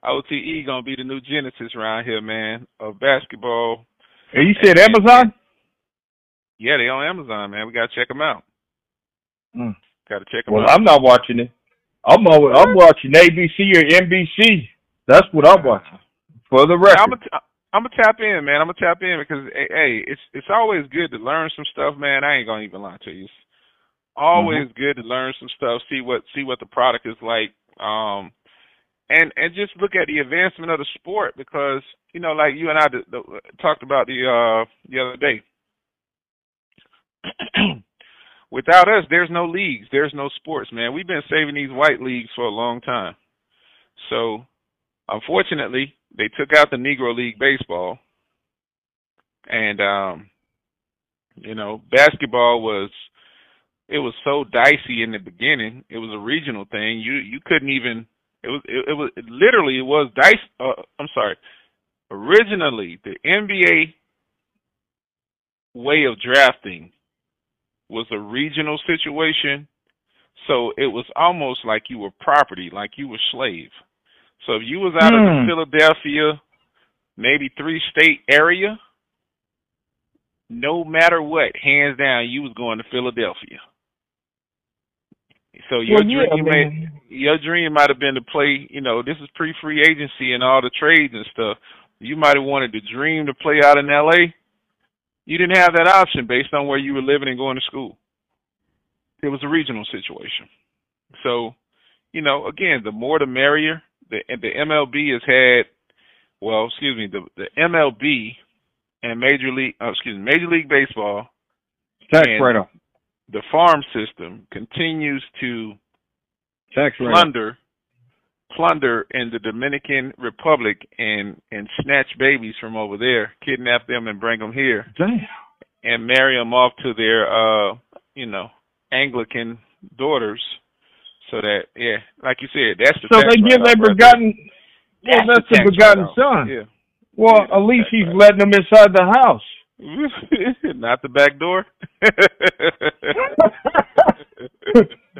OTE gonna be the new genesis around here, man, of basketball. And you said and, Amazon? Yeah, they on Amazon, man. We gotta check them out. Mm. Gotta check them well, out. Well, I'm not watching it. I'm always, I'm watching ABC or NBC. That's what I'm watching. For the record. I'm a, I'm gonna tap in, man. I'm gonna tap in because hey, it's it's always good to learn some stuff, man. I ain't gonna even lie to you. It's always mm-hmm. good to learn some stuff, see what see what the product is like, um, and and just look at the advancement of the sport because you know, like you and I d- talked about the uh the other day. Without us, there's no leagues, there's no sports, man. We've been saving these white leagues for a long time. So, unfortunately, they took out the Negro League baseball, and um, you know, basketball was it was so dicey in the beginning. It was a regional thing. You you couldn't even. It was it, it was it literally it was dice. Uh, I'm sorry. Originally, the NBA way of drafting was a regional situation, so it was almost like you were property, like you were slave. So if you was out mm. of the hmm. Philadelphia, maybe three state area, no matter what, hands down, you was going to Philadelphia. So your well, yeah, dream, may, your dream might have been to play. You know, this is pre-free agency and all the trades and stuff. You might have wanted to dream to play out in L.A. You didn't have that option based on where you were living and going to school. It was a regional situation. So, you know, again, the more the merrier. The the MLB has had, well, excuse me, the the MLB and Major League, oh, excuse me, Major League Baseball. Tax write-off the farm system continues to Tax plunder plunder in the Dominican Republic and and snatch babies from over there, kidnap them and bring them here, Damn. and marry them off to their uh you know Anglican daughters, so that yeah, like you said, that's the so they give their begotten. Well, that's, that's the, begotten son. Yeah. Well, yeah, at least he's letting them inside the house. Not the back door.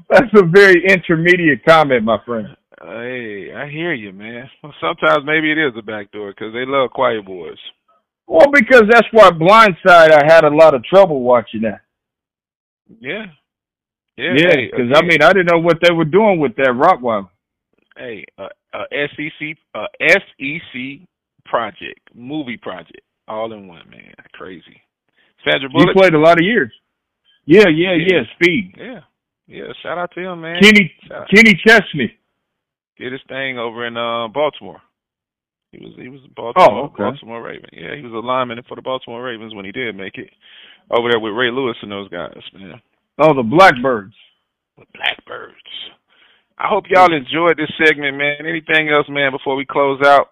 That's a very intermediate comment, my friend. Hey, I hear you, man. Well, sometimes maybe it is a back door because they love quiet boys. Well, because that's why Blindside I had a lot of trouble watching that. Yeah. Yeah, yeah, because I mean I didn't know what they were doing with that Rockwell. Hey, uh, a SEC uh, SEC project, movie project, all in one. Man, crazy. Sandra Bullock. He played a lot of years. Yeah, yeah, yeah. Yeah. Speed. Yeah, yeah. Shout out to him, man. Kenny Kenny Chesney. Did his thing over in uh, Baltimore. He was he was Baltimore Oh, okay. Baltimore Raven. Yeah, he was a lineman for the Baltimore Ravens when he did make it over there with Ray Lewis and those guys, man. Oh, the Blackbirds. The Blackbirds. I hope y'all enjoyed this segment, man. Anything else, man, before we close out?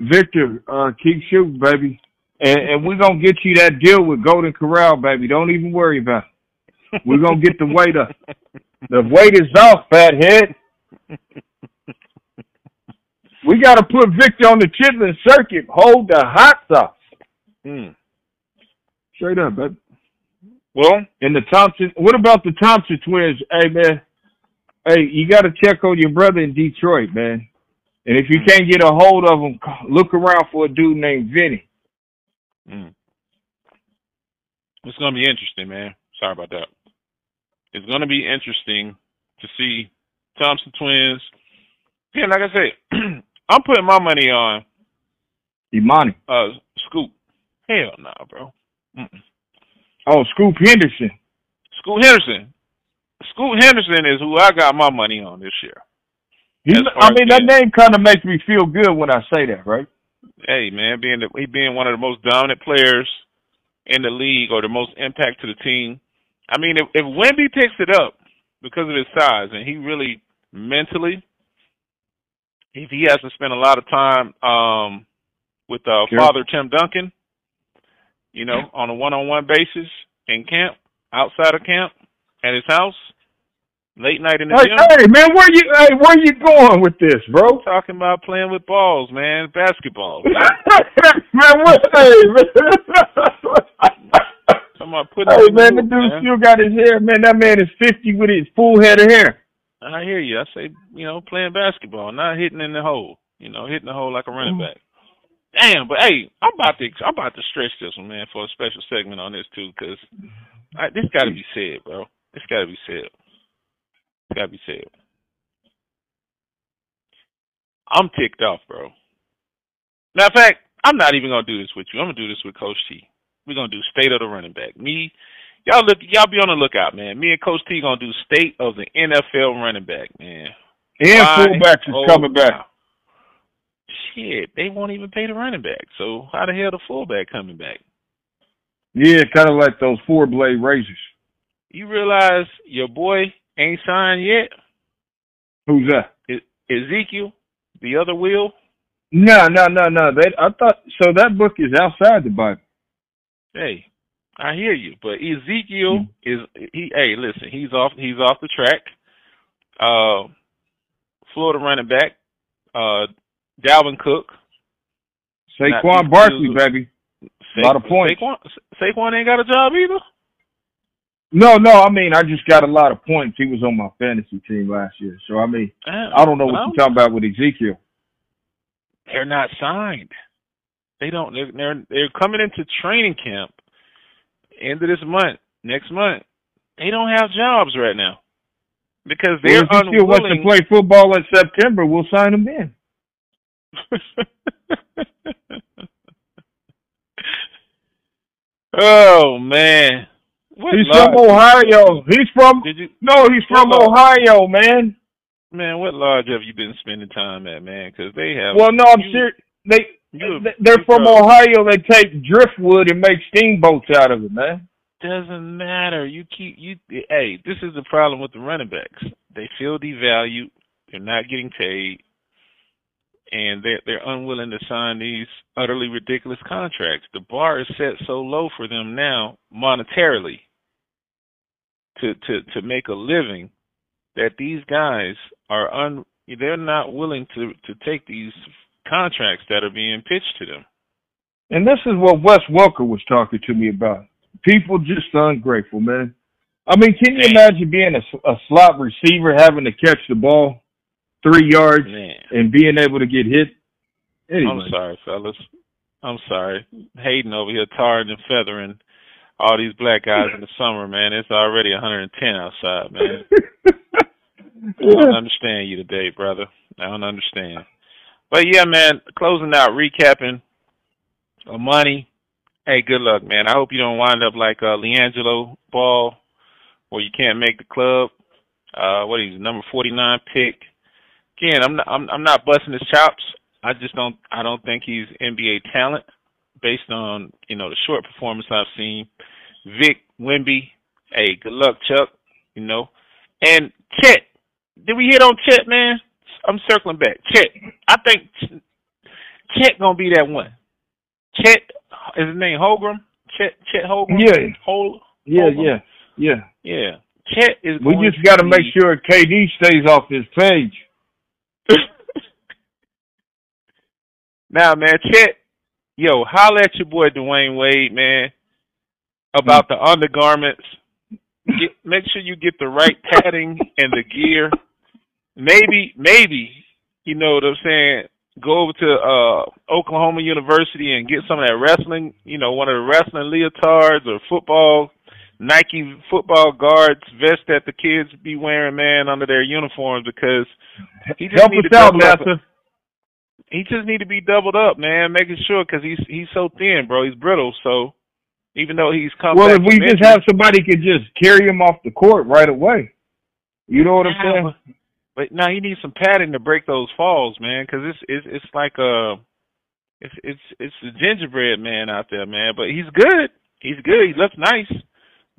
Victor, uh, keep shooting, baby. And, and we're gonna get you that deal with Golden Corral, baby. Don't even worry about it. We're gonna get the weight up. The weight is off, fathead. We gotta put Victor on the chitlin circuit. Hold the hot sauce. Hmm. Straight up, baby. Well, And the Thompson. What about the Thompson twins? Hey man, hey, you got to check on your brother in Detroit, man. And if you can't get a hold of him, look around for a dude named Vinny. Mm. It's going to be interesting, man. Sorry about that. It's going to be interesting to see Thompson twins. Yeah, like I said, I'm putting my money on Emoni. uh Scoop. Hell no, nah, bro. Mm-mm. Oh, Scoop Henderson. Scoop Henderson. Scoot Henderson is who I got my money on this year. Far I mean, that name kind of makes me feel good when I say that, right? Hey, man, being the, he being one of the most dominant players in the league or the most impact to the team. I mean, if, if Wemby picks it up because of his size and he really mentally, if he hasn't spent a lot of time um, with uh, Sure. Father Tim Duncan, you know, on a one-on-one basis in camp, outside of camp, at his house, late night in the Hey, gym. hey, man, where you? Hey, where you going with this, bro? Talking about playing with balls, man, basketball. Man. man, what? Hey, man. About putting hey, man, the dude man. still got his hair. Man, that man is fifty with his full head of hair. I hear you. I say, you know, playing basketball, not hitting in the hole. You know, hitting the hole like a running mm. back. Damn, but hey, I'm about to I'm about to stretch this one, man, for a special segment on this too, because this got to be said, bro. This got to be said. It's got to be said. I'm ticked off, bro. Matter of fact, I'm not even gonna do this with you. I'm gonna do this with Coach T. We're gonna do state of the running back. Me, y'all look, y'all be on the lookout, man. Me and Coach T gonna do state of the NFL running back, man. And Why? fullbacks is Oh, coming back. Shit, they won't even pay the running back. So how the hell the fullback coming back? Yeah, kind of like those four blade razors. You realize your boy ain't signed yet? Who's that? E- Ezekiel, the other wheel. No, no, no, no. They, I thought so. That book is outside the Bible. Hey, I hear you, but Ezekiel Hmm. is he? Hey, listen, he's off. He's off the track. Uh, Florida running back, uh, Dalvin Cook. Saquon Barkley, baby. Sa- Lot of points. Saquon, Saquon ain't got a job either. No, no. I mean, I just got a lot of points. He was on my fantasy team last year, so I mean, oh, I don't know what Well, you're talking about with Ezekiel. They're not signed. They don't. They're they're, they're coming into training camp end of this month, next month. They don't have jobs right now because they're if he still wants to play football in September, we'll sign him in. oh man, what He's from Ohio. He's from Did you no, he's from? Ohio, man. man? What lodge have you been spending time at, man? Because they have. Well, no, I'm serious. They you- they're you from. Ohio. They take driftwood and make steamboats out of it, man. Doesn't matter. You keep you. Hey, this is the problem with the running backs. They feel devalued. They're not getting paid, and they're they're unwilling to sign these utterly ridiculous contracts. The bar is set so low for them now, monetarily, to to to make a living, that these guys are un. They're not willing to to take these contracts that are being pitched to them. And this is what Wes Welker was talking to me about. People just ungrateful, man. I mean, can you imagine being a, a slot receiver having to catch the ball three yards Man. and being able to get hit? Anyway, I'm sorry, fellas. I'm sorry. Hayden over here tarring and feathering all these black guys in the summer, man. It's already 110 outside, man. I don't understand you today, brother. I don't understand. But yeah, man, closing out, recapping. Uh, Emoni. Hey, good luck, man. I hope you don't wind up like uh, LiAngelo Ball, where you can't make the club. Uh, what is number forty nine pick? Again, I'm not, I'm I'm not busting his chops. I just don't I don't think he's NBA talent based on you know the short performance I've seen. Vic Wemby, hey, good luck, Chuck. You know, and Chet. Did we hit on Chet, man? I'm circling back. Chet. I think Chet gonna be that one. Chet is his name Holmgren? Chet Chet Holmgren? Yeah. Hol Yeah, Holmgren? yeah, yeah. Yeah. Chet is We just got to be- make sure KD stays off his page. now, man, Chet, yo, holla at your boy Dwyane Wade, man, about the undergarments. Get, make sure you get the right padding and the gear. Maybe, maybe, you know what I'm saying, go over to uh Oklahoma University and get some of that wrestling, you know, one of the wrestling leotards or football Nike football guards vest that the kids be wearing, man, under their uniforms because he just Help need us to out, double up. He just need to be doubled up, man, making sure because he's he's so thin, bro. He's brittle. So even though he's come Well, if we just have somebody could just carry him off the court right away. You know what I'm saying? but, but now he needs some padding to break those falls, man, because it's it's it's like a it's it's it's the gingerbread man out there, man. But he's good. He's good. He looks nice,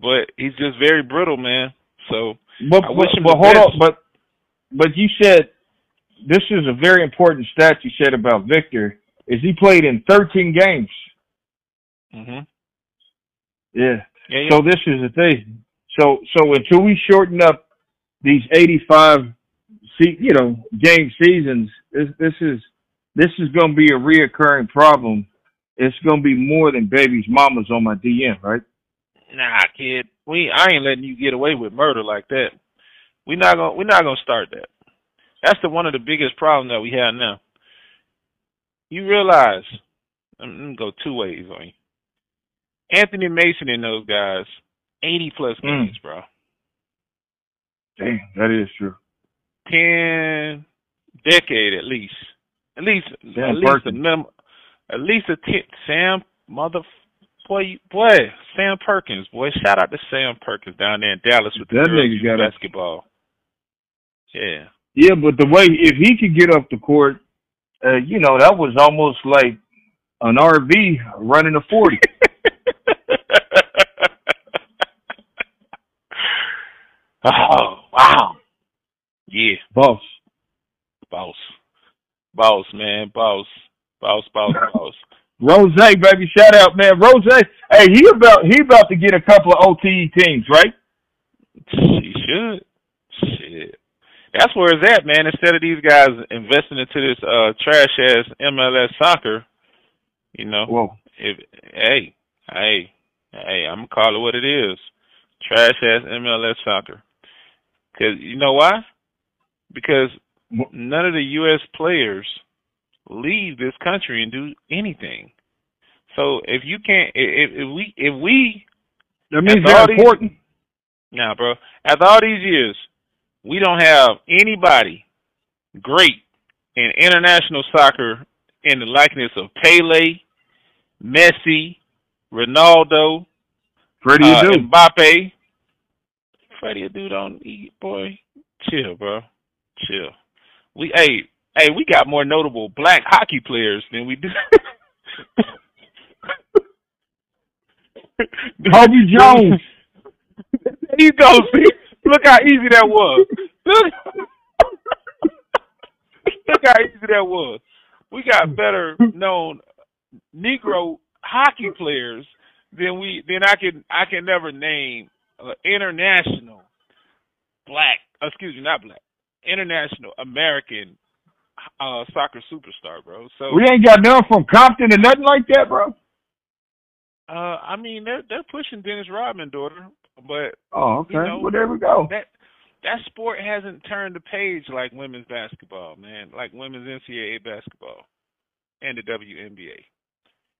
but he's just very brittle, man. So But, but, wish him but the hold best. on, but but you said this is a very important stat you said about Victor is he played in 13 games. mhm. Yeah. yeah, yeah. So this is the thing. So so until we shorten up these 85 see you know game seasons, this this is this is going to be a reoccurring problem. It's going to be more than baby's mamas on my DM, right? Nah, kid. We I ain't letting you get away with murder like that. We not gonna we're not gonna start that. That's the one of the biggest problems that we have now. You realize I'm gonna go two ways on you. Anthony Mason and those guys, eighty plus Mm. games, bro. Damn, that is true. Ten decade at least. At least Sam at least a minimum at least a ten Sam mother boy boy, Sam Perkins, boy. Shout out to Sam Perkins down there in Dallas with the That girls nigga got a- basketball. Yeah. Yeah, but the way if he could get up the court, uh, you know, that was almost like an RV running a 40. oh, wow. Yeah, Boss. boss. Boss, man, boss. Boss, boss, boss. Rose, baby, shout out, man. Rose, hey, he about he about to get a couple of OTE teams, right? She should. Shit. That's where it's at, man. Instead of these guys investing into this uh trash ass MLS soccer, you know, Whoa. if hey, hey, hey, I'm gonna call it what it is. Trash ass MLS soccer. Cause you know why? Because none of the US players leave this country and do anything. So if you can't if, if we if we That means they're these- important. now, bro, after all these years, we don't have anybody great in international soccer in the likeness of Pele, Messi, Ronaldo, Freddie uh, Adu. Mbappe. Freddie Adu don't eat, boy. Chill, bro. Chill. We, hey, hey, we got more notable black hockey players than we do. Kobe Jones. There you go. See, look how easy that was. Look, look how easy that was. We got better known Negro hockey players than we than I can I can never name uh, international black. Excuse me, not black. International American uh soccer superstar, bro. So We ain't got none from Compton or nothing like that, bro. uh I mean they're they're pushing Dennis Rodman, daughter, but Oh, okay. You know, well, there we go. that that sport hasn't turned the page like women's basketball, man. Like women's NCAA basketball and the WNBA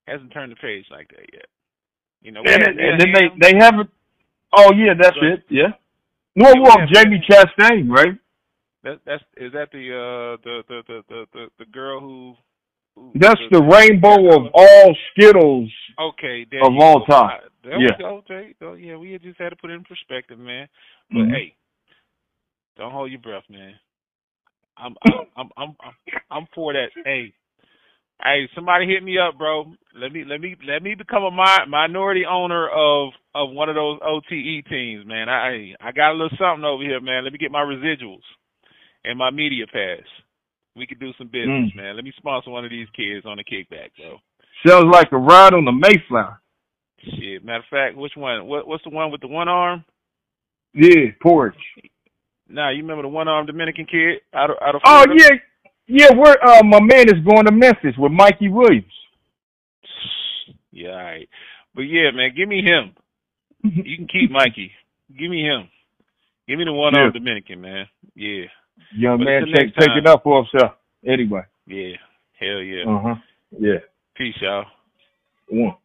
hasn't turned the page like that yet. You know, And, and then they they haven't. Oh yeah, that's it. Yeah. Well, well, Jamie Chastain, right? That that's is that the uh the the the the the, the girl who, who That's the rainbow of all Skittles okay there of all go. time. There Yeah. we go. You go. Yeah, we just had to put it in perspective, man. But Mhm. hey, don't hold your breath, man. I'm I'm I'm I'm I'm, I'm for that. Hey, hey, somebody hit me up, bro. Let me let me let me become a mi- minority owner of of one of those OTE teams, man. I I got a little something over here, man. Let me get my residuals and my media pass. We could do some business, Mm. man. Let me sponsor one of these kids on a kickback, bro. Sounds like a ride on the Mayflower. Shit. Matter of fact, which one? What what's the one with the one arm? Yeah, porch. Nah, you remember the one armed Dominican kid out of out of Oh Florida? yeah, yeah. Where uh, my man is going to Memphis with Mikey Williams. Yeah, all right. But yeah, man, give me him. You can keep Mikey. Give me him. Give me the one armed Dominican, man. Yeah. Young But man, take it up for himself. Anyway. Yeah. Hell yeah. Uh huh. Yeah. Peace, y'all. One.